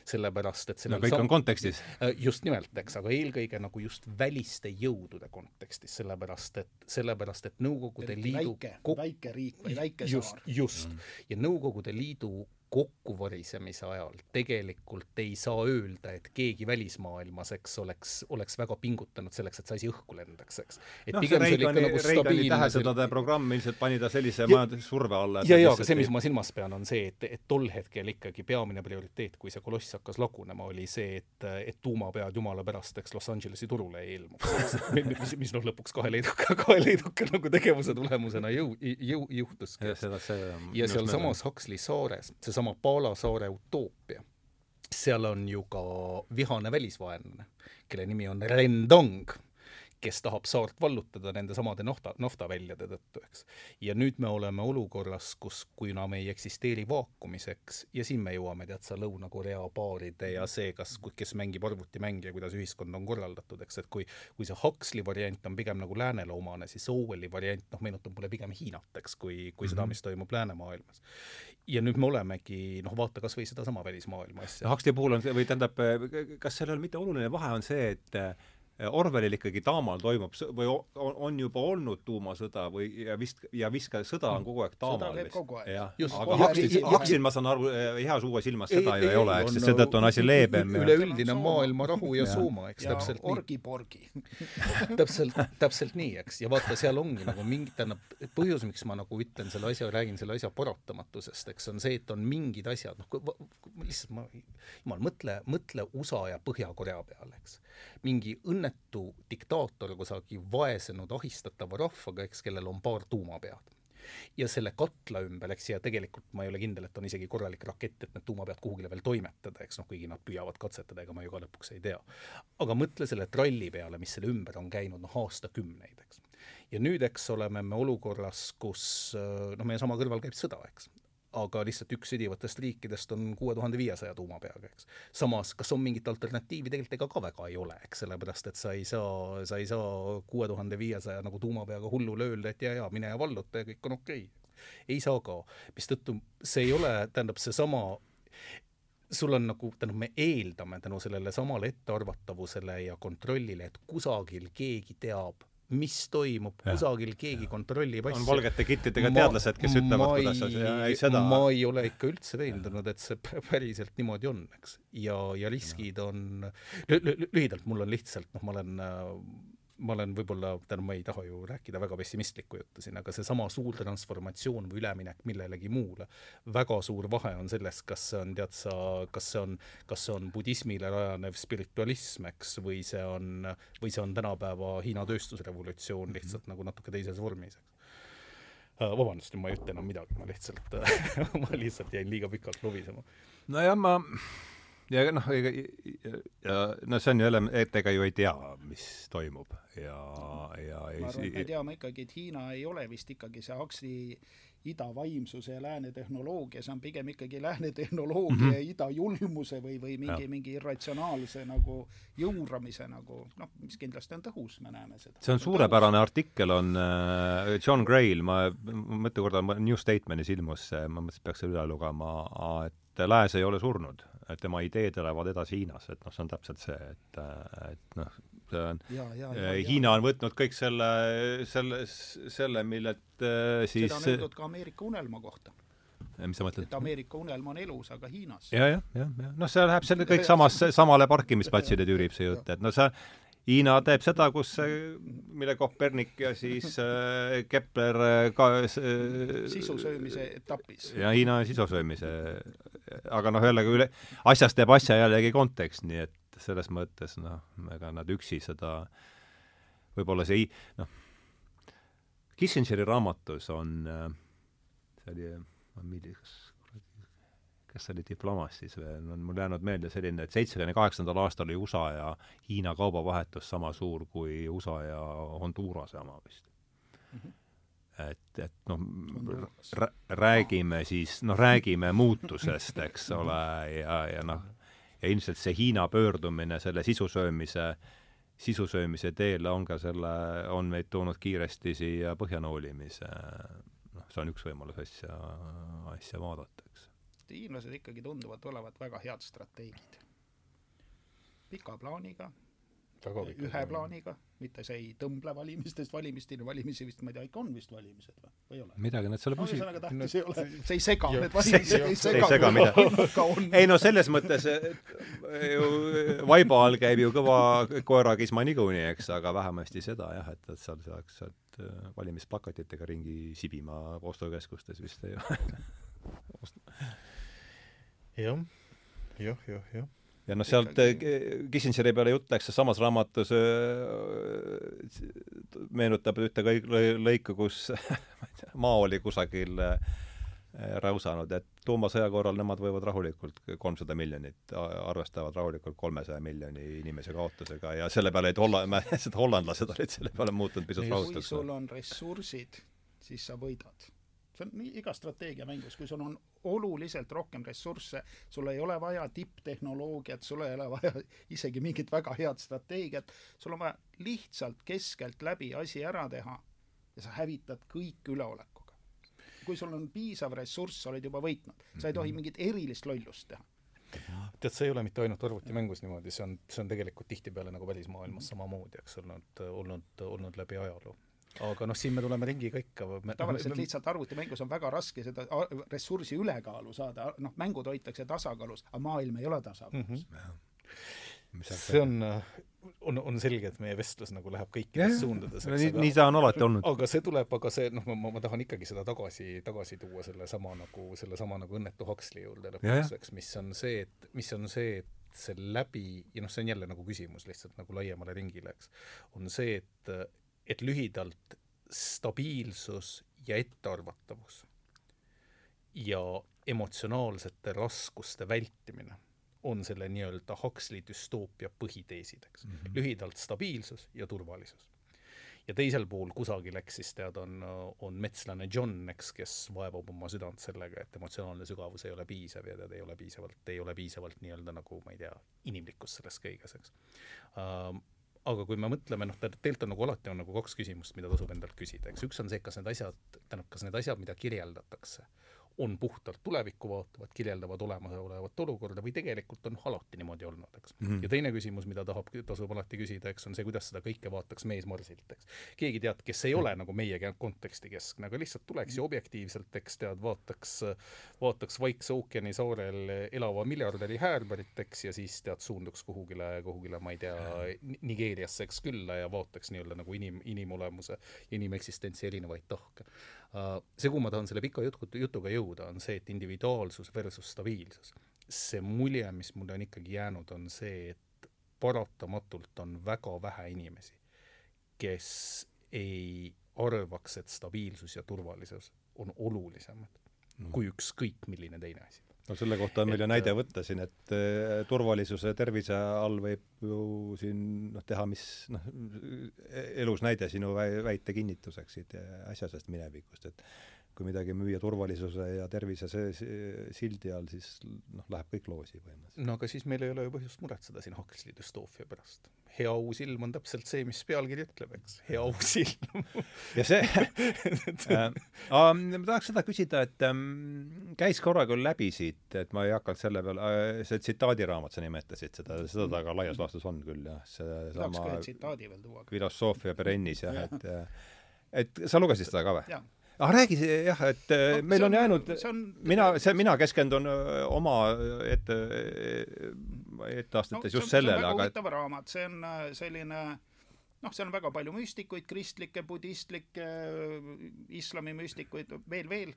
sellepärast, et no kõik on kontekstis. Äh, just nimelt, eks, aga eelkõige nagu just väliste jõudude kontekstis, sellepärast et, sellepärast et Nõukogude Liidu väike väike riik või väike just, saar. just mm., ja Nõukogude Liidu kokkuvarisemise ajal tegelikult ei saa öelda, et keegi välismaailmas, eks, oleks, oleks väga pingutanud selleks, et see asi õhku lendaks, eks. et noh, pigem see oli ikka nagu stabiilne tähesõdade programm ilmselt pani ta sellise majandussurve alla. ja, ja aga see, mis ma silmas pean, on see, et, et tol hetkel ikkagi peamine prioriteet, kui see koloss hakkas lagunema, oli see, et, et tuumapead jumala pärast, eks, Los Angelesi turule ei ilmuks. mis, mis noh, lõpuks kahe leiduka, kahe leiduka nagu tegevuse tulemusena jõu, jõu, juhtuski. ja sealsamas Huxley saares, seesama seesama Paalasaare utoopia, seal on ju ka vihane välisvaenlane, kelle nimi on Rendong, kes tahab saart vallutada nendesamade nafta, naftaväljade tõttu, eks. ja nüüd me oleme olukorras, kus, kuna me ei eksisteeri vaakumis, eks, ja siin me jõuame, tead sa, Lõuna-Korea baaride ja see, kas, kes mängib arvutimänge ja kuidas ühiskond on korraldatud, eks, et kui kui see Huxley variant on pigem nagu läänele omane, siis Orwelli variant, noh, meenutab mulle pigem Hiinat, eks, kui, kui mm -hmm. seda, mhm. mis toimub läänemaailmas ja nüüd me olemegi, noh, vaata kas või sedasama välismaailma asja. Huxley puhul on või tähendab, kas sellel mitte oluline vahe on see, et Orwellil ikkagi taamal toimub või on, on juba olnud tuumasõda või ja vist, ja vist ka sõda on kogu aeg taamal. kogu aeg. aga Huxley, Huxley, ma saan aru, heas uues ilmas seda ei, ju ei ole, eks, sest seetõttu on asi leebem. üleüldine maailma rahu ja suuma, eks, täpselt nii. orgi-porgi täpselt, täpselt nii, eks, ja vaata, seal ongi nagu mingi, tähendab, põhjus, miks ma nagu ütlen selle asja, räägin selle asja paratamatusest, eks, on see, et on mingid asjad, noh, lihtsalt ma, jumal, mõtle, mõtle USA ja Põhja-Korea peale, eks. mingi õnnetu õnnetu diktaator kusagil vaesenud ahistatava rahvaga, eks, kellel on paar tuumapead. ja selle katla ümber, eks, ja tegelikult ma ei ole kindel, et on isegi korralik rakett, et need tuumapead kuhugile veel toimetada, eks noh, kuigi nad püüavad katsetada, ega ma ju ka lõpuks ei tea. aga mõtle selle tralli peale, mis selle ümber on käinud, noh, aastakümneid, eks ja nüüd, eks oleme me olukorras, kus noh, meie sama kõrval käib sõda, eks aga lihtsalt üks sõdivatest riikidest on kuue tuhande viiesaja tuumapeaga, eks. samas, kas on mingit alternatiivi, tegelikult ega ka väga ei ole, eks, sellepärast et sa ei saa, sa ei saa kuue tuhande viiesaja nagu tuumapeaga hullule öelda, et jaa-jaa, mine ja valluta ja kõik on okei. Okay.. ei saa ka, mistõttu see ei ole, tähendab, seesama sul on nagu, tähendab, me eeldame tänu sellele samale ettearvatavusele ja kontrollile, et kusagil keegi teab mis toimub, kusagil keegi kontrollib asju. on valgete kittidega teadlased, kes ütlevad, kuidas asi, ei seda ma ei ole ikka üldse veendunud, et see päriselt niimoodi on, eks. ja, ja riskid on, lühidalt, mul on lihtsalt, noh, ma olen äh, ma olen võib-olla, tähendab, ma ei taha ju rääkida väga pessimistlikku juttu siin, aga seesama suur transformatsioon või üleminek millelegi muule, väga suur vahe on selles, kas see on, tead sa, kas see on, kas see on budismile rajanev spiritualism, eks, või see on, või see on tänapäeva Hiina tööstusrevolutsioon mhm. lihtsalt mm -hmm. nagu natuke teises vormis, eks äh, vabandust, ma ei ütle enam midagi, ma lihtsalt ma lihtsalt jäin liiga pikalt lobisema. nojah, ma ja noh, ega ja no see on ju jälle, et ega ju ei tea, mis toimub ja, ja ma arvan, et me teame ikkagi, et Hiina ei ole vist ikkagi see Huxley ida vaimsuse ja lääne tehnoloogia, see on pigem ikkagi lääne tehnoloogia mm -hmm. ja ida julmuse või, või mingi, mingi irratsionaalse nagu jõuramise nagu noh, mis kindlasti on tõhus, me näeme seda. see on suurepärane tõhus. artikkel, on äh, John Gray'l, ma mitu korda New Statementis ilmus see, ma mõtlesin, et peaks selle üle lugema, et lääs ei ole surnud et tema ideed elavad edasi Hiinas, et noh, see on täpselt see, et, et noh, see on, Hiina on võtnud kõik selle, selle, selle, millelt äh, siis seda on öeldud ka Ameerika unelma kohta. mis sa mõtled? et Ameerika unelm on elus, aga Hiinas ja,. jah, jah, jah, jah, noh, see läheb selle kõik samasse, samale parkimisplatsile tüürib see jutt, et no see Hiina teeb seda, kus, mille Kopernik ja siis äh, Kepler äh, ka äh, sisu söömise etapis. ja Hiina sisu söömise, aga noh, jällegi üle, asjast teeb asja jällegi kontekst, nii et selles mõttes noh, ega nad üksi seda, võib-olla see, noh, Kissingeri raamatus on, see oli, ei tea, kas see oli diplomaat siis või, on mul jäänud meelde selline, et seitsmekümne kaheksandal aastal oli USA ja Hiina kaubavahetus sama suur kui USA ja Hondurase oma vist mm. -hmm et, et noh, räägime siis, noh, räägime muutusest, eks ole, ja, ja noh, ja ilmselt see Hiina pöördumine selle sisusöömise, sisusöömise teele on ka selle, on meid toonud kiiresti siia põhjanoolimise, noh, see on üks võimalus asja, asja vaadata, eks. Hiinlased ikkagi tunduvad olevat väga head strateegid. pika plaaniga, ühe plaaniga, mitte see ei tõmble valimistest valimisteni, valimisi vist, ma ei tea, ikka on vist valimised või, või ei ole? midagi nad selle posi-. ühesõnaga tähtis ei ole, see ei sega, need valimised ei sega. ei sega midagi. ei no selles mõttes ju vaiba all käib ju kõva koerakisma niikuinii, eks, aga vähemasti seda jah, et, et seal saaks sealt äh, valimisplakatitega ringi sibima ostukeskustes vist ei ole jah, jah, jah, jah ja noh, sealt äh, Kissingeri peale jutt läks, samas raamatus äh, meenutab ühte lõiku, kus maa oli kusagil äh, räusanud, et tuumasõja korral nemad võivad rahulikult, kolmsada miljonit, arvestavad rahulikult kolmesaja miljoni inimese kaotusega ja selle peale, et holla-, hollandlased olid selle peale muutunud pisut rahutuks. kui sul on ressursid, siis sa võidad see on nii iga strateegia mängus, kui sul on oluliselt rohkem ressursse, sul ei ole vaja tipptehnoloogiat, sul ei ole vaja isegi mingit väga head strateegiat, sul on vaja lihtsalt keskelt läbi asi ära teha ja sa hävitad kõik üleolekuga. kui sul on piisav ressurss, sa oled juba võitnud, sa ei tohi mhm. mingit erilist lollust teha. Tead, see ei ole mitte ainult arvutimängus niimoodi, see on, see on tegelikult tihtipeale nagu välismaailmas samamoodi, eks, olnud, olnud, olnud läbi ajaloo aga noh, siin me tuleme ringiga ikka. tavaliselt me... lihtsalt arvutimängus on väga raske seda ressursi ülekaalu saada, noh, mängud hoitakse tasakaalus, aga maailm ei ole tasakaalus mm. -hmm. see on, on, on selge, et meie vestlus nagu läheb kõikides suundades. nii, nii ta on alati olnud. aga see tuleb, aga see, noh, ma, ma tahan ikkagi seda tagasi, tagasi tuua sellesama nagu, sellesama nagu õnnetu Huxley juurde lõpetuseks, mis on see, et, mis on see, et see läbi, ja noh, see on jälle nagu küsimus lihtsalt nagu laiemale ringile, eks, on see, et et lühidalt stabiilsus ja ettearvatavus ja emotsionaalsete raskuste vältimine on selle nii-öelda Huxley düstoopia põhiteesid, eks mm. -hmm. lühidalt stabiilsus ja turvalisus. ja teisel pool kusagil, eks siis tead, on, on metslane John, eks, kes vaevab oma südant sellega, et emotsionaalne sügavus ei ole piisav ja tead, ei ole piisavalt, ei ole piisavalt nii-öelda nagu ma ei tea, inimlikkust selles kõiges, eks uh, aga kui me mõtleme, noh, tegelikult on nagu alati on nagu kaks küsimust, mida tasub endalt küsida, eks üks on see, kas need asjad, tähendab, kas need asjad, mida kirjeldatakse, on puhtalt tulevikku vaatavad, kirjeldavad olemasolevat olukorda või tegelikult on alati niimoodi olnud, eks mm. -hmm. ja teine küsimus, mida tahab, tasub alati küsida, eks, on see, kuidas seda kõike vaataks mees Marsilt, eks. keegi tead, kes ei ole nagu meie konteksti keskne, aga lihtsalt tuleks ja objektiivselt, eks tead, vaataks, vaataks Vaikse ookeani saarel elava miljardäri Häärberit, eks, ja siis tead, suunduks kuhugile, kuhugile, ma ei tea, Nigeeriasse, eks, külla ja vaataks nii-öelda nagu inim, inimolemuse, inimeksistentsi erinevaid tahke Äh, see, kuhu ma tahan selle pika jutu, jutuga jõuda, on see, et individuaalsus versus stabiilsus. see mulje, mis mulle on ikkagi jäänud, on see, et paratamatult on väga vähe inimesi, kes ei arvaks, et stabiilsus ja turvalisus on olulisemad no. kui ükskõik milline teine asi no selle kohta on meil ju näide võtta siin, et eh, turvalisuse, tervise all võib ju siin noh, teha mis noh, elus näide sinu väite kinnituseks siit äsjasest minevikust, et kui midagi müüa turvalisuse ja tervise sildi all, siis noh, läheb kõik loosi põhimõtteliselt. no aga siis meil ei ole ju põhjust muretseda siin Huxley düstoofia pärast. hea uus ilm on täpselt see, mis pealkiri ütleb, eks, hea uus ilm ja see äh, ma tahaks seda küsida, et ähm, käis korra küll läbi siit, et ma ei hakanud selle peale äh,, see tsitaadiraamat, sa nimetasid seda, seda ta ka laias laastus on küll jah, see sama tsitaadi veel tuua. filosoofia perennis jah, et et sa lugesid seda ka või? Ah räägi jah, et no, äh, meil on, on jäänud, mina, see, mina keskendun äh, oma ette, etteastetes no, just sellele, aga huvitav raamat, see on äh, selline noh, seal on väga palju müstikuid, kristlikke, budistlikke, islami müstikuid, veel, veel,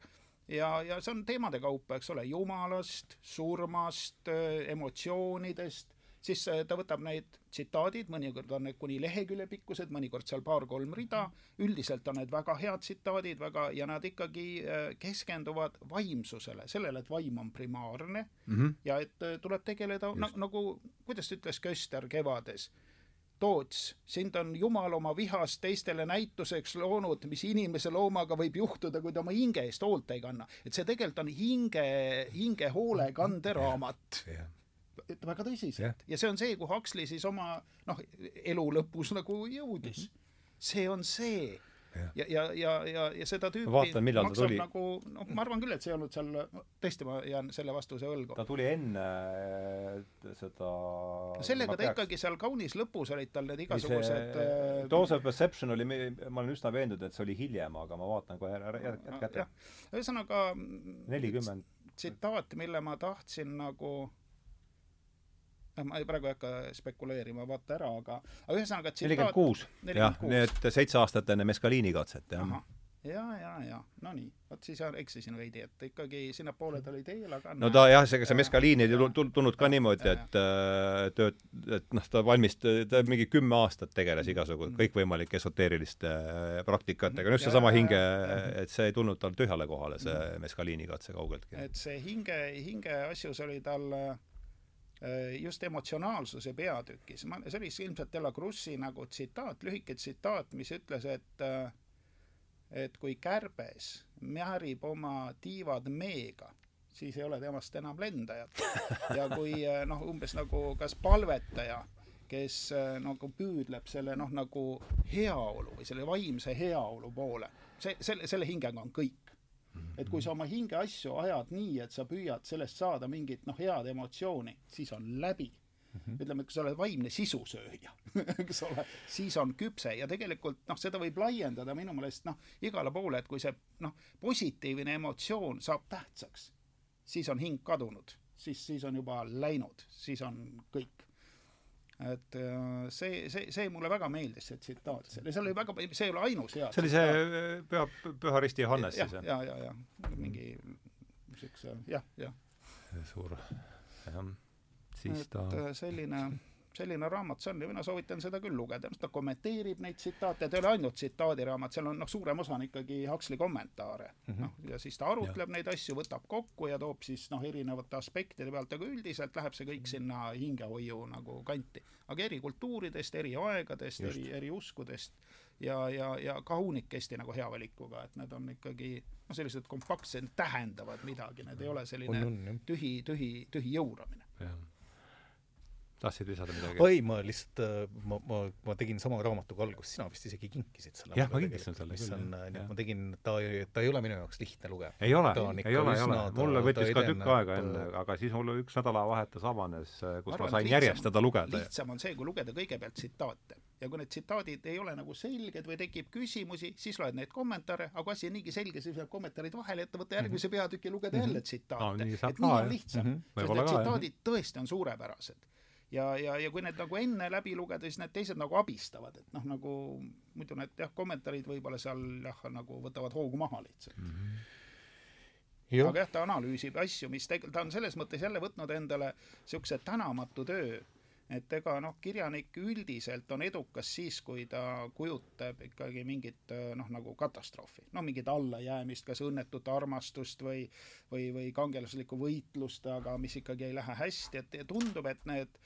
ja, ja see on teemade kaupa, eks ole, jumalast, surmast, emotsioonidest, siis ta võtab need tsitaadid, mõnikord on need kuni lehekülje pikkused, mõnikord seal paar-kolm rida, üldiselt on need väga head tsitaadid, väga, ja nad ikkagi äh, keskenduvad vaimsusele, sellele, et vaim on primaarne mm -hmm. ja et äh, tuleb tegeleda na, nagu, kuidas ütles Köster Kevades, Toots, sind on Jumal oma vihast teistele näituseks loonud, mis inimese loomaga võib juhtuda, kui ta oma hinge eest hoolt ei kanna. et see tegelikult on hinge, hinge hoolekande raamat yeah väga tõsiselt yeah. ja see on see, kuhu Huxley siis oma noh, elu lõpus nagu jõudis mm. -hmm. see on see yeah. ja, ja, ja, ja, ja seda tüüpi vaatan, millal ta tuli. nagu noh, ma arvan küll, et see ei olnud seal, tõesti, ma jään selle vastuse võlgu. ta tuli enne seda no sellega ta peaks... ikkagi seal kaunis lõpus olid tal need igasugused äh, Dose of Perception oli, ma olen üsna veendunud, et see oli hiljem, aga ma vaatan kohe jätke kätte. ühesõnaga nelikümmend tsitaat, mille ma tahtsin nagu noh, ma praegu ei hakka spekuleerima, vaata ära, aga, aga ühesõnaga nelikümmend kuus, jah, need seitse aastat enne Mescaliini katset, jah. ja, ja, ja. No nii, vot siis eksisin veidi, et ikkagi sinnapoole ta oli teel, aga no ta jah, see, see Mescaliini ei tulnud ka niimoodi, et äh, tööd, et noh, ta valmist-, ta mingi kümme aastat tegeles igasugu mm. kõikvõimalike esoteeriliste äh, praktikatega, no just seesama hinge, et see ei tulnud tal tühjale kohale, see mm. Mescaliini katse kaugeltki. et see hinge, hinge asjus oli tal Äh, just emotsionaalsuse peatükis, ma, see oli ilmselt Dela Cruz'i nagu tsitaat, lühike tsitaat, mis ütles, et äh, et kui kärbes määrib oma tiivad meega, siis ei ole temast enam lendajat. ja kui äh, noh, umbes nagu kas palvetaja, kes nagu püüdleb selle noh, nagu heaolu või selle vaimse heaolu poole, see, selle, selle hingega on kõik et kui sa oma hinge asju ajad nii, et sa püüad sellest saada mingit noh, head emotsiooni, siis on läbi. -hmm. ütleme, kui sa oled vaimne sisusööja eks ole, siis on küpse. Ja tegelikult noh, seda võib laiendada minu meelest noh, igale poole, et kui see noh, positiivne emotsioon saab tähtsaks, siis on hing kadunud, siis, siis on juba läinud, siis on kõik et äh, see, see, see mulle väga meeldis, see tsitaat, seal oli väga, see ei ole ainus hea see oli see püha, Püha Risti Johannes siis, jah? ja, ja, ja, ja mingi niisuguse jah, jah. suur, jah, siis et ta äh, selline selline raamat see on ja mina soovitan seda küll lugeda, ta kommenteerib neid tsitaate, ta ei ole ainult tsitaadiraamat, seal on noh, suurem osa on ikkagi Huxley kommentaare mm. -hmm. noh, ja siis ta arutleb ja. neid asju, võtab kokku ja toob siis noh, erinevate aspektide pealt, aga üldiselt läheb see kõik sinna hingehoiu nagu kanti. aga eri kultuuridest, eri aegadest, eri, eri uskudest ja, ja, ja ka hunnikesti nagu hea valikuga, et need on ikkagi noh, sellised kompaktsed, tähendavad midagi, need ei ole selline on, on, tühi, tühi, tühi jõuramine. jah tahtsid lisada midagi? oi, ma lihtsalt, äh, ma, ma, ma tegin sama raamatuga algust, sina vist isegi kinkisid selle. jah, ma kinkisin selle mis on, nii et ma tegin, ta, ta ei ole minu jaoks lihtne lugeda. ei ole, ei ole, ei ole. mulle võttis ka tükk aega enne, aga siis mul üks nädalavahetus avanes, kus ma sain järjest teda lugeda. lihtsam on see, kui lugeda kõigepealt tsitaate. ja kui need tsitaadid ei ole nagu selged või tekib küsimusi, siis loed neid kommentaare, aga kui asi on niigi selge, siis jääb kommentaarid vahele jätta, võtta järgmise mhm. peatüki ja lugeda jälle mhm. tsitaate. et nii on lihtsam, sest need tsitaadid tõesti on suurepärased ja, ja, ja kui need nagu enne läbi lugeda, siis need teised nagu abistavad, et noh, nagu muidu need jah, kommentaarid võib-olla seal jah, nagu võtavad hoogu maha lihtsalt mm. -hmm. Ja. aga jah, ta analüüsib asju, mis tegelikult, ta on selles mõttes jälle võtnud endale niisuguse tänamatu töö, et ega noh, kirjanik üldiselt on edukas siis, kui ta kujutab ikkagi mingit noh, nagu katastroofi, no mingit allajäämist, kas õnnetut armastust või või, või kangelaslikku võitlust, aga mis ikkagi ei lähe hästi, et tundub, et need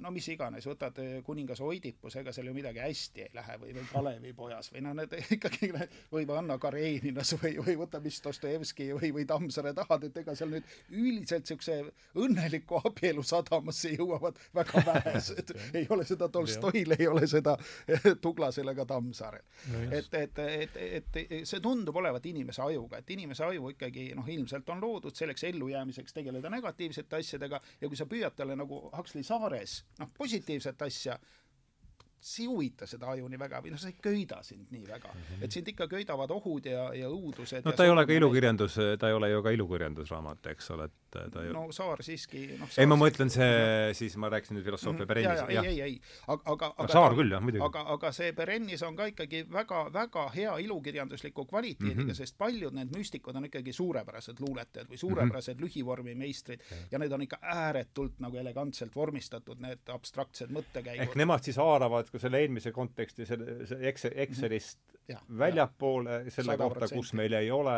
no mis iganes, võtad eh, kuningas Oidipus, ega seal ju midagi hästi ei lähe või, või Kalevipojas või noh, need ikkagi või Anna Kareninas või, või võta mis Dostojevski või, või Tammsaare tahad, et ega seal nüüd üldiselt niisuguse õnneliku abielu sadamasse jõuavad väga vähesed. ei ole seda Tolstoil, ei ole seda Tuglasel ega Tammsaarel no. et, et, et, et see tundub olevat inimese ajuga, et inimese aju ikkagi noh, ilmselt on loodud selleks ellujäämiseks tegeleda negatiivsete asjadega ja kui sa püüad talle nagu Huxley saares noh, positiivset asja see ei huvita seda aju nii väga või noh, see ei köida sind nii väga mm. -hmm. et sind ikka köidavad ohud ja, ja õudused. no ta ei ole ka ilukirjandus, ta ei ole ju ka ilukirjandusraamat, eks ole, et ta ju no Saar siiski noh ei, ma mõtlen see, siis ma rääkisin nüüd filosoofia. Berennis. ei, ei, ei, aga, aga no, Saar küll, jah, muidugi. aga, aga see Berennis on ka ikkagi väga, väga hea ilukirjandusliku kvaliteediga mm, -hmm. sest paljud need müstikud on ikkagi suurepärased luuletajad või suurepärased mm -hmm. lühivormimeistrid ja. ja need on ikka ääretult nagu elegantselt vormistatud, need abstraktsed mõttekäigud. ehk nemad siis haaravad ka selle eelmise konteksti, selle, see Excel, Excelist ja, väljapoole selle 100%. kohta, kus meil ei ole,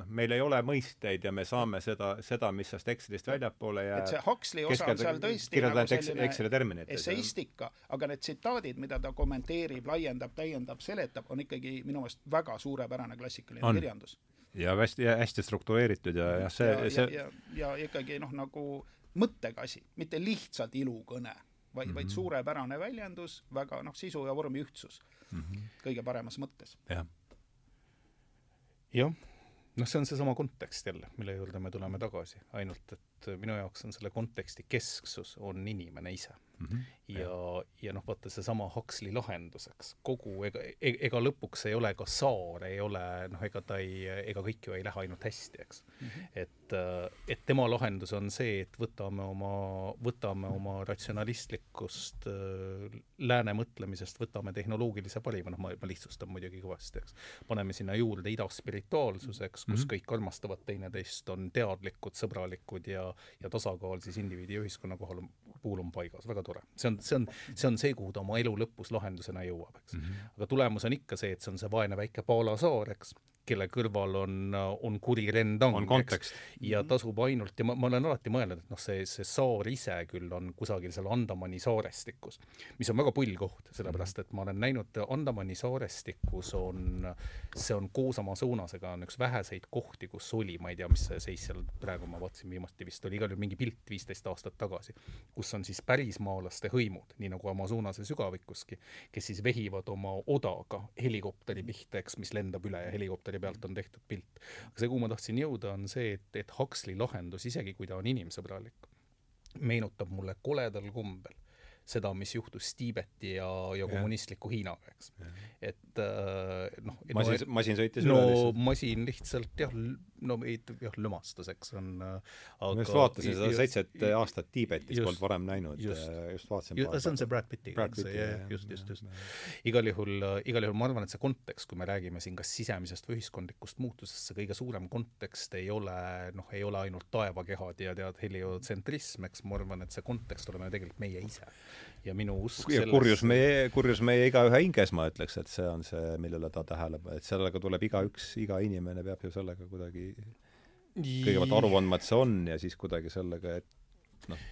noh, meil ei ole mõisteid ja me saame seda, seda, mis sellest Excelist väljapoole jääb. et see Huxley osa on seal tõesti nagu selline Exceli terminid. esseistika, aga need tsitaadid, mida ta kommenteerib, laiendab, täiendab, seletab, on ikkagi minu meelest väga suurepärane klassikaline on. kirjandus. ja hästi, hästi struktureeritud ja jah, see, see ja, ja, ja ikkagi noh, nagu mõttega asi, mitte lihtsalt ilukõne vaid mm, -hmm. vaid mhm. suurepärane väljendus, väga noh, sisu ja vormi ühtsus mm -hmm. kõige paremas mõttes ja.. jah. jah, noh, see on seesama kontekst jälle, mille juurde me tuleme tagasi, ainult et minu jaoks on selle konteksti kesksus, on inimene ise mm. -hmm. ja, ja noh, vaata seesama Huxley lahenduseks, kogu, ega, e-, ega lõpuks ei ole ka Saar, ei ole noh, ega ta ei, ega kõik ju ei lähe ainult hästi, eks mm. -hmm. et, et tema lahendus on see, et võtame oma, võtame oma ratsionalistlikust äh, lääne mõtlemisest, võtame tehnoloogilise parima, noh, ma, ma lihtsustan muidugi kõvasti, eks. paneme sinna juurde idaspirituaalsuseks, kus mm -hmm. kõik armastavad teineteist, on teadlikud, sõbralikud ja, ja tasakaal siis indiviidi ja ühiskonna kohal, puhul on paigas, väga tore. See on, see on, see on see, kuhu ta oma elu lõpus lahendusena jõuab, eks mm. -hmm. aga tulemus on ikka see, et see on see vaene väike Paala saar, eks, kelle kõrval on, on kuri rendang, eks, ja tasub ainult, ja ma, ma olen alati mõelnud, et noh, see, see saar ise küll on kusagil seal Andamani saarestikus, mis on väga pull koht, sellepärast et ma olen näinud Andamani saarestikus on, see on koos Amazonasega on üks väheseid kohti, kus oli, ma ei tea, mis see seis seal praegu, ma vaatasin viimati vist oli igal juhul mingi pilt viisteist aastat tagasi, kus on siis pärismaalaste hõimud, nii nagu Amazonase sügavikuski, kes siis vehivad oma odaga helikopteri pihta, eks, mis lendab üle ja helikopteri pealt on tehtud pilt. aga see, kuhu ma tahtsin jõuda, on see, et, et Huxley lahendus, isegi kui ta on inimsõbralik, meenutab mulle koledal kombel seda, mis juhtus Tiibeti ja, ja kommunistliku Hiinaga, eks. et äh, noh. masin, masin sõitis no, üle lihtsalt? masin lihtsalt jah, no ei, jah, lömastuseks on äh, aga ma just vaatasin seda seitset aastat Tiibetis, polnud varem näinud, just, just vaatasin just, see on see Brad Pittiga, just, just, just. igal juhul, äh, igal juhul ma arvan, et see kontekst, kui me räägime siin kas sisemisest või ühiskondlikust muutusest, see kõige suurem kontekst ei ole noh, ei ole ainult taevakehad ja tead, heliotsentrism, eks ma arvan, et see kontekst oleme tegelikult meie ise ja minu usk ja kurjus meie, kurjus meie igaühe hinges, ma ütleks, et see on see, millele ta tähele, et sellega tuleb igaüks, iga inimene peab ju sellega kuidagi kõigepealt aru andma, et see on ja siis kuidagi sellega, et noh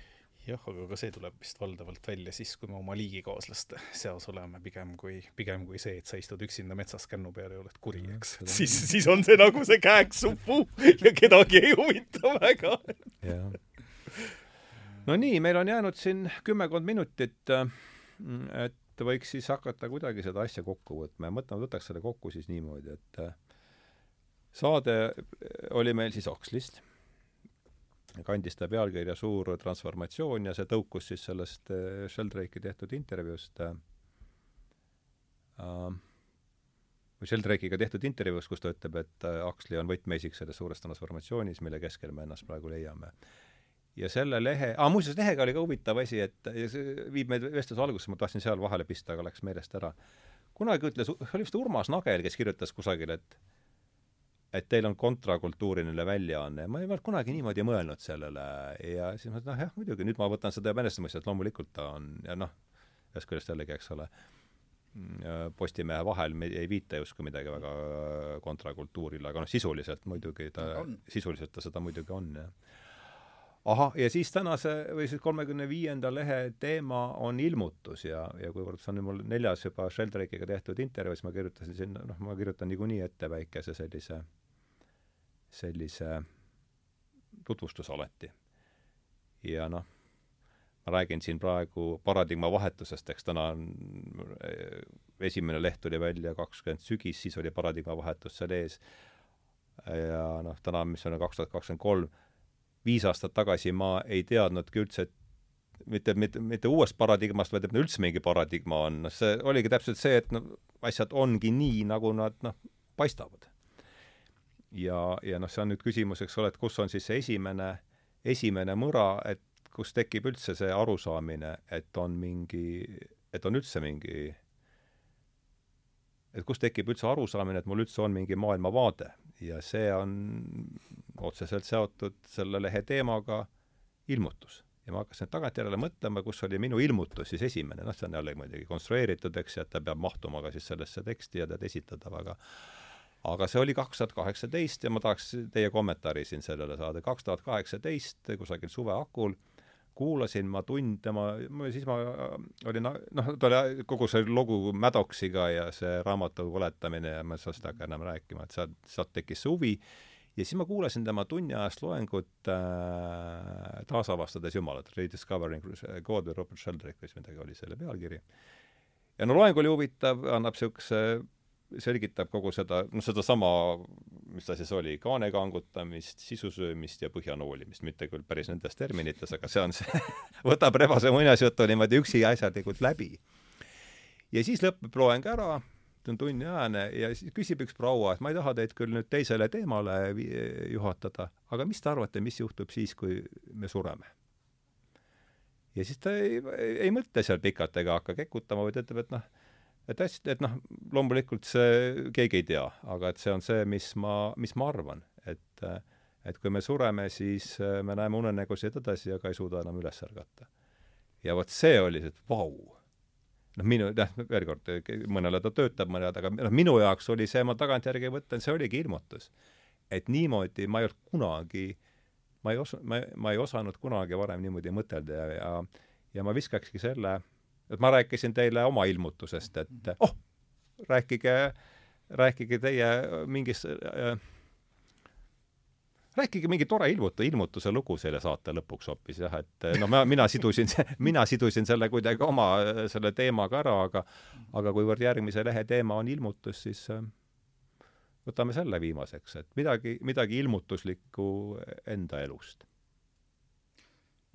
jah, aga ka see tuleb vist valdavalt välja siis, kui me oma liigikaaslaste seas oleme, pigem kui, pigem kui see, et sa istud üksinda metsas kännu peal ja oled kuri, eks. siis, siis on see nagu see käeksupuu ja kedagi ei huvita väga. jah no nii, meil on jäänud siin kümmekond minutit, et võiks siis hakata kuidagi seda asja kokku võtma. Ja mõtlema, võtaks selle kokku siis niimoodi, et saade oli meil siis Oxlist, kandis ta pealkirja Suur transformatsioon ja see tõukus siis sellest Sheldrake'i tehtud intervjuust äh, või Sheldrake'iga tehtud intervjuus, kus ta ütleb, et Huxley on võtmeisik selles suures transformatsioonis, mille keskel me ennast praegu leiame ja selle lehe, aa muuseas, lehega oli ka huvitav asi, et ja see viib meid vestluse algusesse, ma tahtsin seal vahele pista, aga läks meelest ära. kunagi ütles, oli vist Urmas Nagel, kes kirjutas kusagil, et et teil on kontrakultuuriline väljaanne. Ja ma ei olnud kunagi niimoodi mõelnud sellele ja siis ma ütlesin, noh jah, muidugi, nüüd ma võtan seda enesestmõistet, loomulikult ta on ja noh, ühest küljest jällegi, eks ole, Postimehe vahel me ei viita justkui midagi väga kontrakultuurile, aga noh, sisuliselt muidugi ta, sisuliselt ta seda muidugi on, jah ahah, ja siis tänase või siis kolmekümne viienda lehe teema on ilmutus ja, ja kuivõrd see on mul neljas juba Sheldrake'iga tehtud intervjuu, siis ma kirjutasin sinna, noh, ma kirjutan niikuinii ette väikese sellise, sellise tutvustuse alati. ja noh, ma räägin siin praegu paradigma vahetusest, eks täna on, esimene leht tuli välja kakskümmend sügis, siis oli paradigma vahetus seal ees, ja noh, täna, mis on kaks tuhat kakskümmend kolm, viis aastat tagasi ma ei teadnudki üldse, et mitte, mitte, mitte uuest paradigmast, vaid et üldse mingi paradigma on, noh see oligi täpselt see, et noh, asjad ongi nii, nagu nad noh, paistavad. ja, ja noh, see on nüüd küsimus, eks ole, et kus on siis see esimene, esimene mõra, et kus tekib üldse see arusaamine, et on mingi, et on üldse mingi et kus tekib üldse arusaamine, et mul üldse on mingi maailmavaade ja see on otseselt seotud selle lehe teemaga ilmutus. ja ma hakkasin tagantjärele mõtlema, kus oli minu ilmutus siis esimene, noh, see on jälle muidugi konstrueeritud, eks, ja et ta peab mahtuma ka siis sellesse teksti ja tead esitatav, aga aga see oli kaks tuhat kaheksateist ja ma tahaks teie kommentaari siin sellele saada. kaks tuhat kaheksateist kusagil suve hakul kuulasin ma tund tema, siis ma olin noh, ta oli kogu see lugu Maddoxiga ja see raamatu valetamine ja ma ei saa seda ka enam rääkima, et sealt, sealt tekkis see huvi ja siis ma kuulasin tema tunniajast loengut äh, Taasavastades Jumalat, Rediscovering God või Robert Sheldrake või midagi oli selle pealkiri. ja no loeng oli huvitav, annab niisuguse selgitab kogu seda, noh, sedasama, mis ta siis oli, kaane kangutamist, sisu söömist ja põhja noolimist, mitte küll päris nendes terminites, aga see on see võtab rebase muinasjutu niimoodi üksi asjalikult läbi. ja siis lõpeb loeng ära, ta on tunniajane ja siis küsib üks proua, et ma ei taha teid küll nüüd teisele teemale juhatada, aga mis te arvate, mis juhtub siis, kui me sureme? ja siis ta ei, ei mõtle seal pikalt ega hakka kekutama, vaid ütleb, et noh, et hästi, et noh, loomulikult see, keegi ei tea, aga et see on see, mis ma, mis ma arvan, et et kui me sureme, siis me näeme unenägusid edasi, aga ei suuda enam üles ärgata. ja vot see oli see, et vau. noh, minu, noh, veel kord, mõnele ta töötab, mõnele, aga noh, minu jaoks oli see, ma tagantjärgi mõtlen, see oligi ilmutus. et niimoodi ma ei olnud kunagi, ma ei os-, ma, ma ei osanud kunagi varem niimoodi mõtelda ja, ja ja ma viskakski selle et ma rääkisin teile oma ilmutusest, et oh, rääkige, rääkige teie mingist äh, rääkige mingi tore ilmutu, ilmutuse lugu selle saate lõpuks hoopis jah, et noh, ma, mina sidusin, mina sidusin selle kuidagi oma selle teemaga ära, aga aga kuivõrd järgmise lehe teema on ilmutus, siis äh, võtame selle viimaseks, et midagi, midagi ilmutuslikku enda elust. no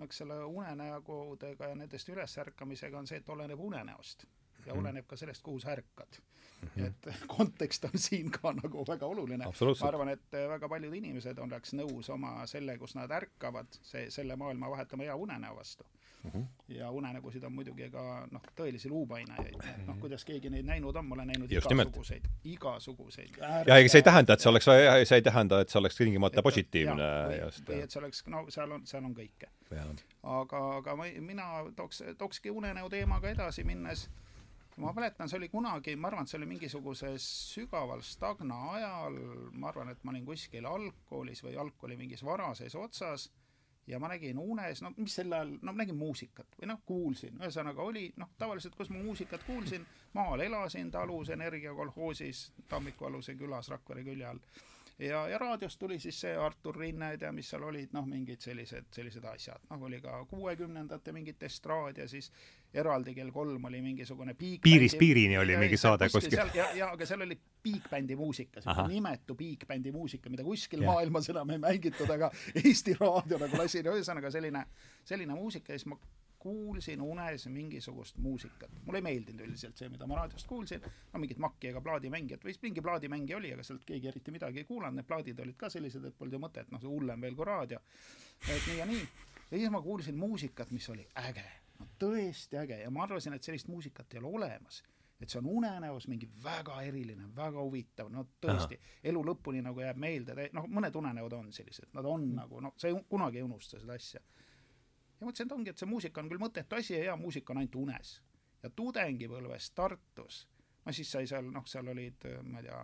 eks selle unenägudega ja nendest ülesärkamisega on see, et oleneb unenäost ja mhm. oleneb ka sellest, kuhu sa ärkad mm. -hmm. et kontekst on siin ka nagu väga oluline. ma arvan, et väga paljud inimesed oleks nõus oma selle, kus nad ärkavad, see, selle maailma vahetama hea unenäo vastu mm. -hmm. ja unenägusid on muidugi ka noh, tõelisi luupainajaid, et noh, kuidas keegi neid näinud on, ma olen näinud Just igasuguseid, igasuguseid. ja ega see ei tähenda, et see oleks, see ei tähenda, et see oleks tingimata positiivne. või et see oleks, no seal on, seal on kõike. aga, aga ma, mina tooks, tookski unenäo teemaga edasi minnes ma mäletan, see oli kunagi, ma arvan, et see oli mingisuguses sügaval stagna ajal, ma arvan, et ma olin kuskil algkoolis või algkooli mingis varases otsas ja ma nägin unes, no mis sel ajal, no nägin muusikat või noh, kuulsin, ühesõnaga oli noh, tavaliselt kus ma muusikat kuulsin, maal elasin talus Energiakolhoosis Tammiku aluse külas Rakvere külje all ja, ja raadiost tuli siis see Artur Rinned ja mis seal olid, noh, mingid sellised, sellised asjad, noh, oli ka kuuekümnendate mingit estraad ja siis eraldi kell kolm oli mingisugune piirist piirini oli mingi saade kuskil. ja, ja aga seal oli piikbändi muusika, nimetu piikbändi muusika, mida kuskil ja. maailmas enam ei mängitud, aga Eesti Raadio nagu lasi, ühesõnaga selline, selline muusika ja siis ma kuulsin unes mingisugust muusikat. mulle ei meeldinud üldiselt see, mida ma raadiost kuulsin, no mingit makki ega plaadimängijat või mingi plaadimängija oli, aga sealt keegi eriti midagi ei kuulanud, need plaadid olid ka sellised, et polnud ju mõtet, noh, see hullem veel kui raadio. et nii ja nii. ja siis ma kuulsin muusikat, mis oli äge, no tõesti äge. Ja ma arvasin, et sellist muusikat ei ole olemas. Et see on unenäos mingi väga eriline, väga huvitav, no tõesti, elu lõpuni nagu jääb meelde, noh, mõned unenäod on sellised, nad on mm. nagu noh, sa ei, kunagi ei unusta seda asja ja mõtlesin, et ongi, et see muusika on küll mõttetu asi ja hea muusika on ainult unes. ja tudengipõlves Tartus, no siis sai seal, noh, seal olid, ma ei tea,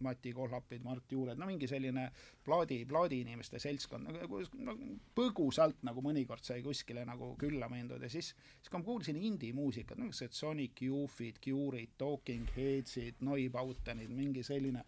Mati Kohlapid, Mart Juured, no mingi selline plaadi, plaadiinimeste seltskond, no, põgusalt nagu mõnikord sai kuskile nagu külla mindud ja siis, siis kui ma kuulsin indie-muusikat, nagu see Sonic Youth'id, Cure'id, Talking Heads'id, Neubautenid, mingi selline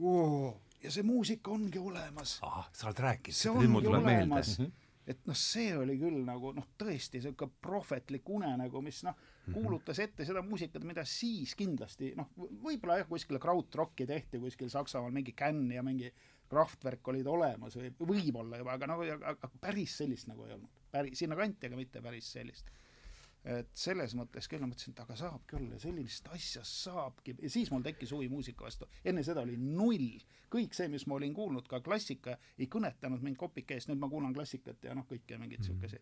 oo, ja see muusika ongi olemas. ahah, sa oled rääkinud, nüüd mul tuleb meelde et noh, see oli küll nagu noh, tõesti niisugune prohvetlik unenägu, mis noh, mhm. kuulutas ette seda muusikat, mida siis kindlasti noh, võib-olla jah, kuskil krautrocki tehti kuskil Saksamaal mingi Can ja mingi Kraftwerk olid olemas või võib-olla juba, aga nagu aga päris sellist nagu ei olnud. päris, sinnakanti, aga mitte päris sellist et selles mõttes küll ma mõtlesin, et aga saab küll ja sellist asja saabki ja siis mul tekkis huvi muusika vastu. enne seda oli null, kõik see, mis ma olin kuulnud, ka klassika, ei kõnetanud mind kopika eest, nüüd ma kuulan klassikat ja noh, kõike mingeid mm -hmm.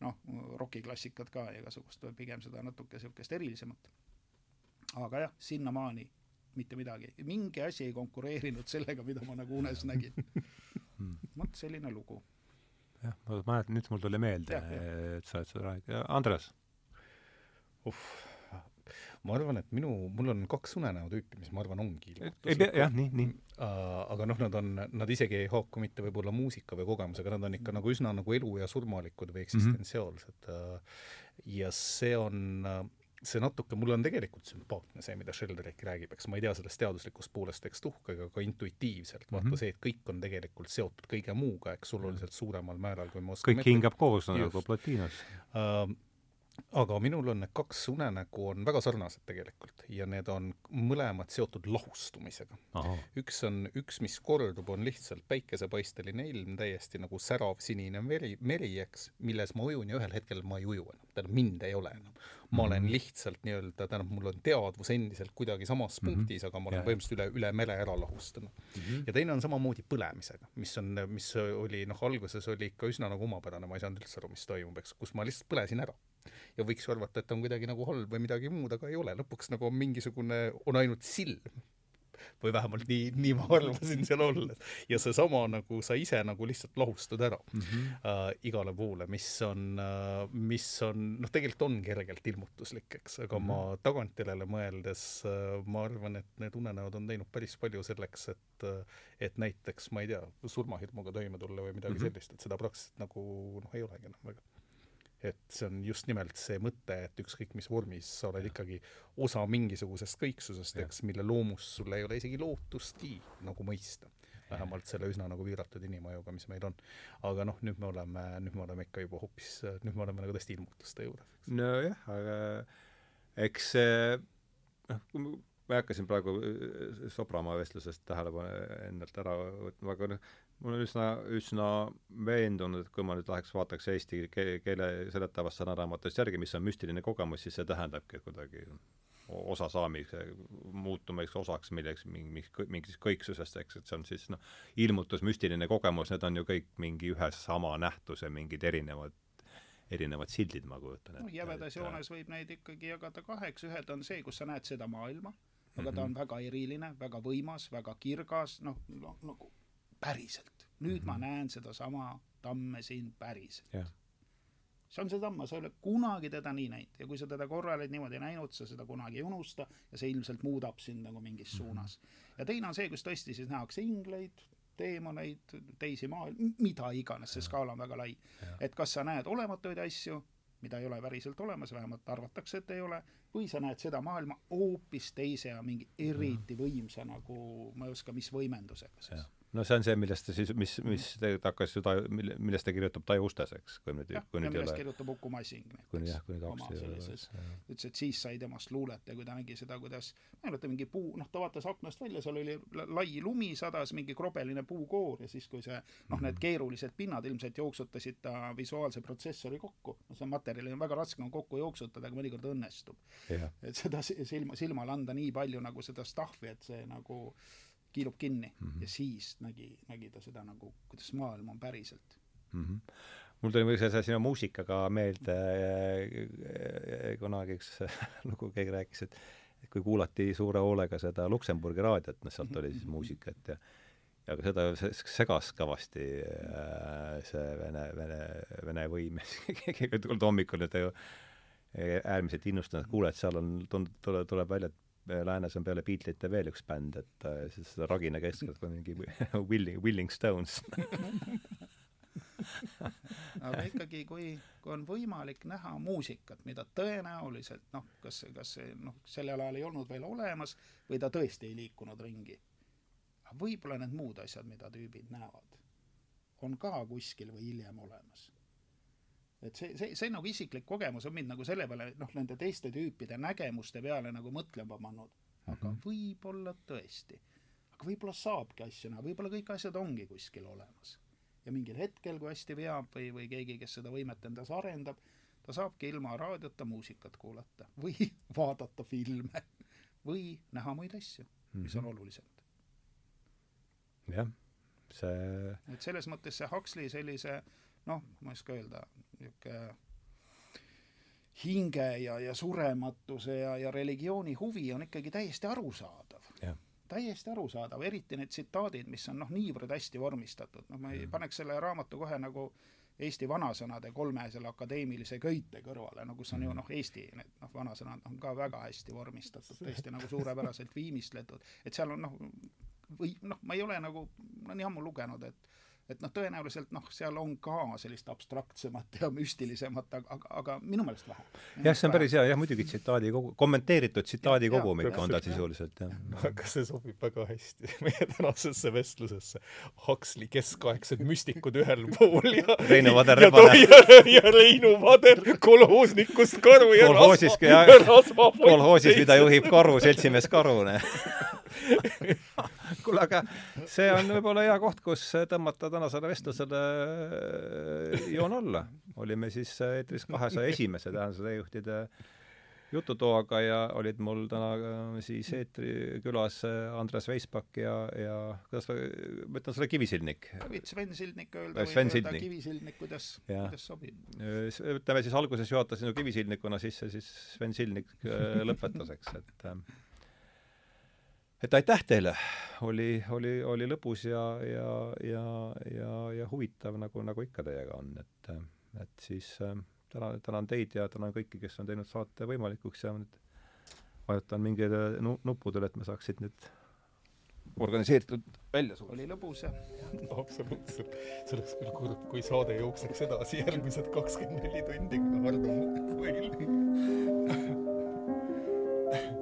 noh, rokiklassikat ka ja igasugust, pigem seda natuke siukest erilisemat. aga jah, sinnamaani mitte midagi, mingi asi ei konkureerinud sellega, mida ma nagu unes nägin. vot selline lugu jah, ma mäletan, nüüd mul tuli meelde, et sa oled seda rääkinud. Andres uh, ma arvan, et minu, mul on kaks unenäotüüpi, mis ma arvan, ongi ei pea, jah, nii, nii aga noh, nad on, nad isegi ei haaku mitte võib-olla muusika või kogemusega, nad on ikka nagu üsna nagu elu- ja surmalikud või eksistentsiaalsed mm. -hmm. Ja see on uh, see natuke, mulle on tegelikult sümpaatne see, mida Sheldrake räägib, eks ma ei tea sellest teaduslikust poolest eks tuhkagi, aga intuitiivselt vaata mm -hmm. see, et kõik on tegelikult seotud kõige muuga, eks oluliselt suuremal määral, kui me oskame kõik hingab koos nagu platiinas uh, aga minul on need kaks unenägu on väga sarnased tegelikult ja need on mõlemad seotud lahustumisega. üks on, üks, mis kordub, on lihtsalt päikesepaisteline ilm, täiesti nagu särav sinine meri, meri, eks, milles ma ujun ja ühel hetkel ma ei uju enam, tähendab mind ei ole enam. ma olen mhm. lihtsalt nii-öelda, tähendab, mul on teadvus endiselt kuidagi samas mm -hmm. punktis, aga ma olen põhimõtteliselt üle, üle mere ära lahustanud mm. -hmm. ja teine on samamoodi põlemisega, mis on, mis oli noh, alguses oli ikka üsna nagu omapärane, ma ei saanud üldse aru, mis toimub, eks, kus ma lihtsalt põlesin ära ja võiks ju arvata, et on kuidagi nagu halb või midagi muud, aga ei ole, lõpuks nagu on mingisugune, on ainult silm. või vähemalt nii, nii ma arvasin seal olles. ja seesama nagu sa ise nagu lihtsalt lahustud ära mm -hmm. äh, igale poole, mis on äh,, mis on, noh, tegelikult on kergelt ilmutuslik, eks, aga mm -hmm. ma tagantjärele mõeldes äh, ma arvan, et need unenäod on teinud päris palju selleks, et äh, et näiteks, ma ei tea, surmahirmuga toime tulla või midagi mm -hmm. sellist, et seda praktiliselt nagu noh, ei olegi enam väga et see on just nimelt see mõte, et ükskõik mis vormis sa oled ikkagi osa mingisugusest kõiksusest, eks, mille loomust sul ei ole isegi lootustki nagu mõista. vähemalt selle üsna nagu piiratud inimajuga, mis meil on. aga noh, nüüd me oleme, nüüd me oleme ikka juba hoopis, nüüd me oleme nagu tõesti ilmutuste juures. nojah, aga eks see noh, ma ei hakka siin praegu Sopramaa vestlusest tähelepanu endalt ära võtma, aga noh, mul on üsna, üsna veendunud, et kui ma nüüd läheks vaataks eesti keele, seletavast sõnaraamatust järgi, mis on müstiline kogemus, siis see tähendabki kuidagi osa saamise, muutumiseks osaks milleks, mingi, mingist kõiksusest, eks, et see on siis noh, ilmutus, müstiline kogemus, need on ju kõik mingi ühe sama nähtuse mingid erinevad erinevad sildid, ma kujutan ette. noh, jämedas joones võib neid ikkagi jagada kaheks, ühed on see, kus sa näed seda maailma, aga mm -hmm. ta on väga eriline, väga võimas, väga kirgas, noh, noh, nagu päriselt. Nüüd mm -hmm. ma mhm. näen sedasama tamme siin päriselt yeah.. see on see tamm, sa ei ole kunagi teda nii näinud ja kui sa teda korra oled niimoodi näinud, sa seda kunagi ei unusta ja see ilmselt muudab sind nagu mingis mm -hmm. suunas. ja teine on see, kus tõesti siis nähakse ingleid, teemoneid, teisi maailm, mida iganes, see skaala on väga lai. et kas sa näed olematuid asju mida ei ole päriselt olemas, vähemalt arvatakse, et ei ole, või sa näed seda maailma hoopis teise ja mingi eriti võimsa nagu, ma ei oska, mis võimendusega siis no see on see, millest ta siis, mis, mis tegelikult hakkas ju ta, mille, millest ta kirjutab Taju ustes, eks, kui nüüd, kui nüüd ei ole. kirjutab Uku Masing näiteks. ta ei ole. ütles, et siis sai temast luulet ja kui ta nägi seda, kuidas, ma ei mäleta, mingi puu, noh, ta vaatas aknast välja, seal oli lai lumi sadas, mingi krobeline puukoor ja siis, kui see noh, need mhm. keerulised pinnad ilmselt jooksutasid ta visuaalse protsessori kokku, no see materjali on väga raske on kokku jooksutada, aga mõnikord õnnestub. et seda silma, silmale anda nii palju nagu seda stuff'i, et see nagu kiilub kinni mm -hmm. ja siis nägi, nägi ta seda nagu, kuidas maailm on päriselt mm. -hmm. mul tuli see sinu muusikaga meelde äh, kunagi üks lugu, keegi rääkis, et et kui kuulati suure hoolega seda Luksemburgi raadiot, noh sealt oli siis muusikat ja aga seda segas kõvasti äh, see Vene, Vene, Vene võim hommikul ju äärmiselt innustunud, kuule, et seal on, tund-, tuleb, tuleb välja, et läänes on peale Beatlesite veel üks bänd, et äh, siis seda Ragina keskel on mingi Willing, Willing Stones aga ikkagi, kui, kui on võimalik näha muusikat, mida tõenäoliselt noh, kas, kas noh, sellel ajal ei olnud veel olemas või ta tõesti ei liikunud ringi. võib-olla need muud asjad, mida tüübid näevad, on ka kuskil või hiljem olemas et see, see, see nagu isiklik kogemus on mind nagu selle peale, noh, nende teiste tüüpide nägemuste peale nagu mõtlema pannud. aga mm -hmm. võib-olla tõesti. aga võib-olla saabki asju näha, võib-olla kõik asjad ongi kuskil olemas. ja mingil hetkel, kui hästi veab või, või keegi, kes seda võimet endas arendab, ta saabki ilma raadiota muusikat kuulata või vaadata filme või näha muid asju, mis on mhm. olulisemad. jah, see et selles mõttes see Huxley sellise noh, ma ei oska öelda, niisugune hinge ja, ja surematuse ja, ja religiooni huvi on ikkagi täiesti arusaadav. täiesti arusaadav, eriti need tsitaadid, mis on noh, niivõrd hästi vormistatud, noh, ma ei paneks selle raamatu kohe nagu Eesti vanasõnade kolme selle akadeemilise köite kõrvale, no kus on ju mm. noh, Eesti need noh, vanasõnad on ka väga hästi vormistatud, tõesti nagu suurepäraselt viimistletud, et seal on noh, või noh, ma ei ole nagu no, nii ammu lugenud, et et noh, tõenäoliselt noh, seal on ka sellist abstraktsemat ja müstilisemat, aga, aga, aga minu meelest vähe. jah, see on päris hea, jah, muidugi tsitaadi kogu, kommenteeritud tsitaadi kogumik on ta sisuliselt, jah. aga see sobib väga hästi meie tänasesse vestlusesse. Huxley keskaegsed müstikud ühel pool ja Reinu Vader Rebane. ja, ja Reinu Vader kolhoosnikust Karu ja kolhoosis, rasva, kolhoosis, mida juhib Karu, seltsimees Karu, kuule, aga see on võib-olla hea koht, kus tõmmata tänasele vestlusele äh, joon alla. olime siis eetris kahesaja esimese tähenduse teejuhtide jututoaga ja olid mul täna äh, siis eetri külas äh, Andres Veispak ja, ja kuidas ma, ma ütlen sulle Kivisildnik? Sven Sildnik öelda Sven või öelda Kivisildnik, kuidas, kuidas sobib. ütleme siis alguses juhatasin ju Kivisildnikuna sisse, siis Sven Sildnik lõpetas, eks, et et aitäh teile, oli, oli, oli lõbus ja, ja, ja, ja, ja huvitav, nagu, nagu ikka teiega on, et, et siis äh, tänan, tänan teid ja tänan kõiki, kes on teinud saate võimalikuks ja nüüd vajutan mingile nu-, nupudele, et me saaks siit nüüd organiseeritud välja sulle. oli lõbus ja absoluutselt. see oleks küll kurb, kui saade jookseks edasi järgmised kakskümmend neli tundi, kui Hardo Mull